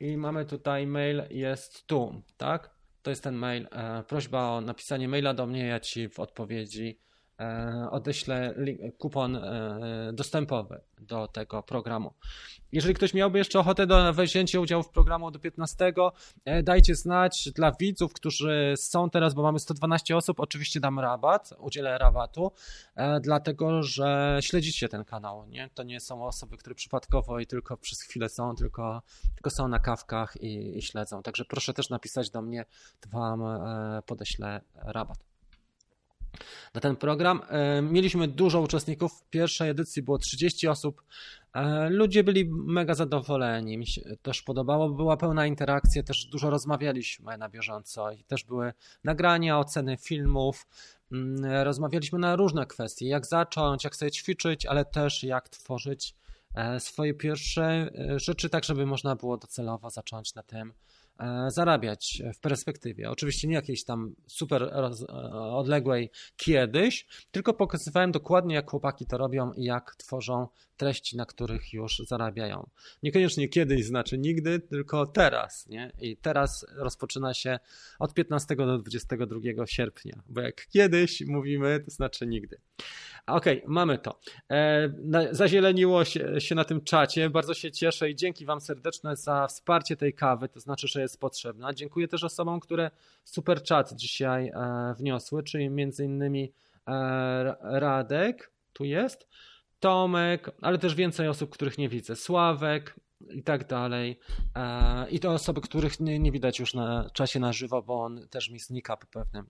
I mamy tutaj mail, jest tu, tak? To jest ten mail. E, prośba o napisanie maila do mnie, ja ci w odpowiedzi odeślę kupon e, dostępowy do tego programu. Jeżeli ktoś miałby jeszcze ochotę do wzięcia udziału w programu do 15, dajcie znać dla widzów, którzy są teraz, bo mamy 112 osób, oczywiście dam rabat, udzielę rabatu, dlatego że śledzicie ten kanał, nie? To nie są osoby, które przypadkowo i tylko przez chwilę są, tylko, tylko są na kawkach i, i śledzą. Także proszę też napisać do mnie, to wam podeślę rabat na ten program. E, mieliśmy dużo uczestników. W pierwszej edycji było 30 osób. E, ludzie byli mega zadowoleni. Mi się też podobało. Była pełna interakcja, też dużo rozmawialiśmy na bieżąco i też były nagrania, oceny filmów. Mm, rozmawialiśmy na różne kwestie, jak zacząć, jak sobie ćwiczyć, ale też jak tworzyć e, swoje pierwsze rzeczy, tak żeby można było docelowo zacząć na tym zarabiać w perspektywie. Oczywiście nie jakiejś tam super odległej kiedyś, tylko pokazywałem dokładnie, jak chłopaki to robią i jak tworzą treści, na których już zarabiają. Niekoniecznie kiedyś znaczy nigdy, tylko teraz. Nie? I teraz rozpoczyna się od 15 do 22 sierpnia, bo jak kiedyś mówimy, to znaczy nigdy. Okej, okay, mamy to. E, zazieleniło się, się na tym czacie. Bardzo się cieszę i dzięki Wam serdeczne za wsparcie tej kawy. To znaczy, że jest potrzebna. Dziękuję też osobom, które super chat dzisiaj e, wniosły, czyli między innymi e, Radek, tu jest, Tomek, ale też więcej osób, których nie widzę. Sławek, i tak dalej. E, I to osoby, których nie, nie, widać już na czasie na żywo, bo on też mi znika po pewnym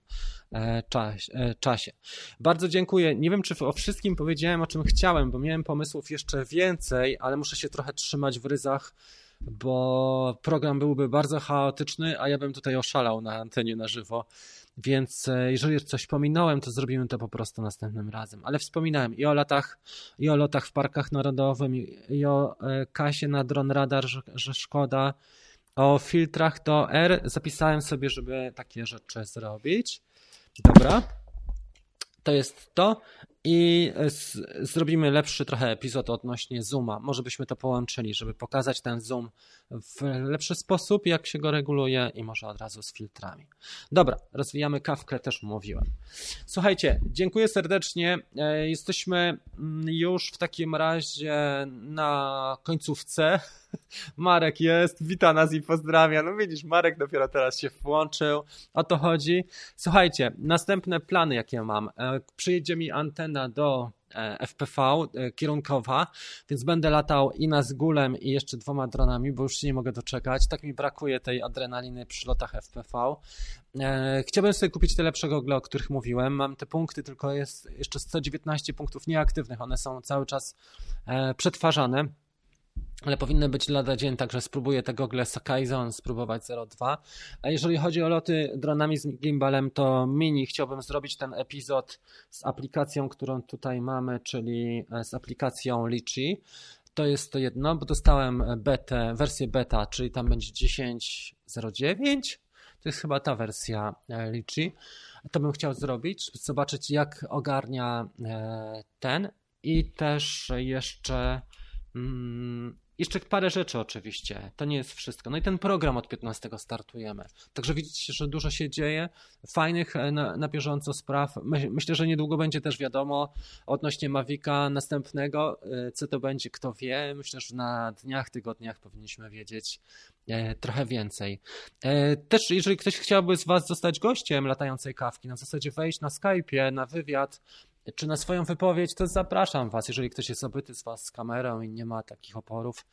czasie. Bardzo dziękuję. Nie wiem, czy o wszystkim powiedziałem, o czym chciałem, bo miałem pomysłów jeszcze więcej, ale muszę się trochę trzymać w ryzach, bo program byłby bardzo chaotyczny, a ja bym tutaj oszalał na antenie na żywo. Więc e, jeżeli coś pominąłem, to zrobimy to po prostu następnym razem. Ale wspominałem i o latach, i o lotach w parkach narodowym, i o e, kasie na dron radar, że, że szkoda. O filtrach do R zapisałem sobie, żeby takie rzeczy zrobić. Dobra. To jest to i zrobimy lepszy trochę epizod odnośnie Zooma. Może byśmy to połączyli, żeby pokazać ten Zoom w lepszy sposób, jak się go reguluje i może od razu z filtrami. Dobra, rozwijamy kawkę, też mówiłem. Słuchajcie, dziękuję serdecznie. E, jesteśmy mm, już w takim razie na końcówce. Marek jest, wita nas i pozdrawia. No widzisz, Marek dopiero teraz się włączył. O to chodzi. Słuchajcie, następne plany, jakie mam. E, przyjedzie mi antena do e, FPV e, kierunkowa, więc będę latał i na Zgulem i jeszcze dwoma dronami, bo już się nie mogę doczekać. Tak mi brakuje tej adrenaliny przy lotach FPV. Chciałbym sobie kupić te lepsze gogle, o których mówiłem. Mam te punkty, tylko jest jeszcze 119 punktów nieaktywnych. One są cały czas przetwarzane ale powinny być lada dzień, także spróbuję tego gogle Sakaizon spróbować 0.2. A jeżeli chodzi o loty dronami z gimbalem, to mini chciałbym zrobić ten epizod z aplikacją, którą tutaj mamy, czyli e, z aplikacją Litchi. To jest to jedno, bo dostałem betę, wersję beta, czyli tam będzie 10.09. To jest chyba ta wersja e, Litchi. To bym chciał zrobić, zobaczyć jak ogarnia e, ten i też jeszcze mm, jeszcze parę rzeczy oczywiście, to nie jest wszystko. No i ten program od 15 startujemy. Także widzicie, że dużo się dzieje, fajnych e, na, na bieżąco spraw. Myślę, że niedługo będzie też wiadomo odnośnie Mavica następnego, e, co to będzie, kto wie. Myślę, że na dniach, tygodniach powinniśmy wiedzieć e, trochę więcej. Też jeżeli ktoś chciałby z Was zostać gościem latającej kawki, na zasadzie wejść na Skype'ie, na wywiad, czy na swoją wypowiedź, to zapraszam Was, jeżeli ktoś jest obyty z Was z kamerą i nie ma takich oporów.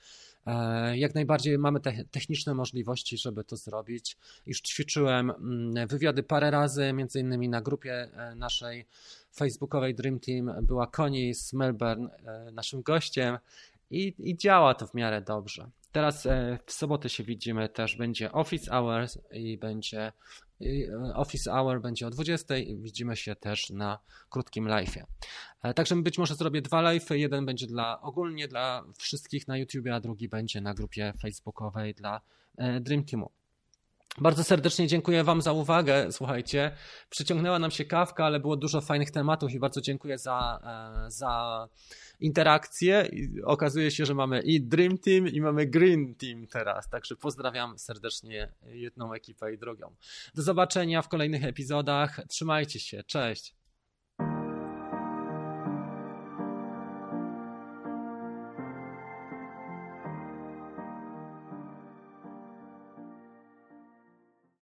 E, jak najbardziej mamy te techniczne możliwości, żeby to zrobić. Już ćwiczyłem mm, wywiady parę razy, między innymi na grupie e, naszej facebookowej Dream Team była Connie z Melbourne e, naszym gościem i, i działa to w miarę dobrze. Teraz w sobotę się widzimy, też będzie Office Hours i będzie E, office Hour będzie o 20 i widzimy się też na krótkim live'ie. E, także być może zrobię dwa live'y, jeden będzie dla ogólnie dla wszystkich na YouTube, a drugi będzie na grupie facebookowej dla e, Dream Teamu. Bardzo serdecznie dziękuję Wam za uwagę. Słuchajcie, przyciągnęła nam się kawka, ale było dużo fajnych tematów i bardzo dziękuję za, za interakcje. I okazuje się, że mamy i Dream Team, i mamy Green Team teraz. Także pozdrawiam serdecznie jedną ekipę i drugą. Do zobaczenia w kolejnych epizodach. Trzymajcie się. Cześć.